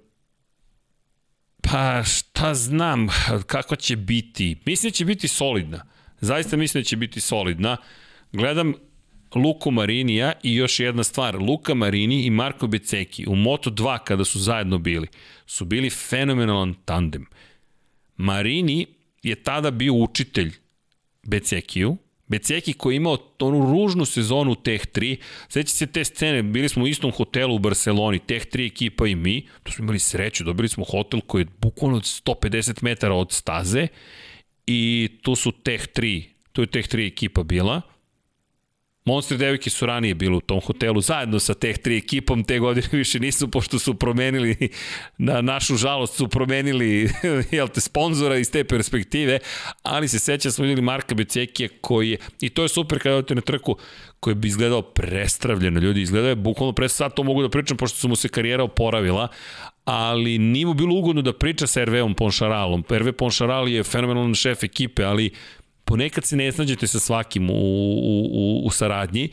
pa šta znam kako će biti. Mislim da će biti solidna. Zaista mislim da će biti solidna. Gledam Luku Marinija i još jedna stvar, Luka Marini i Marko Beceki u Moto2 kada su zajedno bili, su bili fenomenalan tandem. Marini je tada bio učitelj Becekiju, Beceki koji je imao onu ružnu sezonu u Teh 3, sveća se te scene, bili smo u istom hotelu u Barceloni, Teh 3 ekipa i mi, tu smo imali sreću, dobili smo hotel koji je bukvalno od 150 metara od staze i tu su Teh 3, tu je Teh 3 ekipa bila, Monster devojke su ranije bile u tom hotelu zajedno sa teh tri ekipom, te godine više nisu, pošto su promenili, na našu žalost su promenili jel te, sponzora iz te perspektive, ali se seća smo videli Marka Becekija koji je, i to je super kada odete na trku, koji bi izgledao prestravljeno, ljudi, izgledao je bukvalno pre sad to mogu da pričam, pošto su mu se karijera oporavila, ali nije mu bilo ugodno da priča sa Herveom Ponšaralom. Herve Ponšaral je fenomenalan šef ekipe, ali ponekad se ne snađete sa svakim u, u, u, u saradnji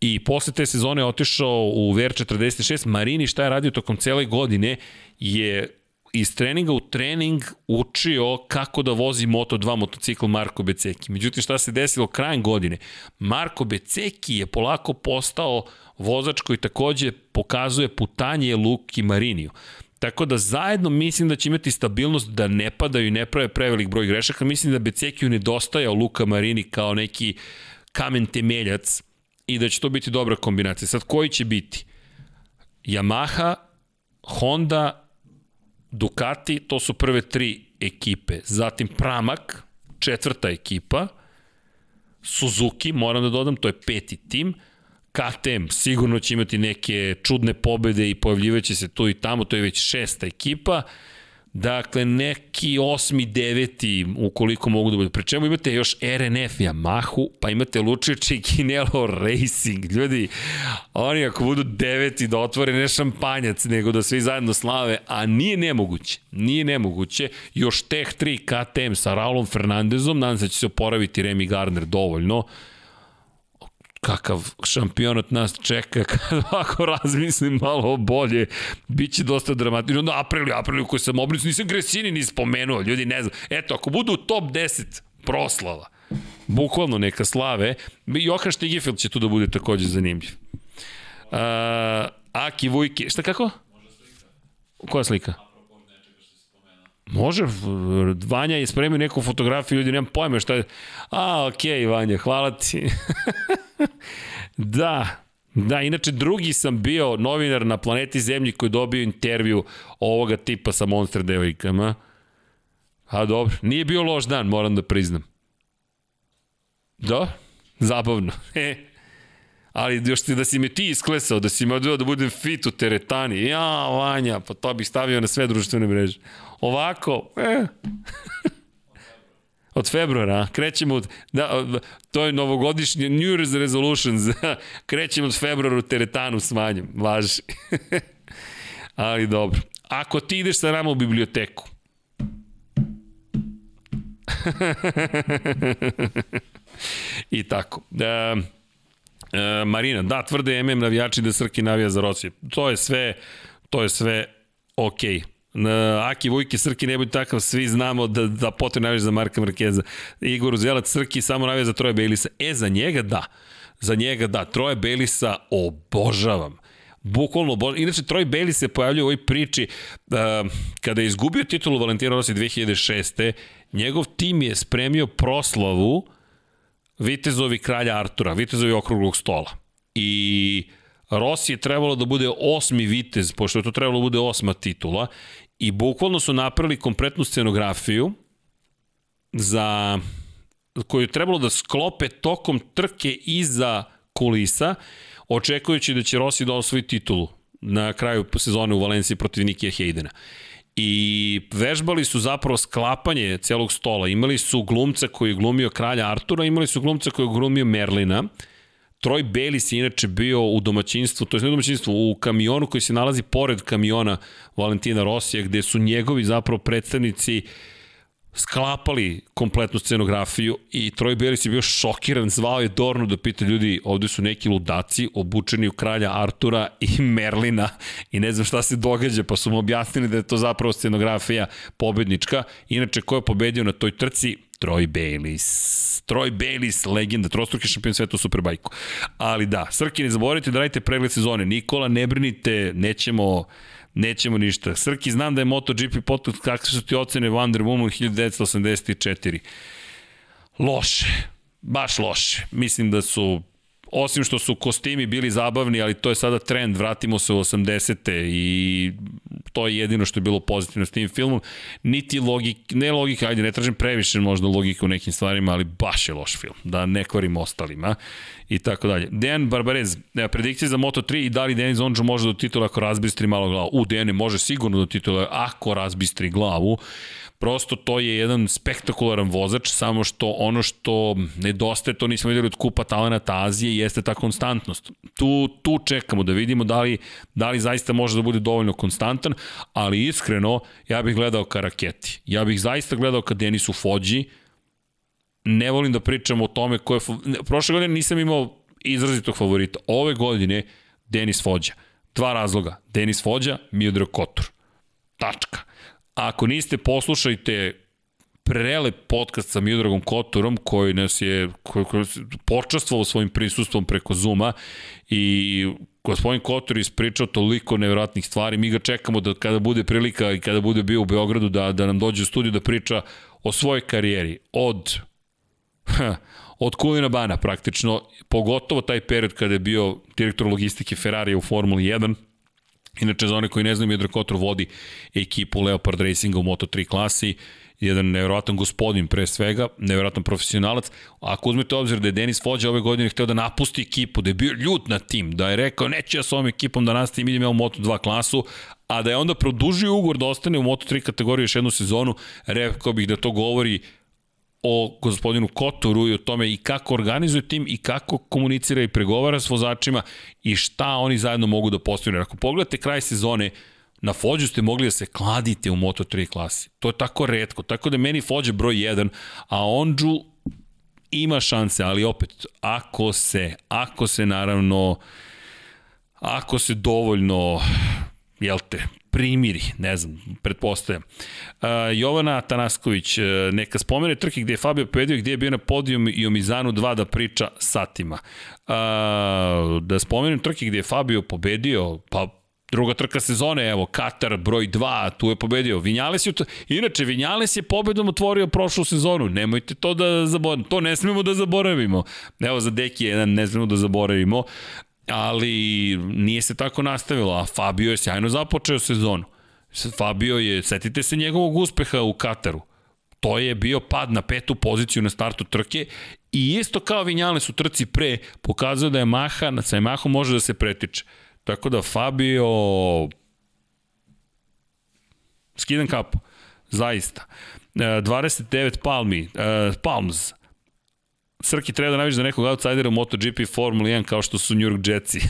i posle te sezone otišao u VR46. Marini šta je radio tokom cele godine je iz treninga u trening učio kako da vozi Moto2 motocikl Marko Beceki. Međutim, šta se desilo krajem godine? Marko Beceki je polako postao vozač koji takođe pokazuje putanje Luki Mariniju. Tako da zajedno mislim da će imati stabilnost da ne padaju i ne prave prevelik broj grešaka. Mislim da Becekiju nedostajao Luka Marini kao neki kamen temeljac i da će to biti dobra kombinacija. Sad koji će biti? Yamaha, Honda, Ducati, to su prve tri ekipe. Zatim Pramak, četvrta ekipa. Suzuki, moram da dodam, to je peti tim. KTM sigurno će imati neke čudne pobede i pojavljivaće se tu i tamo, to je već šesta ekipa. Dakle, neki osmi, deveti, ukoliko mogu da budu. Pre čemu imate još RNF Yamahu, pa imate Lučić i Kinelo Racing. Ljudi, oni ako budu deveti da otvore ne šampanjac, nego da svi zajedno slave, a nije nemoguće. Nije nemoguće. Još Teh 3 KTM sa Raulom Fernandezom, nadam se da će se oporaviti Remy Gardner dovoljno kakav šampionat nas čeka, ovako razmislim malo bolje, bit će dosta dramatično. Onda Aprilio, Aprilio koji sam oblicu, nisam Gresini ni spomenuo, ljudi ne znam. Eto, ako budu top 10 proslava, bukvalno neka slave, Johan Štigifeld će tu da bude takođe zanimljiv. Uh, Aki Vujke, šta kako? Koja slika? Može, Vanja je spremio neku fotografiju, ljudi, nemam pojma šta je. A, okej, okay, Vanja, hvala ti. da, Da, inače drugi sam bio novinar na planeti Zemlji koji dobio intervju ovoga tipa sa Monster devojkama. A dobro, nije bio loš dan, moram da priznam. Da, zabavno. E, ali još da si me ti isklesao, da si me odveo da budem fit u teretani. Ja, Vanja, pa to bih stavio na sve društvene mreže. Ovako, e. Od februara, krećemo od, da, to je novogodišnji New Year's Resolutions, krećemo od februara teretanu s vanjem, važi. Ali dobro. Ako ti ideš sa nama u biblioteku, I tako. E, e, Marina, da, tvrde MM navijači da Srki navija za Rosiju. To je sve, to je sve okej. Okay. Na Aki Vujke Srki ne bude takav, svi znamo da, da potrebno naviješ za Marka Markeza. Igor Uzelac Srki samo navija za Troje Bejlisa. E, za njega da. Za njega da. Troje Bejlisa obožavam. Bukvalno, obožavam. inače Troy Bailey se pojavljuje u ovoj priči uh, kada je izgubio titulu Valentina Rossi 2006. Njegov tim je spremio proslavu Vitezovi kralja Artura, Vitezovi okruglog stola. I Rossi je trebalo da bude osmi vitez, pošto je to trebalo da bude osma titula, i bukvalno su napravili kompletnu scenografiju za koju je trebalo da sklope tokom trke iza kulisa, očekujući da će Rossi da osvoji titulu na kraju sezone u Valenciji protiv Nikija Hejdena. I vežbali su zapravo sklapanje celog stola. Imali su glumca koji je glumio kralja Artura, imali su glumca koji je glumio Merlina. Troy Bayliss je inače bio u domaćinstvu, to je ne u domaćinstvu, u kamionu koji se nalazi pored kamiona Valentina Rosija, gde su njegovi zapravo predstavnici sklapali kompletnu scenografiju i Troy Bayliss je bio šokiran, zvao je Dornu da pita ljudi, ovde su neki ludaci obučeni u kralja Artura i Merlina i ne znam šta se događa, pa su mu objasnili da je to zapravo scenografija pobednička. Inače, ko je pobedio na toj trci? Troy Bayliss. Troy Bayliss, legenda, trostruki šampion sveta u Superbajku. Ali da, Srki, ne zaboravite da radite pregled sezone. Nikola, ne brinite, nećemo nećemo ništa. Srki, znam da je MotoGP podcast, kakve su ti ocene Wonder Woman 1984? Loše, baš loše. Mislim da su osim što su kostimi bili zabavni, ali to je sada trend, vratimo se u 80. i to je jedino što je bilo pozitivno s tim filmom. Niti logik, ne logika, ajde, ne tražim previše možda logike u nekim stvarima, ali baš je loš film, da ne kvarim ostalima i tako dalje. Dejan Barbarez, predikcije za Moto3 i da li Denis Onđu može do titula ako razbistri malo glavu? U, Dejan može sigurno do titula ako razbistri glavu. Prosto to je jedan spektakularan vozač, samo što ono što nedostaje, to nismo videli od kupa talenata Azije, jeste ta konstantnost. Tu, tu čekamo da vidimo da li, da li zaista može da bude dovoljno konstantan, ali iskreno, ja bih gledao ka raketi. Ja bih zaista gledao ka Denisu Fođi, ne volim da pričam o tome ko je... Prošle godine nisam imao izrazitog favorita. Ove godine Denis Fođa. Dva razloga. Denis Fođa, Miodrag Kotor. Tačka. Ako niste, poslušajte prelep podcast sa Miodragom Kotorom koji nas je koji, koji počastvovao svojim prisustvom preko Zuma i gospodin Kotor ispričao toliko nevjerojatnih stvari. Mi ga čekamo da kada bude prilika i kada bude bio u Beogradu da, da nam dođe u studiju da priča o svojoj karijeri. Od od Kulina Bana praktično, pogotovo taj period kada je bio direktor logistike Ferrari u Formuli 1, Inače, za one koji ne znaju, Miodrag Kotor vodi ekipu Leopard Racinga u Moto3 klasi, jedan nevjerojatan gospodin pre svega, nevjerojatan profesionalac. Ako uzmete obzir da je Denis Fođa ove godine hteo da napusti ekipu, da je bio ljut na tim, da je rekao neću ja s ovom ekipom da nastavim, idem ja u Moto2 klasu, a da je onda produžio ugovor da ostane u Moto3 kategoriji još jednu sezonu, rekao bih da to govori o gospodinu Kotoru i o tome i kako organizuje tim i kako komunicira i pregovara s vozačima i šta oni zajedno mogu da postavljaju. Ako pogledate kraj sezone, na Fođu ste mogli da se kladite u Moto3 klasi. To je tako redko. Tako da meni Fođa broj 1, a Onđu ima šanse, ali opet, ako se, ako se naravno, ako se dovoljno, jel te, primiri, ne znam, pretpostavljam. Uh, Jovana Tanasković, uh, neka spomene trke gde je Fabio pobedio, gde je bio na podijum i o Mizanu 2 da priča satima. Uh, da spomenem trke gde je Fabio pobedio, pa druga trka sezone, evo, Katar broj 2, tu je pobedio. Vinjales je, inače, Vinjales je pobedom otvorio prošlu sezonu, nemojte to da zaboravimo, to ne smemo da zaboravimo. Evo, za Deki jedan ne smemo da zaboravimo. Ali nije se tako nastavilo, a Fabio je sjajno započeo sezonu. Fabio je, setite se njegovog uspeha u Kataru. To je bio pad na petu poziciju na startu trke i isto kao Vinjale su trci pre pokazao da je Maha, sa Yamaha može da se pretiče. Tako da Fabio skidam kapu. Zaista. 29 e, Palmi, uh, Palms, Srki treba da naviš za nekog outsidera u MotoGP Formula 1 kao što su New York Jetsi.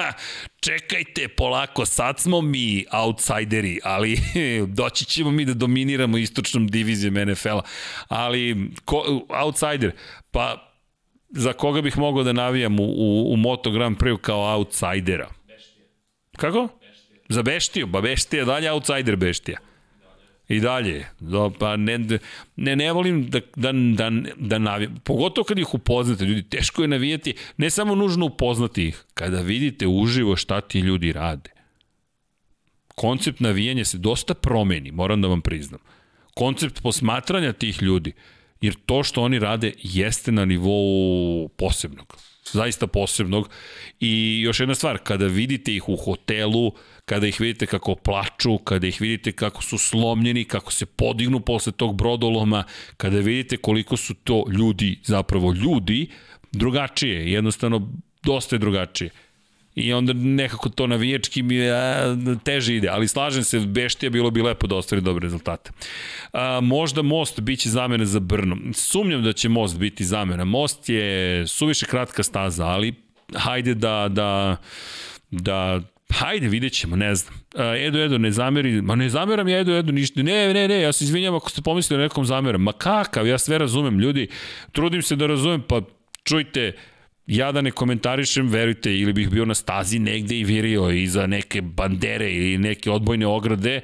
Čekajte, polako, sad smo mi outsideri, ali doći ćemo mi da dominiramo istočnom divizijom NFL-a. Ali, ko, outsider, pa za koga bih mogao da navijam u, u, u Moto Grand Prix kao outsidera? Beštija. Kako? Beštija. Za Beštiju, ba Beštija dalje outsider Beštija. I dalje. Do, pa ne, ne, ne volim da, da, da, da navijam. Pogotovo kad ih upoznate, ljudi, teško je navijati, ne samo nužno upoznati ih, kada vidite uživo šta ti ljudi rade. Koncept navijanja se dosta promeni, moram da vam priznam. Koncept posmatranja tih ljudi, jer to što oni rade jeste na nivou posebnog. Zaista posebnog. I još jedna stvar, kada vidite ih u hotelu, kada ih vidite kako plaču, kada ih vidite kako su slomljeni, kako se podignu posle tog brodoloma, kada vidite koliko su to ljudi, zapravo ljudi, drugačije, jednostavno dosta je drugačije. I onda nekako to navijački mi a, teže ide, ali slažem se, Beštija bilo bi lepo da ostvari dobre rezultate. A, možda Most biće zamena za Brno. Sumnjam da će Most biti zamena. Most je suviše kratka staza, ali hajde da, da, da Hajde, vidjet ćemo, ne znam. Edo, Edo, ne zameri, ma ne zameram ja Edo, Edo, ništa. Ne, ne, ne, ja se izvinjam ako ste pomislili nekom zameram. Ma kakav, ja sve razumem, ljudi. Trudim se da razumem, pa čujte, ja da ne komentarišem, verujte, ili bih bio na stazi negde i virio iza neke bandere ili neke odbojne ograde,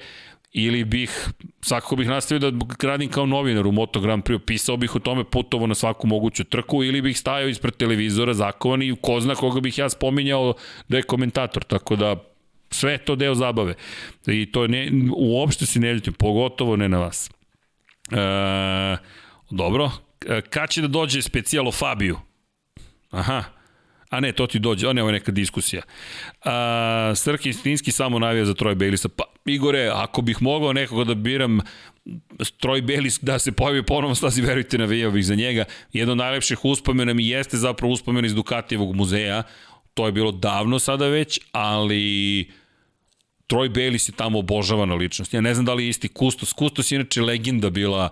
ili bih, svakako bih nastavio da radim kao novinar u Moto Grand Prix, pisao bih o tome putovo na svaku moguću trku, ili bih stajao ispred televizora zakovan i ko zna koga bih ja spominjao da je komentator, tako da sve to deo zabave. I to ne, uopšte se ne ljutim, pogotovo ne na vas. E, dobro, kad će da dođe specijalo Fabiju? Aha, A ne, to ti dođe, a ne, ovo je neka diskusija. A, Srki Stinski samo navija za Troy Bailisa. Pa, Igore, ako bih mogao nekoga da biram Troy Bayliss da se pojavi ponovno stazi, verujte, navijao bih za njega. Jedno od najlepših uspomena mi jeste zapravo uspomen iz Dukatijevog muzeja. To je bilo davno sada već, ali Troy Bayliss je tamo obožavana ličnost. Ja ne znam da li je isti Kustos. Kustos je inače legenda bila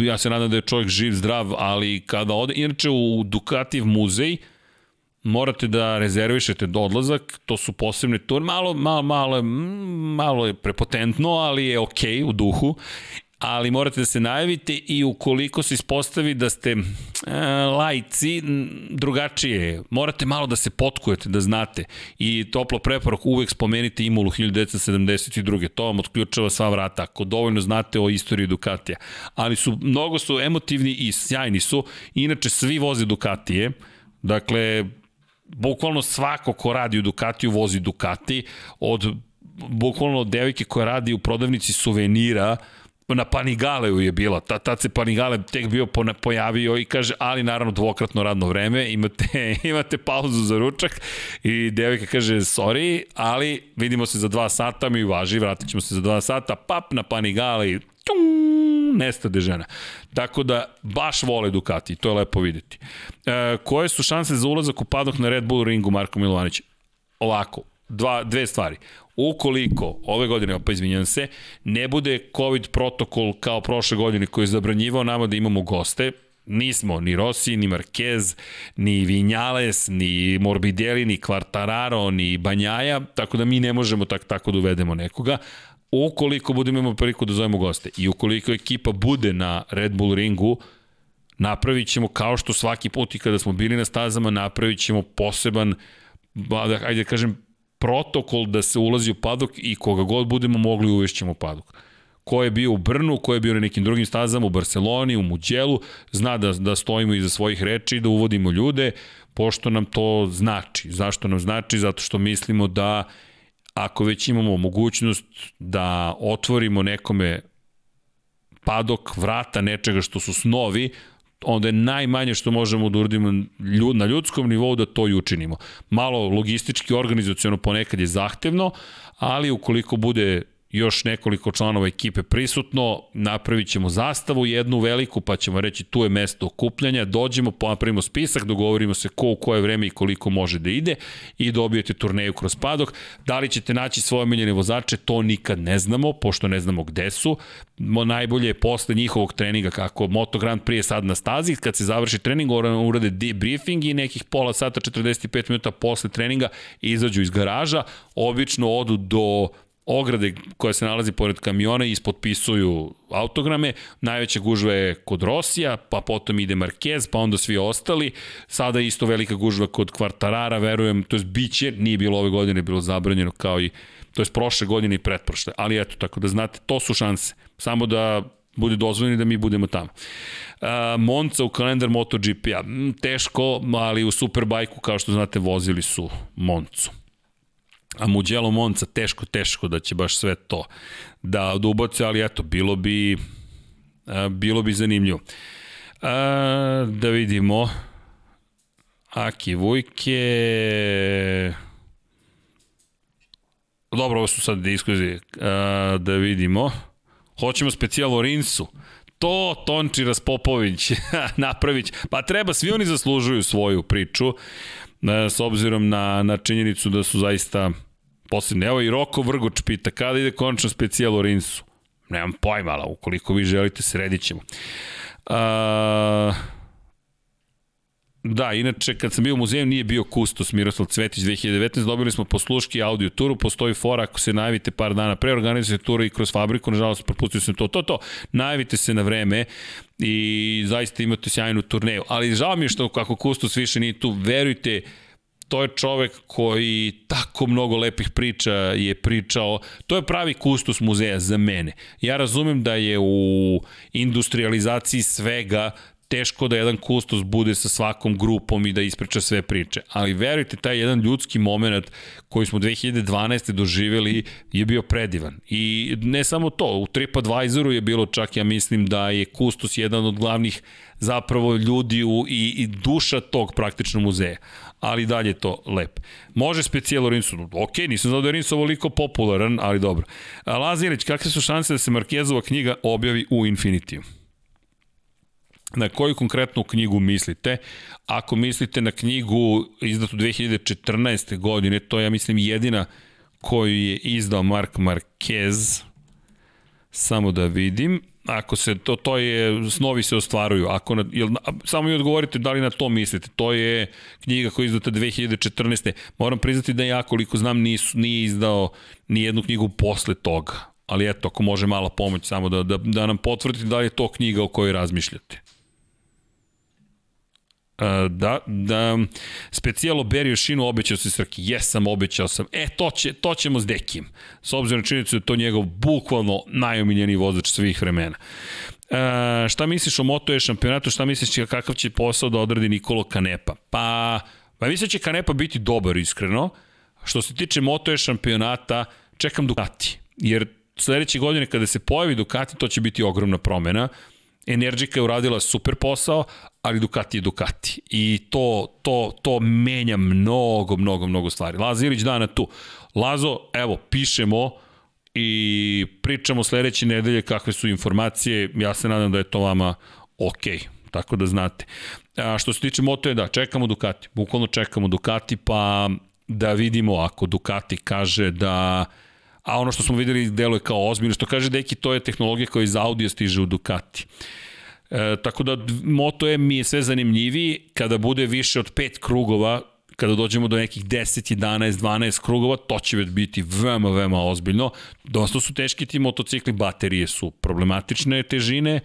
ja se nadam da je čovjek živ, zdrav, ali kada ode, inače u Dukatijev muzej, morate da rezervišete do odlazak, to su posebne tur, malo, malo, malo, malo je prepotentno, ali je okej okay u duhu ali morate da se najavite i ukoliko se ispostavi da ste e, lajci, drugačije Morate malo da se potkujete, da znate. I toplo preporok uvek spomenite Imolu 1972. To vam otključava sva vrata, ako dovoljno znate o istoriji Ducatija. Ali su, mnogo su emotivni i sjajni su. Inače, svi voze Ducatije. Dakle, bukvalno svako ko radi u Ducatiju vozi Ducati, od bukvalno devojke koja radi u prodavnici suvenira, na Panigaleu je bila, ta, tad se Panigale tek bio pojavio i kaže, ali naravno dvokratno radno vreme, imate, imate pauzu za ručak i devojka kaže, sorry, ali vidimo se za dva sata, mi važi, vratit ćemo se za dva sata, pap na Panigale i nestade žena. Tako da, baš vole Ducati, to je lepo videti. E, koje su šanse za ulazak u padok na Red Bull ringu Marko Milovanić? Ovako, dva, dve stvari. Ukoliko ove godine, pa izvinjam se, ne bude COVID protokol kao prošle godine koji je zabranjivao nama da imamo goste, nismo ni Rossi, ni Marquez, ni Vinjales, ni Morbidelli, ni Quartararo, ni Banjaja, tako da mi ne možemo tak, tako da uvedemo nekoga, ukoliko budemo imamo priliku da zovemo goste i ukoliko ekipa bude na Red Bull ringu, napravit ćemo kao što svaki put i kada smo bili na stazama, napravit ćemo poseban, ajde da kažem, protokol da se ulazi u padok i koga god budemo mogli uvešćemo padok. Ko je bio u Brnu, ko je bio na nekim drugim stazama, u Barceloni, u Muđelu, zna da, da stojimo iza svojih reči, da uvodimo ljude, pošto nam to znači. Zašto nam znači? Zato što mislimo da ako već imamo mogućnost da otvorimo nekome padok vrata nečega što su snovi, onda je najmanje što možemo da uradimo na ljudskom nivou da to i učinimo. Malo logistički, organizacijono ponekad je zahtevno, ali ukoliko bude još nekoliko članova ekipe prisutno, napravit ćemo zastavu jednu veliku, pa ćemo reći tu je mesto okupljanja, dođemo, napravimo spisak, dogovorimo se ko u koje vreme i koliko može da ide i dobijete turneju kroz padok. Da li ćete naći svoje omiljene vozače, to nikad ne znamo, pošto ne znamo gde su. Najbolje je posle njihovog treninga, kako Moto Grand prije sad na stazi, kad se završi trening, urade debriefing i nekih pola sata, 45 minuta posle treninga izađu iz garaža, obično odu do ograde koja se nalazi pored kamiona i ispotpisuju autograme. Najveća gužva je kod Rosija, pa potom ide Marquez, pa onda svi ostali. Sada isto velika gužva kod Kvartarara, verujem, to je biće, nije bilo ove godine, bilo zabranjeno kao i to je prošle godine i pretprošle. Ali eto, tako da znate, to su šanse. Samo da bude dozvoljeno da mi budemo tamo. Uh, Monca u kalendar MotoGP-a. Teško, ali u Superbajku, kao što znate, vozili su Moncu. A Mugello Monca teško, teško da će baš sve to da, da ubace, ali eto, bilo bi, a, bilo bi zanimljivo. A, da vidimo. Aki Vujke... Dobro, ovo su sad diskuzije. A, da vidimo. Hoćemo specijal o Rinsu. To Tonči Raspopović, Napravić. Pa treba, svi oni zaslužuju svoju priču. S obzirom na, na činjenicu da su zaista posebni. Evo i Roko Vrgoč pita, kada ide konačno specijal o Rinsu? Nemam pojma, ali ukoliko vi želite, sredit ćemo. Uh, Da, inače, kad sam bio u muzeju, nije bio kustos Miroslav Cvetić 2019, dobili smo posluški audio turu, postoji fora ako se najavite par dana pre, organizujete turu i kroz fabriku, nažalost, propustio sam to, to, to, najavite se na vreme i zaista imate sjajnu turneju, ali žao mi je što kako kustos više nije tu, verujte, to je čovek koji tako mnogo lepih priča je pričao. To je pravi kustos muzeja za mene. Ja razumem da je u industrializaciji svega teško da jedan kustos bude sa svakom grupom i da ispriča sve priče. Ali verujte, taj jedan ljudski moment koji smo 2012. doživeli je bio predivan. I ne samo to, u TripAdvisoru je bilo čak, ja mislim da je kustos jedan od glavnih zapravo ljudi u, i, i duša tog praktično muzeja. Ali dalje to lep. Može specijalo Rinsu. Ok, nisam znao da je Rinsu ovoliko popularan, ali dobro. Lazilić, kakve su šanse da se Markezova knjiga objavi u Infinitiju? Na koju konkretnu knjigu mislite? Ako mislite na knjigu izdatu 2014. godine, to je, ja mislim, jedina koju je izdao Mark Marquez. Samo da vidim. Ako se to, to je, snovi se ostvaruju. Ako na, jel, samo mi odgovorite da li na to mislite. To je knjiga koja je izdata 2014. Moram priznati da ja koliko znam nisu, nije izdao ni jednu knjigu posle toga. Ali eto, ako može mala pomoć samo da, da, da nam potvrdite da li je to knjiga o kojoj razmišljate da, da specijalo Berio Šinu obećao se Srki, jesam, obećao sam, e, to, će, to ćemo s Dekijem, s obzirom na činjenicu da je to njegov bukvalno najomiljeniji vozač svih vremena. E, šta misliš o Moto E šampionatu, šta misliš kakav će posao da odradi Nikolo Kanepa? Pa, pa mislim da će Kanepa biti dobar, iskreno. Što se tiče Moto E šampionata, čekam Ducati, jer sledeće godine kada se pojavi Ducati, to će biti ogromna promena. Energika je uradila super posao, ali Ducati je Ducati. I to, to, to menja mnogo, mnogo, mnogo stvari. Lazo Ilić dana tu. Lazo, evo, pišemo i pričamo sledeće nedelje kakve su informacije. Ja se nadam da je to vama okej. Okay tako da znate. A što se tiče Moto je da, čekamo Ducati, bukvalno čekamo Ducati, pa da vidimo ako Ducati kaže da a ono što smo videli deluje kao ozbiljno, što kaže Deki, to je tehnologija koja iz Audija stiže u Ducati. E, tako da Moto E mi je sve zanimljiviji kada bude više od pet krugova kada dođemo do nekih 10, 11, 12 krugova, to će već biti veoma, veoma ozbiljno. Dosta su teški ti motocikli, baterije su problematične težine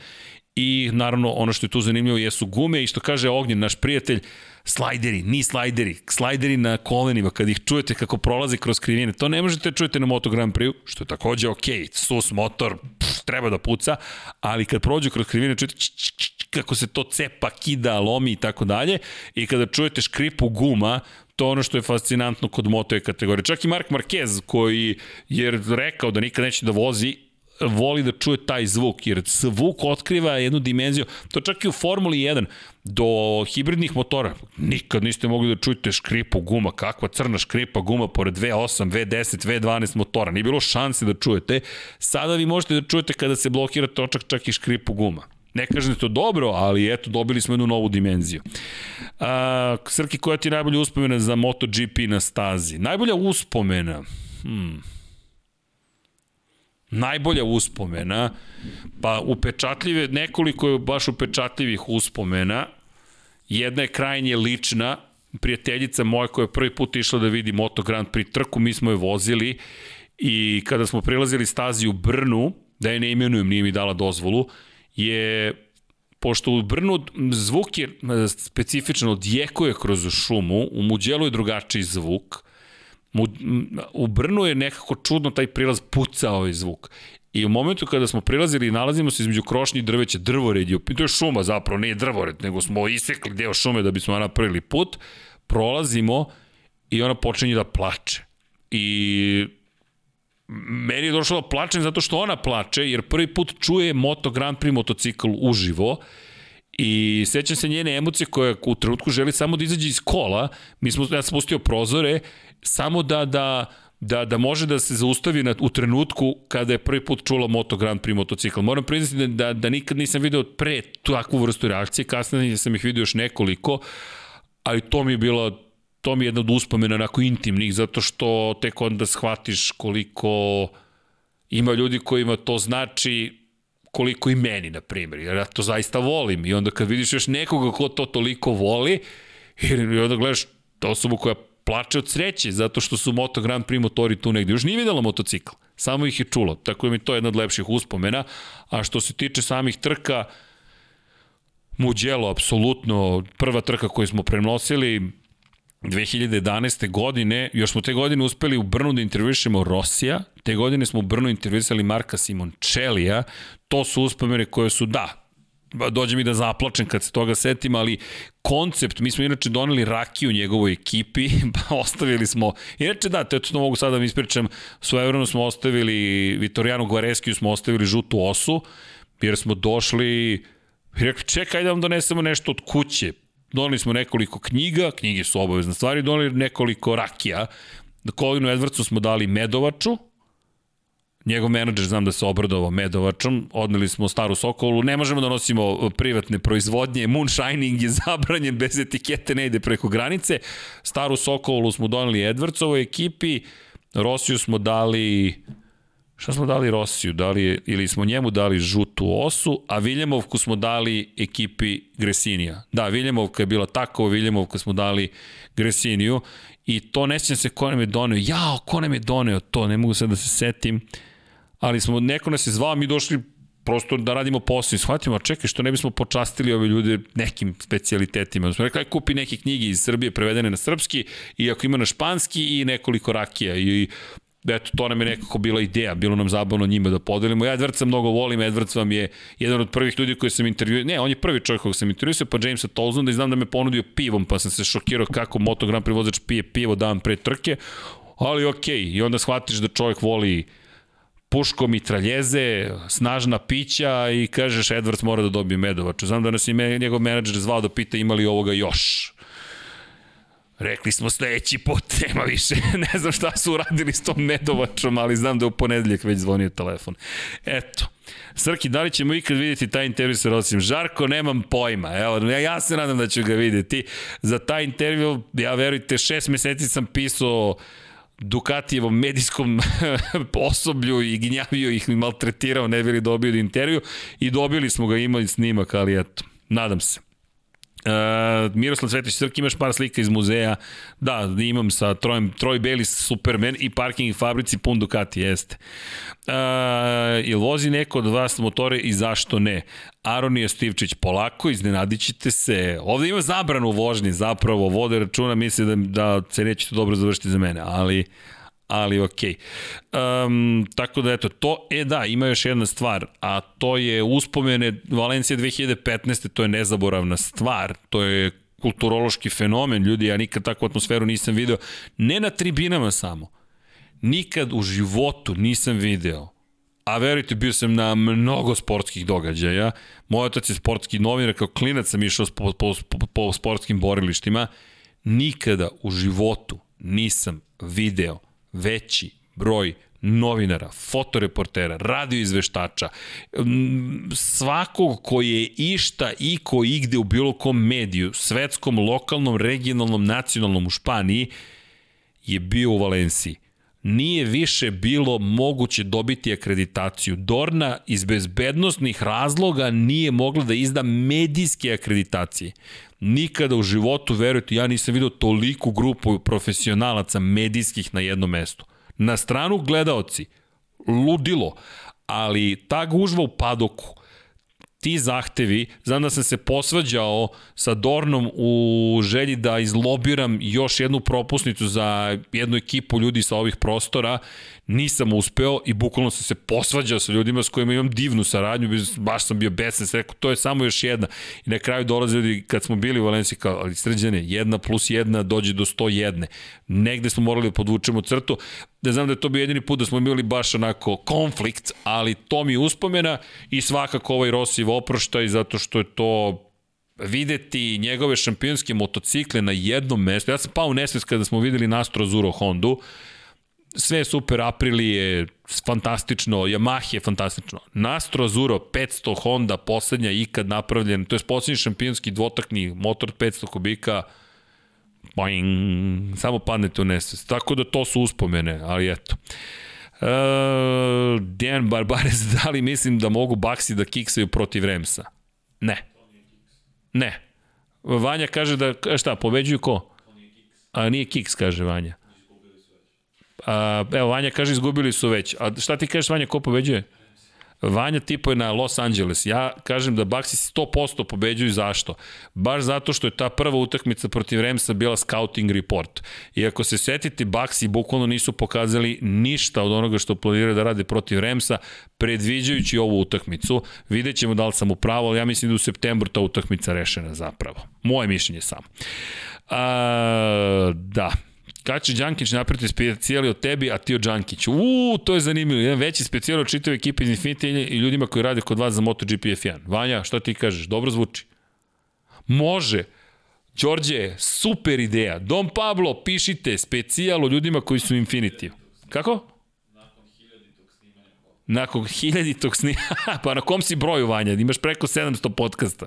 i naravno ono što je tu zanimljivo jesu gume i što kaže Ognjen, naš prijatelj, slajderi, ni slajderi, slajderi na kolenima, kad ih čujete kako prolaze kroz krivine, to ne možete da čujete na Moto Grand Prix, što je takođe ok, sus, motor, pff, treba da puca, ali kad prođu kroz krivine, čujete č, č, č, kako se to cepa, kida, lomi i tako dalje, i kada čujete škripu guma, to ono što je fascinantno kod moto kategorije. Čak i Mark Marquez koji je rekao da nikad neće da vozi voli da čuje taj zvuk, jer zvuk otkriva jednu dimenziju, to čak i u Formuli 1, do hibridnih motora, nikad niste mogli da čujete škripu guma, kakva crna škripa guma pored V8, V10, V12 motora, nije bilo šanse da čujete, sada vi možete da čujete kada se blokira točak čak i škripu guma. Ne kažem da to dobro, ali eto, dobili smo jednu novu dimenziju. A, Srki, koja ti je najbolja uspomena za MotoGP na stazi? Najbolja uspomena? Hmm najbolja uspomena, pa upečatljive, nekoliko je baš upečatljivih uspomena, jedna je krajnje lična, prijateljica moja koja je prvi put išla da vidi Moto Grand Prix trku, mi smo je vozili i kada smo prilazili stazi u Brnu, da je ne imenujem, nije mi dala dozvolu, je pošto u Brnu zvuk je specifično odjekuje kroz šumu, u Muđelu je drugačiji zvuk, Mu, u Brnu je nekako čudno taj prilaz pucao ovaj zvuk. I u momentu kada smo prilazili nalazimo se između krošnje i drveća, drvored je, to je šuma zapravo, nije drvored, nego smo isekli deo šume da bismo napravili put, prolazimo i ona počinje da plače. I meni je došlo da plačem zato što ona plače, jer prvi put čuje Moto Grand Prix motocikl uživo I sećam se njene emocije koja u trenutku želi samo da izađe iz kola. Mi smo, ja sam pustio prozore samo da, da, da, da može da se zaustavi na, u trenutku kada je prvi put čula Moto Grand Prix motocikl. Moram priznati da, da, da nikad nisam video pre takvu vrstu reakcije, kasnije sam ih vidio još nekoliko, ali to mi je bilo to mi je jedna od uspomena onako intimnih, zato što tek onda shvatiš koliko ima ljudi kojima to znači koliko i meni, na primjer, jer ja to zaista volim i onda kad vidiš još nekoga ko to toliko voli, i onda gledaš osobu koja plače od sreće zato što su Moto Grand Prix motori tu negde. Još nije videla motocikl, samo ih je čulo. Tako da mi to jedna od lepših uspomena. A što se tiče samih trka, Muđelo, apsolutno, prva trka koju smo prenosili, 2011. godine, još smo te godine uspeli u Brnu da intervjušemo Rosija, te godine smo u Brnu intervjuisali Marka Simončelija, to su uspomene koje su, da, dođe mi da zaplačem kad se toga setim, ali koncept, mi smo inače doneli rakiju njegovoj ekipi, pa ostavili smo, inače da, to, to mogu sada da mi ispričam, svojevremeno smo ostavili, Vitorijanu Gvareskiju smo ostavili žutu osu, jer smo došli i rekli, čekaj da vam donesemo nešto od kuće. Doneli smo nekoliko knjiga, knjige su obavezne stvari, doneli nekoliko rakija. Kolinu Edwardsu smo dali Medovaču, Njegov menadžer znam da se obradovao Medovačom, odneli smo staru Sokolu, ne možemo da nosimo privatne proizvodnje, moonshining je zabranjen, bez etikete ne ide preko granice. Staru Sokolu smo doneli Edwardsovoj ekipi, Rosiju smo dali Šta smo dali Rosiju? Dali, ili smo njemu dali žutu osu, a Viljemovku smo dali ekipi Gresinija. Da, Viljemovka je bila tako, Viljemovka smo dali Gresiniju i to ne se ko nam je doneo. Jao, ko nam je doneo to, ne mogu sad da se setim ali smo, neko nas je zvao, mi došli prosto da radimo posao i shvatimo, a čekaj, što ne bismo počastili ove ljude nekim specijalitetima. Da smo rekli, kupi neke knjige iz Srbije prevedene na srpski i ako ima na španski i nekoliko rakija i eto, to nam je nekako bila ideja, bilo nam zabavno njima da podelimo. Ja Edwardsa mnogo volim, Edwards vam je jedan od prvih ljudi koji sam intervjuo, ne, on je prvi čovjek kojeg sam intervjuo, pa Jamesa Tolzona i znam da me ponudio pivom, pa sam se šokirao kako Moto Grand Prix vozač pije pivo dan pre trke, ali okej, okay. i onda shvatiš da čovjek voli puško mitraljeze, snažna pića i kažeš Edwards mora da dobije Medovaču. Znam da nas je njegov menadžer zvao da pita ima li ovoga još. Rekli smo sledeći put, nema više. ne znam šta su uradili s tom Medovačom, ali znam da u ponedeljak već zvonio telefon. Eto. Srki, da li ćemo ikad vidjeti taj intervju sa Rosim? Žarko, nemam pojma. Evo, ja, ja se nadam da ću ga vidjeti. Za taj intervju, ja verujte, šest meseci sam pisao Dukatijevom medijskom osoblju i gnjavio ih i maltretirao, ne bili dobio intervju i dobili smo ga, imali snimak, ali eto, nadam se. Uh, Miroslav Cvetić Srki, imaš par slika iz muzeja. Da, imam sa Trojem, Troj Belis Superman i parking fabrici pun Ducati, jeste. Uh, ili vozi neko od vas motore i zašto ne? Aronija Stivčić, polako, iznenadit ćete se. Ovde ima zabranu vožnje, zapravo, vode računa, misle da, da se neće dobro završiti za mene, ali ali okej. Okay. Um, tako da eto, to, e da, ima još jedna stvar, a to je uspomene Valencija 2015. To je nezaboravna stvar, to je kulturološki fenomen, ljudi, ja nikad takvu atmosferu nisam video, ne na tribinama samo, nikad u životu nisam video a verujte, bio sam na mnogo sportskih događaja. Moj otac je sportski novinar, kao klinac sam išao po, po, po sportskim borilištima. Nikada u životu nisam video veći broj novinara, fotoreportera, radioizveštača, svakog koji je išta i ko igde u bilo kom mediju, svetskom, lokalnom, regionalnom, nacionalnom u Španiji, je bio u Valenciji nije više bilo moguće dobiti akreditaciju. Dorna iz bezbednostnih razloga nije mogla da izda medijske akreditacije. Nikada u životu, verujte, ja nisam vidio toliku grupu profesionalaca medijskih na jednom mestu. Na stranu gledaoci, ludilo, ali ta gužva u padoku, ti zahtevi, znam da sam se posvađao sa Dornom u želji da izlobiram još jednu propusnicu za jednu ekipu ljudi sa ovih prostora, nisam uspeo i bukvalno sam se posvađao sa ljudima s kojima imam divnu saradnju, baš sam bio besan, se rekao, to je samo još jedna. I na kraju dolaze ljudi, kad smo bili u Valenciji, kao, ali srđane, jedna plus jedna dođe do 101. Negde smo morali da podvučemo crtu, da znam da je to bio jedini put da smo imali baš onako konflikt, ali to mi uspomena i svakako ovaj Rosiv oproštaj zato što je to videti njegove šampionske motocikle na jednom mestu. Ja sam pao u nesvest kada smo videli Nastro Zuro Hondu, sve je super, Aprili je fantastično, Yamaha je fantastično. Nastro Azuro 500 Honda, poslednja ikad napravljen, to je poslednji šampionski dvotakni motor 500 kubika, boing, samo padnete u nesvest. Tako da to su uspomene, ali eto. Uh, Dejan Barbares, da li mislim da mogu Baxi da kiksaju protiv Remsa? Ne. Ne. Vanja kaže da, šta, pobeđuju ko? A nije kiks, kaže Vanja. A, evo, Vanja kaže izgubili su već. A šta ti kažeš, Vanja, ko pobeđuje? Vanja tipo je na Los Angeles. Ja kažem da Baxi 100% pobeđuju zašto? Baš zato što je ta prva utakmica protiv Remsa bila scouting report. I ako se setite, Baxi bukvalno nisu pokazali ništa od onoga što planiraju da rade protiv Remsa, predviđajući ovu utakmicu. Vidjet ćemo da li sam upravo, ali ja mislim da u septembru ta utakmica rešena zapravo. Moje mišljenje samo. A, da, Kada će Đankić napraviti specijali od tebi, a ti od Đankić? Uuu, to je zanimljivo. Jedan veći specijal od čitave ekipe iz Infinity i ljudima koji rade kod vas za MotoGP F1. Vanja, šta ti kažeš? Dobro zvuči. Može. Đorđe, super ideja. Dom Pablo, pišite specijal o ljudima koji su Infinity. Kako? Nakon hiljaditog snimanja. pa na kom si broju, Vanja? Imaš preko 700 podcasta.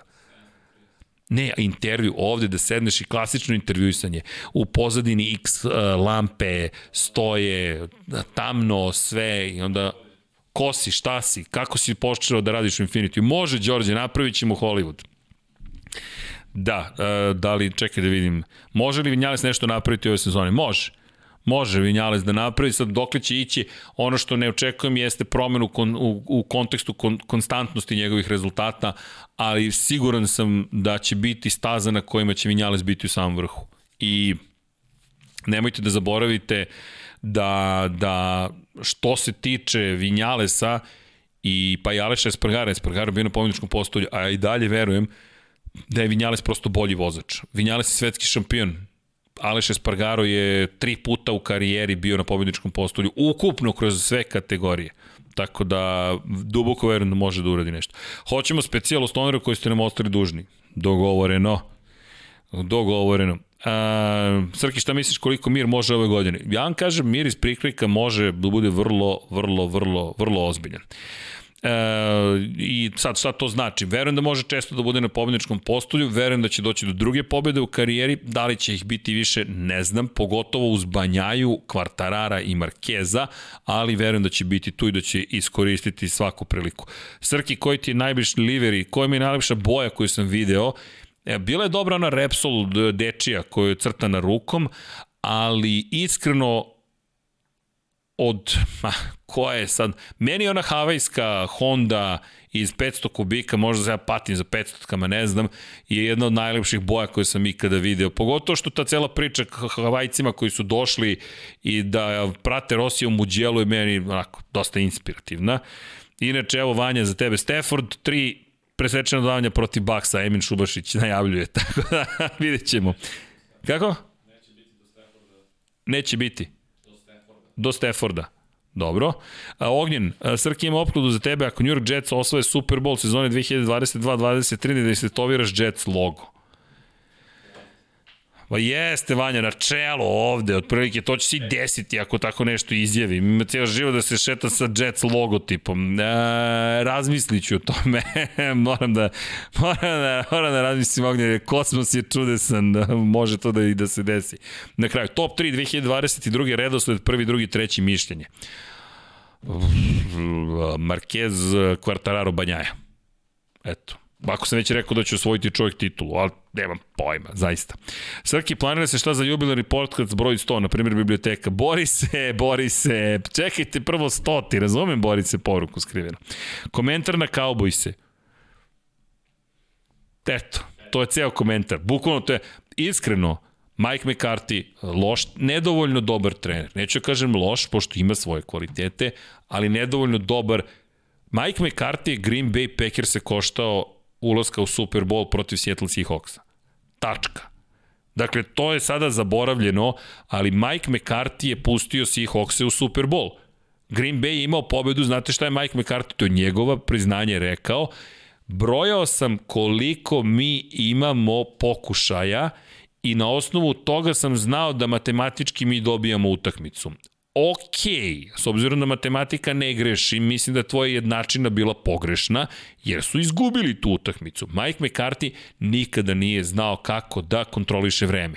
Ne, intervju ovde da sedneš i klasično intervjuisanje. U pozadini X uh, lampe stoje, tamno, sve i onda ko si, šta si, kako si počeo da radiš u Infinity. Može, Đorđe, napravit ćemo Hollywood. Da, uh, da li, čekaj da vidim, može li Vinjales nešto napraviti u ovoj sezoni? Može. Može Vinjales da napravi, sad dokle će ići, ono što ne očekujem jeste promenu kon, u, u kontekstu kon, konstantnosti njegovih rezultata, ali siguran sam da će biti staza na kojima će Vinjales biti u samom vrhu. I nemojte da zaboravite da, da što se tiče Vinjalesa i pa i Aleša Espargara, Espargara bio na pobjedičkom postolju, a i dalje verujem da je Vinjales prosto bolji vozač. Vinjales je svetski šampion, Aleš Espargaro je tri puta u karijeri bio na pobjedičkom postolju, ukupno kroz sve kategorije. Tako da, duboko verujem da može da uradi nešto. Hoćemo specijal stoneru koji ste nam ostali dužni. Dogovoreno. Dogovoreno. A, Srki, šta misliš koliko mir može ove godine? Ja vam kažem, mir iz prikrika može da bude vrlo, vrlo, vrlo, vrlo ozbiljan. E, I sad šta to znači? Verujem da može često da bude na pobedničkom postolju, verujem da će doći do druge pobede u karijeri, da li će ih biti više, ne znam, pogotovo uz Banjaju, Kvartarara i Markeza, ali verujem da će biti tu i da će iskoristiti svaku priliku. Srki, koji ti je najbliži liveri, koja mi je najlepša boja koju sam video, E, bila je dobra ona Repsol dečija koja je crtana rukom, ali iskreno od, ma, koja je sad, meni ona havajska Honda iz 500 kubika, možda se ja patim za 500 kama, ne znam, je jedna od najlepših boja koje sam ikada video. Pogotovo što ta cela priča havajcima koji su došli i da prate Rosija u Muđelu je meni onako, dosta inspirativna. Inače, evo Vanja za tebe, Stafford, tri presečena dodavanja protiv Baksa, Emin Šubašić najavljuje, tako da vidjet ćemo. Kako? Neće biti do Stafforda. Neće biti do Stafforda. Dobro. A, Ognjen, a, Srki ima opkladu za tebe, ako New York Jets osvoje Super Bowl sezone 2022-2023, da se toviraš Jets logo. Pa jeste, Vanja, na čelo ovde, otprilike, to će se i desiti ako tako nešto izjavi. Ima cijelo živo da se šeta sa Jets logotipom. E, razmislit ću o tome. moram da, moram da, moram da razmislim ognje, kosmos je čudesan, da može to da i da se desi. Na kraju, top 3 2022. redosled, prvi, drugi, treći mišljenje. Marquez, Quartararo, Banjaja. Eto. Ako sam već rekao da će osvojiti čovjek titulu, ali nemam pojma, zaista. Srki, planira se šta za jubilarni podcast broj 100, na primjer biblioteka. Bori se, bori se, čekajte prvo 100, ti razumem, bori se poruku skriveno. Komentar na Cowboyse. Eto, to je ceo komentar. Bukvalno to je, iskreno, Mike McCarthy, loš, nedovoljno dobar trener. Neću da kažem loš, pošto ima svoje kvalitete, ali nedovoljno dobar Mike McCarthy Green Bay Packers se koštao ulaska u Super Bowl protiv Seattle Seahawksa. Tačka. Dakle, to je sada zaboravljeno, ali Mike McCarthy je pustio Seahawkse u Super Bowl. Green Bay je imao pobedu, znate šta je Mike McCarthy, to je njegova priznanje rekao, brojao sam koliko mi imamo pokušaja i na osnovu toga sam znao da matematički mi dobijamo utakmicu ok, s obzirom da matematika ne greši, mislim da tvoja jednačina bila pogrešna, jer su izgubili tu utakmicu. Mike McCarthy nikada nije znao kako da kontroliše vreme.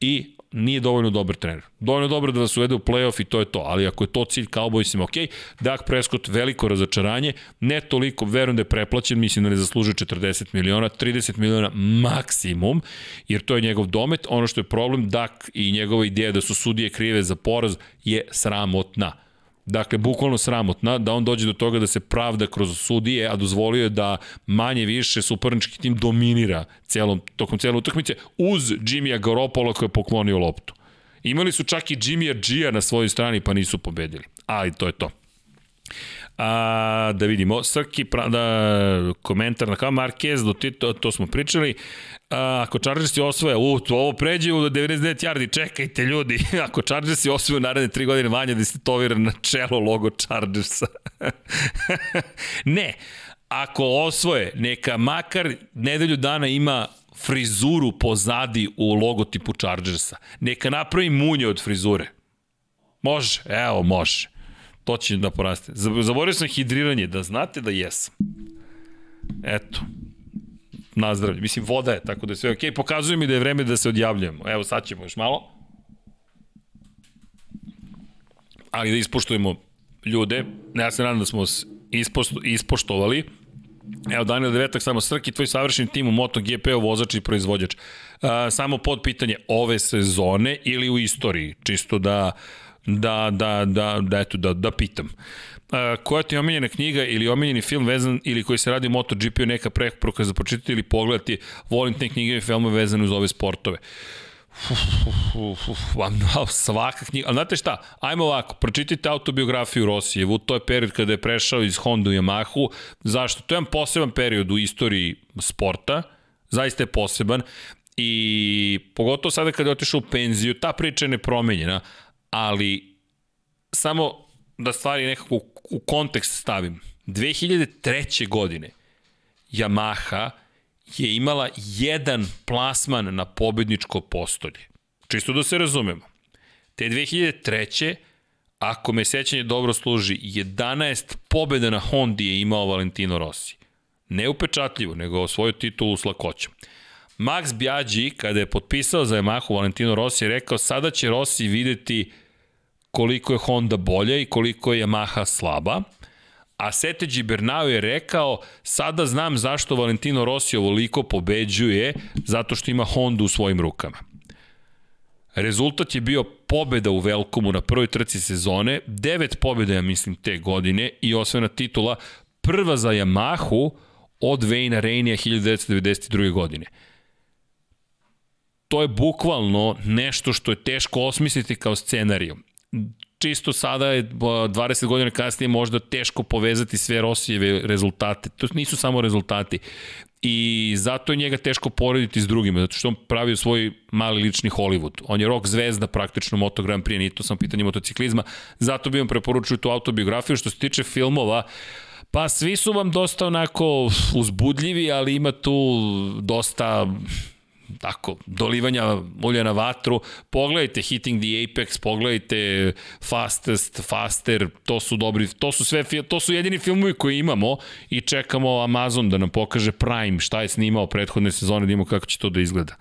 I nije dovoljno dobar trener. Dovoljno dobro da vas uvede u playoff i to je to, ali ako je to cilj Cowboysima, ok, Dak Prescott veliko razočaranje, ne toliko, verujem da je preplaćen, mislim da ne zaslužuje 40 miliona, 30 miliona maksimum, jer to je njegov domet, ono što je problem, Dak i njegova ideja da su sudije krive za poraz je sramotna Dakle, bukvalno sramotna, da on dođe do toga da se pravda kroz sudije, a dozvolio je da manje više suparnički tim dominira celom, tokom cele utakmice uz Jimmya Garoppolo koji je poklonio loptu. Imali su čak i Jimmya Gia na svojoj strani pa nisu pobedili. Ali to je to. A, da vidimo, Srki, da, komentar na kao Marquez, do ti, to, to smo pričali. A, ako Chargersi osvoje, u, to ovo pređe u 99 yardi, čekajte ljudi, ako Chargersi osvoje naredne 3 godine manje da se tovira na čelo logo Chargersa. ne, ako osvoje, neka makar nedelju dana ima frizuru pozadi u logotipu Chargersa. Neka napravi munje od frizure. Može, evo, može. To će da poraste. Zaborio sam hidriranje, da znate da jesam. Eto. Nazdravlje. Mislim, voda je, tako da je sve okej. Okay. Pokazuje mi da je vreme da se odjavljujemo. Evo, sad ćemo još malo. Ali da ispoštujemo ljude. Ja se nadam da smo ispošto, ispoštovali. Evo, Daniel Devetak, samo Srki, tvoj savršeni tim u MotoGP-u, vozač i proizvođač. Uh, samo pod pitanje ove sezone ili u istoriji, čisto da da, da, da, da, eto, da, da pitam. Uh, koja ti je omiljena knjiga ili omiljeni film vezan ili koji se radi o MotoGP-u neka preporuka za počitati ili pogledati, volim te knjige i filme vezane uz ove sportove. Uf, uf, uf, uf, svaka knjiga. Ali znate šta, ajmo ovako, pročitajte autobiografiju Rosijevu, to je period kada je prešao iz Honda u Yamahu. Zašto? To je jedan poseban period u istoriji sporta, zaista je poseban i pogotovo sada kada je otišao u penziju, ta priča je nepromenjena, ali samo da stvari nekako u kontekst stavim. 2003. godine Yamaha je imala jedan plasman na pobedničko postolje. Čisto da se razumemo. Te 2003. ako me sećanje dobro služi, 11 pobjeda na Hondi je imao Valentino Rossi. Ne upečatljivo, nego svoju titulu s lakoćom. Max Biaggi, kada je potpisao za Yamahu Valentino Rossi, je rekao sada će Rossi videti koliko je Honda bolja i koliko je Yamaha slaba. A Sete Gibernau je rekao, sada znam zašto Valentino Rossi ovoliko pobeđuje, zato što ima Honda u svojim rukama. Rezultat je bio pobeda u Velkomu na prvoj trci sezone, devet pobeda, ja mislim, te godine i osvojena titula prva za Yamahu od Vejna Rejnija 1992. godine to je bukvalno nešto što je teško osmisliti kao scenariju. Čisto sada je 20 godina kasnije možda teško povezati sve Rosijeve rezultate. To nisu samo rezultati. I zato je njega teško porediti s drugima, zato što on pravio svoj mali lični Hollywood. On je rock zvezda praktično Moto Grand Prix, nije to sam pitanje motociklizma. Zato bi vam preporučio tu autobiografiju. Što se tiče filmova, Pa svi su vam dosta onako uzbudljivi, ali ima tu dosta tako, dolivanja ulja na vatru. Pogledajte Hitting the Apex, pogledajte Fastest, Faster, to su dobri, to su sve, to su jedini filmovi koje imamo i čekamo Amazon da nam pokaže Prime, šta je snimao prethodne sezone, da imamo kako će to da izgleda.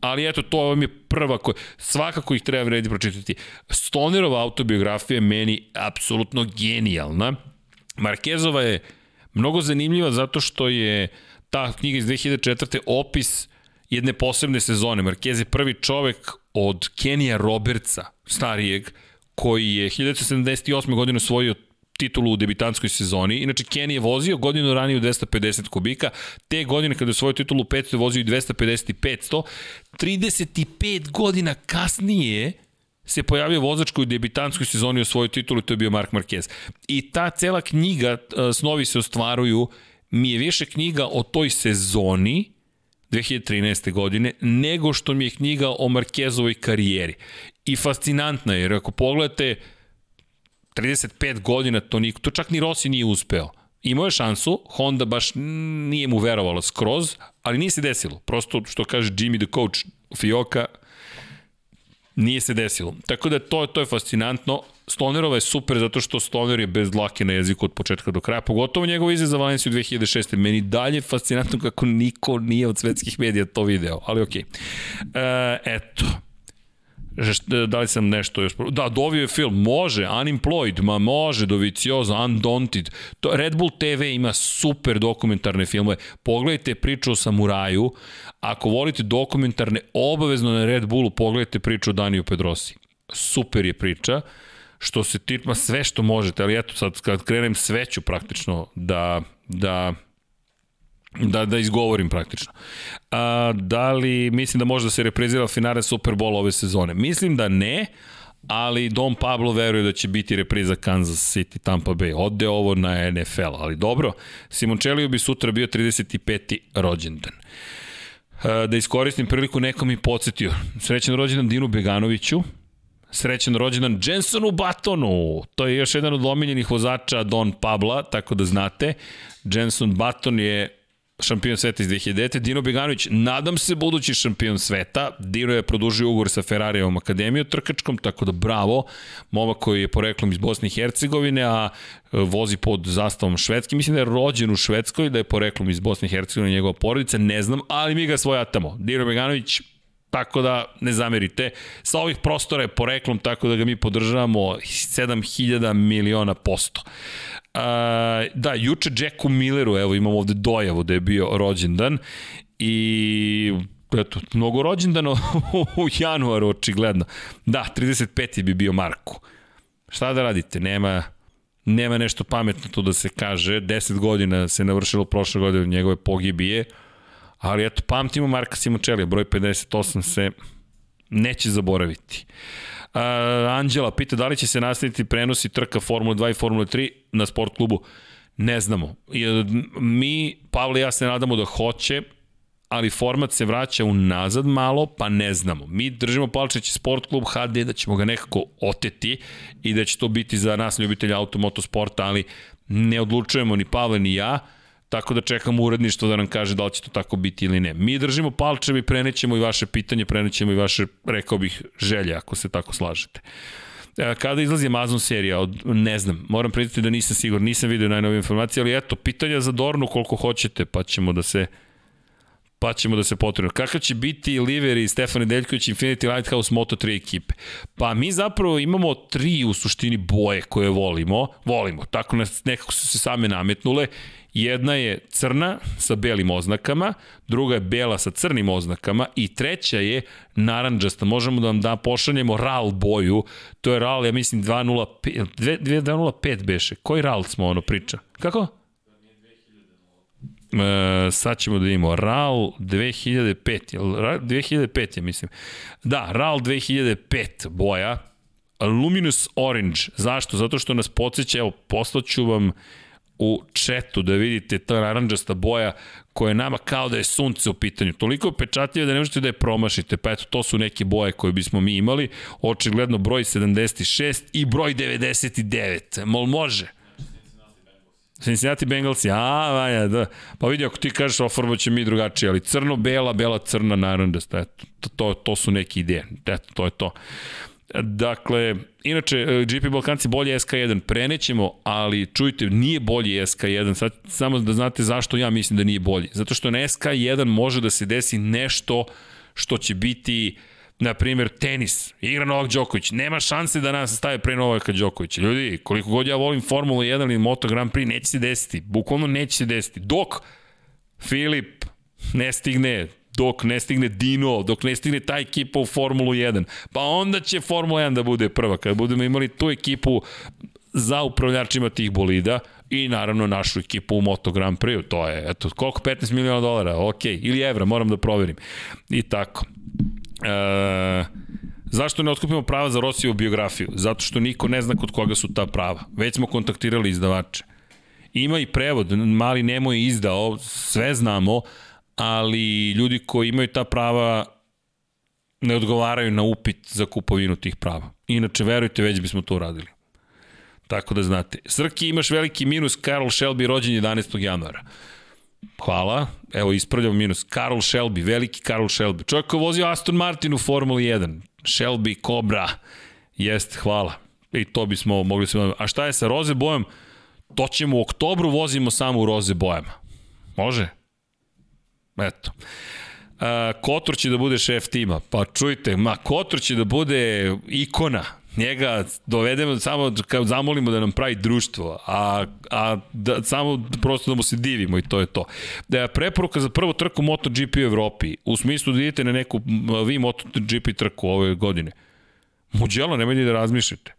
Ali eto, to vam je prva koja, svakako ih treba vredi pročitati. Stonerova autobiografija je meni apsolutno genijalna. Markezova je mnogo zanimljiva zato što je ta knjiga iz 2004. opis jedne posebne sezone. Marquez je prvi čovek od Kenija Robertsa, starijeg, koji je 1978. godine osvojio titulu u debitanskoj sezoni. Inače, Kenny je vozio godinu ranije u 250 kubika. Te godine kada je svoju titulu u 500 vozio i 250 i 500. 35 godina kasnije se pojavio vozač koji u debitanskoj sezoni osvojio titulu, to je bio Mark Marquez. I ta cela knjiga, snovi se ostvaruju, mi je više knjiga o toj sezoni, 2013. godine, nego što mi je knjiga o Markezovoj karijeri. I fascinantna je, jer ako pogledate 35 godina, to, niko, to čak ni Rossi nije uspeo. Imao je šansu, Honda baš nije mu verovala skroz, ali nije se desilo. Prosto, što kaže Jimmy the coach Fioka, nije se desilo. Tako da to, to je fascinantno. Stonerova je super zato što Stoner je bez dlake na jeziku od početka do kraja, pogotovo njegov izraz za Valenciju 2006. Meni dalje fascinantno kako niko nije od svetskih medija to video, ali okej. Okay. E, eto, da li sam nešto još... Da, dovio je film, može, Unemployed, ma može, Dovicioza, Undaunted. To, Red Bull TV ima super dokumentarne filmove. Pogledajte priču o samuraju. Ako volite dokumentarne, obavezno na Red Bullu pogledajte priču o Daniju Pedrosi. Super je priča što se tiče, sve što možete, ali eto sad kad krenem sveću praktično da, da da, da izgovorim praktično. A, da li mislim da može da se reprezira finale Superbola ove sezone? Mislim da ne, ali Don Pablo veruje da će biti repriza Kansas City Tampa Bay. Ode ovo na NFL, ali dobro, Simoncelli bi sutra bio 35. rođendan. Da iskoristim priliku, neko mi podsjetio. Srećan rođendan Dinu Beganoviću, srećan rođendan Jensonu Batonu. To je još jedan od omiljenih vozača Don Pabla, tako da znate. Jenson Baton je šampion sveta iz 2009. Dino Beganović, nadam se budući šampion sveta. Dino je produžio ugovor sa Ferrarijevom akademijom trkačkom, tako da bravo. Momak koji je poreklom iz Bosne i Hercegovine, a e, vozi pod zastavom Švedske. Mislim da je rođen u Švedskoj, da je poreklom iz Bosne i Hercegovine njegova porodica, ne znam, ali mi ga svojatamo. Dino Beganović, tako da ne zamerite. Sa ovih prostora je poreklom, tako da ga mi podržavamo 7000 miliona posto. Uh, da, juče Jacku Milleru, evo imamo ovde dojavu da je bio rođendan i eto, mnogo rođendana u januaru, očigledno. Da, 35. bi bio Marko. Šta da radite? Nema, nema nešto pametno tu da se kaže. 10 godina se navršilo prošle godine njegove pogibije, ali eto, pamtimo Marka Simočelija, broj 58 se neće zaboraviti. Uh, Anđela pita da li će se nastaviti prenosi trka Formula 2 i Formula 3 na sport klubu. Ne znamo. Mi, Pavle i ja se nadamo da hoće, ali format se vraća unazad malo, pa ne znamo. Mi držimo palčeći sport klub HD da ćemo ga nekako oteti i da će to biti za nas ljubitelja automotosporta, ali ne odlučujemo ni Pavle ni ja. Tako da čekamo uredništvo da nam kaže da li će to tako biti ili ne. Mi držimo palčevi, i prenećemo i vaše pitanje, prenećemo i vaše, rekao bih, želje, ako se tako slažete. E, kada izlazi Amazon serija, od, ne znam, moram priznati da nisam siguran, nisam vidio najnovije informacije, ali eto, pitanja za Dornu koliko hoćete, pa ćemo da se pa ćemo da se potrebno. Kakav će biti Liver i Stefan Nedeljković Infinity Lighthouse Moto3 ekipe? Pa mi zapravo imamo tri u suštini boje koje volimo, volimo, tako nas nekako su se same nametnule Jedna je crna sa belim oznakama, druga je bela sa crnim oznakama i treća je naranđasta. Možemo da vam da pošaljemo RAL boju. To je RAL, ja mislim 205, 205 beše. Koji RAL smo ono priča? Kako? E, sad ćemo da vidimo, RAL 2005, 2005 je mislim. Da, RAL 2005 boja, Luminous Orange. Zašto? Zato što nas podsjeća, evo, poslaću vam u četu da vidite ta naranđasta boja koja je nama kao da je sunce u pitanju. Toliko pečatljiva da ne možete da je promašite, pa eto, to su neke boje koje bismo mi imali. Očigledno broj 76 i broj 99. Mol može? Cincinnati Bengals, a, vanja, da. Pa vidi, ako ti kažeš oforma će mi drugačije, ali crno, bela, bela, crna, naranđasta, eto, to, to, to su neke ideje, eto, to je to. Dakle, inače, e, GP Balkanci bolje SK1, prenećemo, ali čujte, nije bolji SK1, sad samo da znate zašto ja mislim da nije bolji. Zato što na SK1 može da se desi nešto što će biti na primjer, tenis, igra Novak Đoković, nema šanse da nas staje pre Novaka Đokovića. Ljudi, koliko god ja volim Formulu 1 ili Moto Grand Prix, neće se desiti. Bukvalno neće se desiti. Dok Filip ne stigne dok ne stigne Dino, dok ne stigne ta ekipa u Formulu 1. Pa onda će Formula 1 da bude prva. Kada budemo imali tu ekipu za upravljačima tih bolida i naravno našu ekipu u Moto Grand Prix, to je, eto, koliko? 15 miliona dolara, ok, ili evra, moram da proverim. I tako. E, zašto ne otkupimo prava za Rosijevu biografiju? Zato što niko ne zna kod koga su ta prava. Već smo kontaktirali izdavače. Ima i prevod, mali Nemo je izdao, sve znamo, ali ljudi koji imaju ta prava ne odgovaraju na upit za kupovinu tih prava. Inače, verujte, već bismo to uradili. Tako da znate. Srki, imaš veliki minus, Karl Shelby rođen 11. januara. Hvala, evo ispravljamo minus. Karl Shelby, veliki Karl Shelby. Čovjek ko vozio Aston Martin u Formuli 1. Shelby, Cobra. Jeste, hvala. I to bismo mogli se... A šta je sa roze bojom? To ćemo u oktobru vozimo samo u roze bojama. Može? Eto. Uh, Kotor će da bude šef tima. Pa čujte, ma Kotor će da bude ikona. Njega dovedemo samo kao zamolimo da nam pravi društvo, a, a da, samo prosto da mu se divimo i to je to. Da preporuka za prvu trku MotoGP u Evropi, u smislu da idete na neku vi MotoGP trku ove godine. Muđelo, nemojte da razmišljate.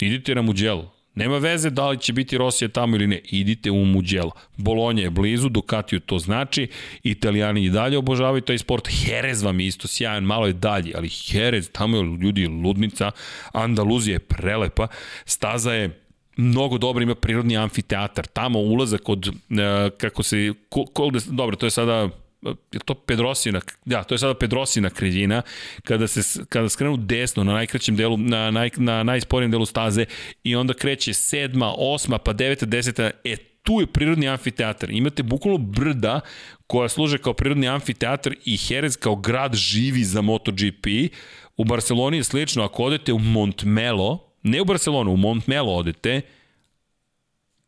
Idite na Muđelo. Nema veze da li će biti Rosija tamo ili ne. Idite u Mugello. Bolonja je blizu, Ducatiju to znači. Italijani i dalje obožavaju taj sport. Jerez vam je isto sjajan, malo je dalje, ali Jerez, tamo je ljudi ludnica. Andaluzija je prelepa. Staza je mnogo dobro, ima prirodni amfiteatar. Tamo ulazak od, uh, kako se, ko, ko, dobro, to je sada je to Pedrosina, da, to je sada Pedrosina kredina, kada se kada skrenu desno na najkraćem delu, na, naj, na najsporijem delu staze i onda kreće sedma, osma, pa deveta, deseta, e, tu je prirodni amfiteatar. Imate bukvalno brda koja služe kao prirodni amfiteatar i Jerez kao grad živi za MotoGP. U Barceloni je slično, ako odete u Montmelo, ne u Barcelonu, u Montmelo odete,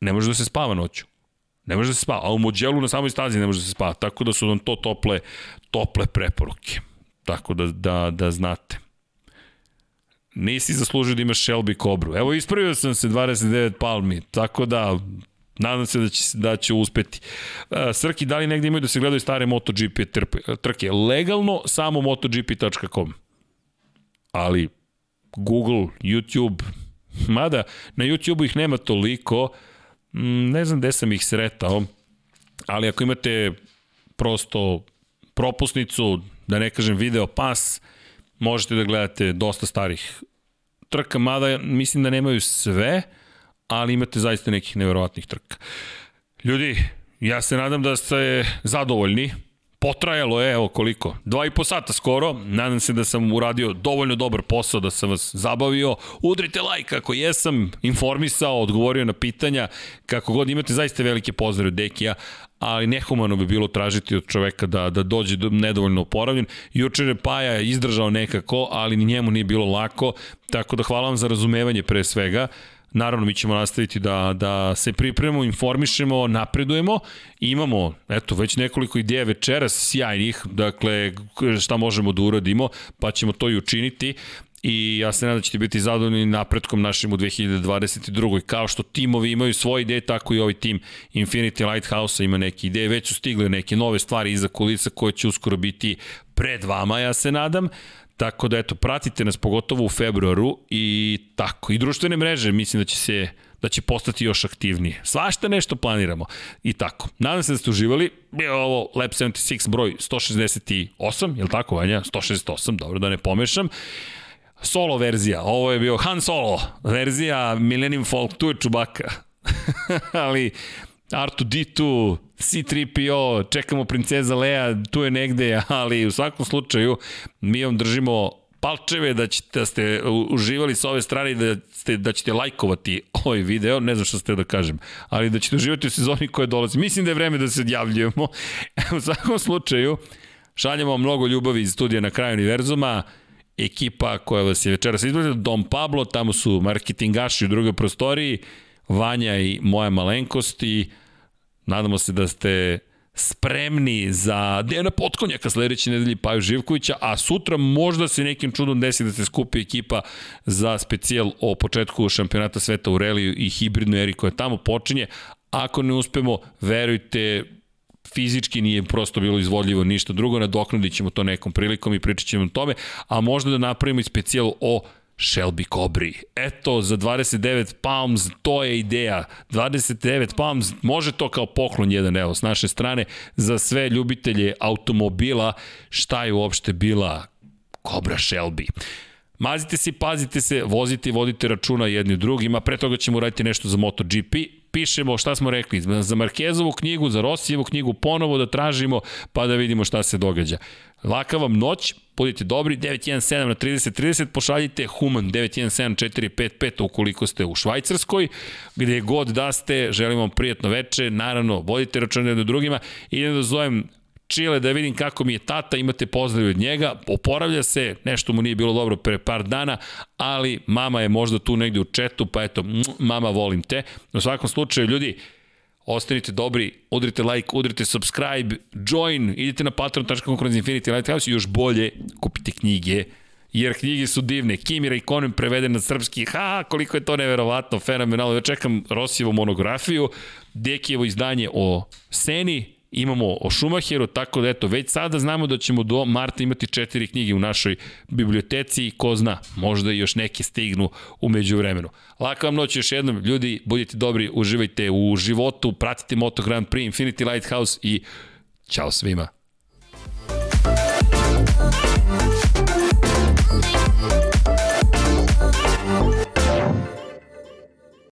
ne može da se spava noću. Ne može da se spava, a u Mođelu na samoj stazi ne može da se spava, tako da su nam to tople, tople preporuke. Tako da, da, da znate. Nisi zaslužio da imaš Shelby Cobru. Evo, ispravio sam se 29 palmi, tako da Nadam se da će, da će uspeti. Uh, Srki, da li negde imaju da se gledaju stare MotoGP trpe, trke? Legalno samo MotoGP.com. Ali Google, YouTube, mada na YouTube ih nema toliko, ne znam gde sam ih sretao, ali ako imate prosto propusnicu, da ne kažem video pas, možete da gledate dosta starih trka, mada mislim da nemaju sve, ali imate zaista nekih neverovatnih trka. Ljudi, ja se nadam da ste zadovoljni, Potrajalo je, evo koliko, dva i po sata skoro, nadam se da sam uradio dovoljno dobar posao, da sam vas zabavio. Udrite like ako jesam, informisao, odgovorio na pitanja, kako god imate zaista velike pozdrave Dekija, ali nehumano bi bilo tražiti od čoveka da, da dođe do, nedovoljno oporavljen. Juče je Paja izdržao nekako, ali ni njemu nije bilo lako, tako da hvala vam za razumevanje pre svega. Naravno, mi ćemo nastaviti da, da se pripremamo, informišemo, napredujemo. Imamo, eto, već nekoliko ideja večeras sjajnih, dakle, šta možemo da uradimo, pa ćemo to i učiniti i ja se nadam da ćete biti zadovoljni napretkom našim u 2022. Kao što timovi imaju svoje ideje, tako i ovaj tim Infinity Lighthouse ima neke ideje, već su stigle neke nove stvari iza kulisa koje će uskoro biti pred vama, ja se nadam. Tako da eto, pratite nas pogotovo u februaru i tako. I društvene mreže, mislim da će se da će postati još aktivnije. Svašta nešto planiramo. I tako. Nadam se da ste uživali. Bio ovo Lab 76 broj 168, je li tako, Vanja? 168, dobro da ne pomešam. solo verzija. Ovo je bio Han Solo verzija Millennium Folk, tu je Čubaka. Ali R2D2, C3PO, čekamo princeza Leia, tu je negde, ali u svakom slučaju mi vam držimo palčeve da, ćete, da ste uživali sa ove strane da, ste, da ćete lajkovati ovaj video, ne znam šta ste da kažem, ali da ćete uživati u sezoni koja dolazi. Mislim da je vreme da se odjavljujemo. u svakom slučaju, šaljamo vam mnogo ljubavi iz studija na kraju univerzuma, ekipa koja vas je večeras izgledala, Dom Pablo, tamo su marketingaši u drugoj prostoriji, Vanja i moja malenkost i nadamo se da ste spremni za Dejana Potkonjaka sledeće nedelje Paju Živkovića, a sutra možda se nekim čudom desi da se skupi ekipa za specijal o početku šampionata sveta u reliju i hibridnoj eri koja tamo počinje. Ako ne uspemo, verujte, fizički nije prosto bilo izvodljivo ništa drugo, nadoknadit ćemo to nekom prilikom i pričat ćemo o tome, a možda da napravimo i specijal o Shelby Cobri. Eto, za 29 pounds, to je ideja. 29 pounds, može to kao poklon jedan, evo, s naše strane, za sve ljubitelje automobila, šta je uopšte bila Cobra Shelby. Mazite se, pazite se, vozite i vodite računa jedni drugima, pre toga ćemo uraditi nešto za MotoGP, pišemo šta smo rekli, za Markezovu knjigu, za Rosijevu knjigu, ponovo da tražimo, pa da vidimo šta se događa. Laka vam noć, budite dobri, 917 na 3030, 30, pošaljite Human 917 ukoliko ste u Švajcarskoj, gde god da ste, želim vam prijatno veče, naravno, vodite račune do drugima, idem da zovem Čile da vidim kako mi je tata, imate pozdrav od njega, oporavlja se, nešto mu nije bilo dobro pre par dana, ali mama je možda tu negde u četu, pa eto, mama volim te. U svakom slučaju, ljudi, ostanite dobri, udrite like, udrite subscribe, join, idite na patreon.com kroz Infinity Lighthouse i još bolje kupite knjige, jer knjige su divne. Kimi Raikkonen preveden na srpski, ha, koliko je to neverovatno, fenomenalno. Ja čekam Rosijevu monografiju, Dekijevo izdanje o Seni, imamo o Schumacheru, tako da eto, već sada znamo da ćemo do marta imati četiri knjige u našoj biblioteci i ko zna, možda još neke stignu umeđu vremenu. Laka vam noć još jednom, ljudi, budite dobri, uživajte u životu, pratite Moto Grand Prix, Infinity Lighthouse i ćao svima.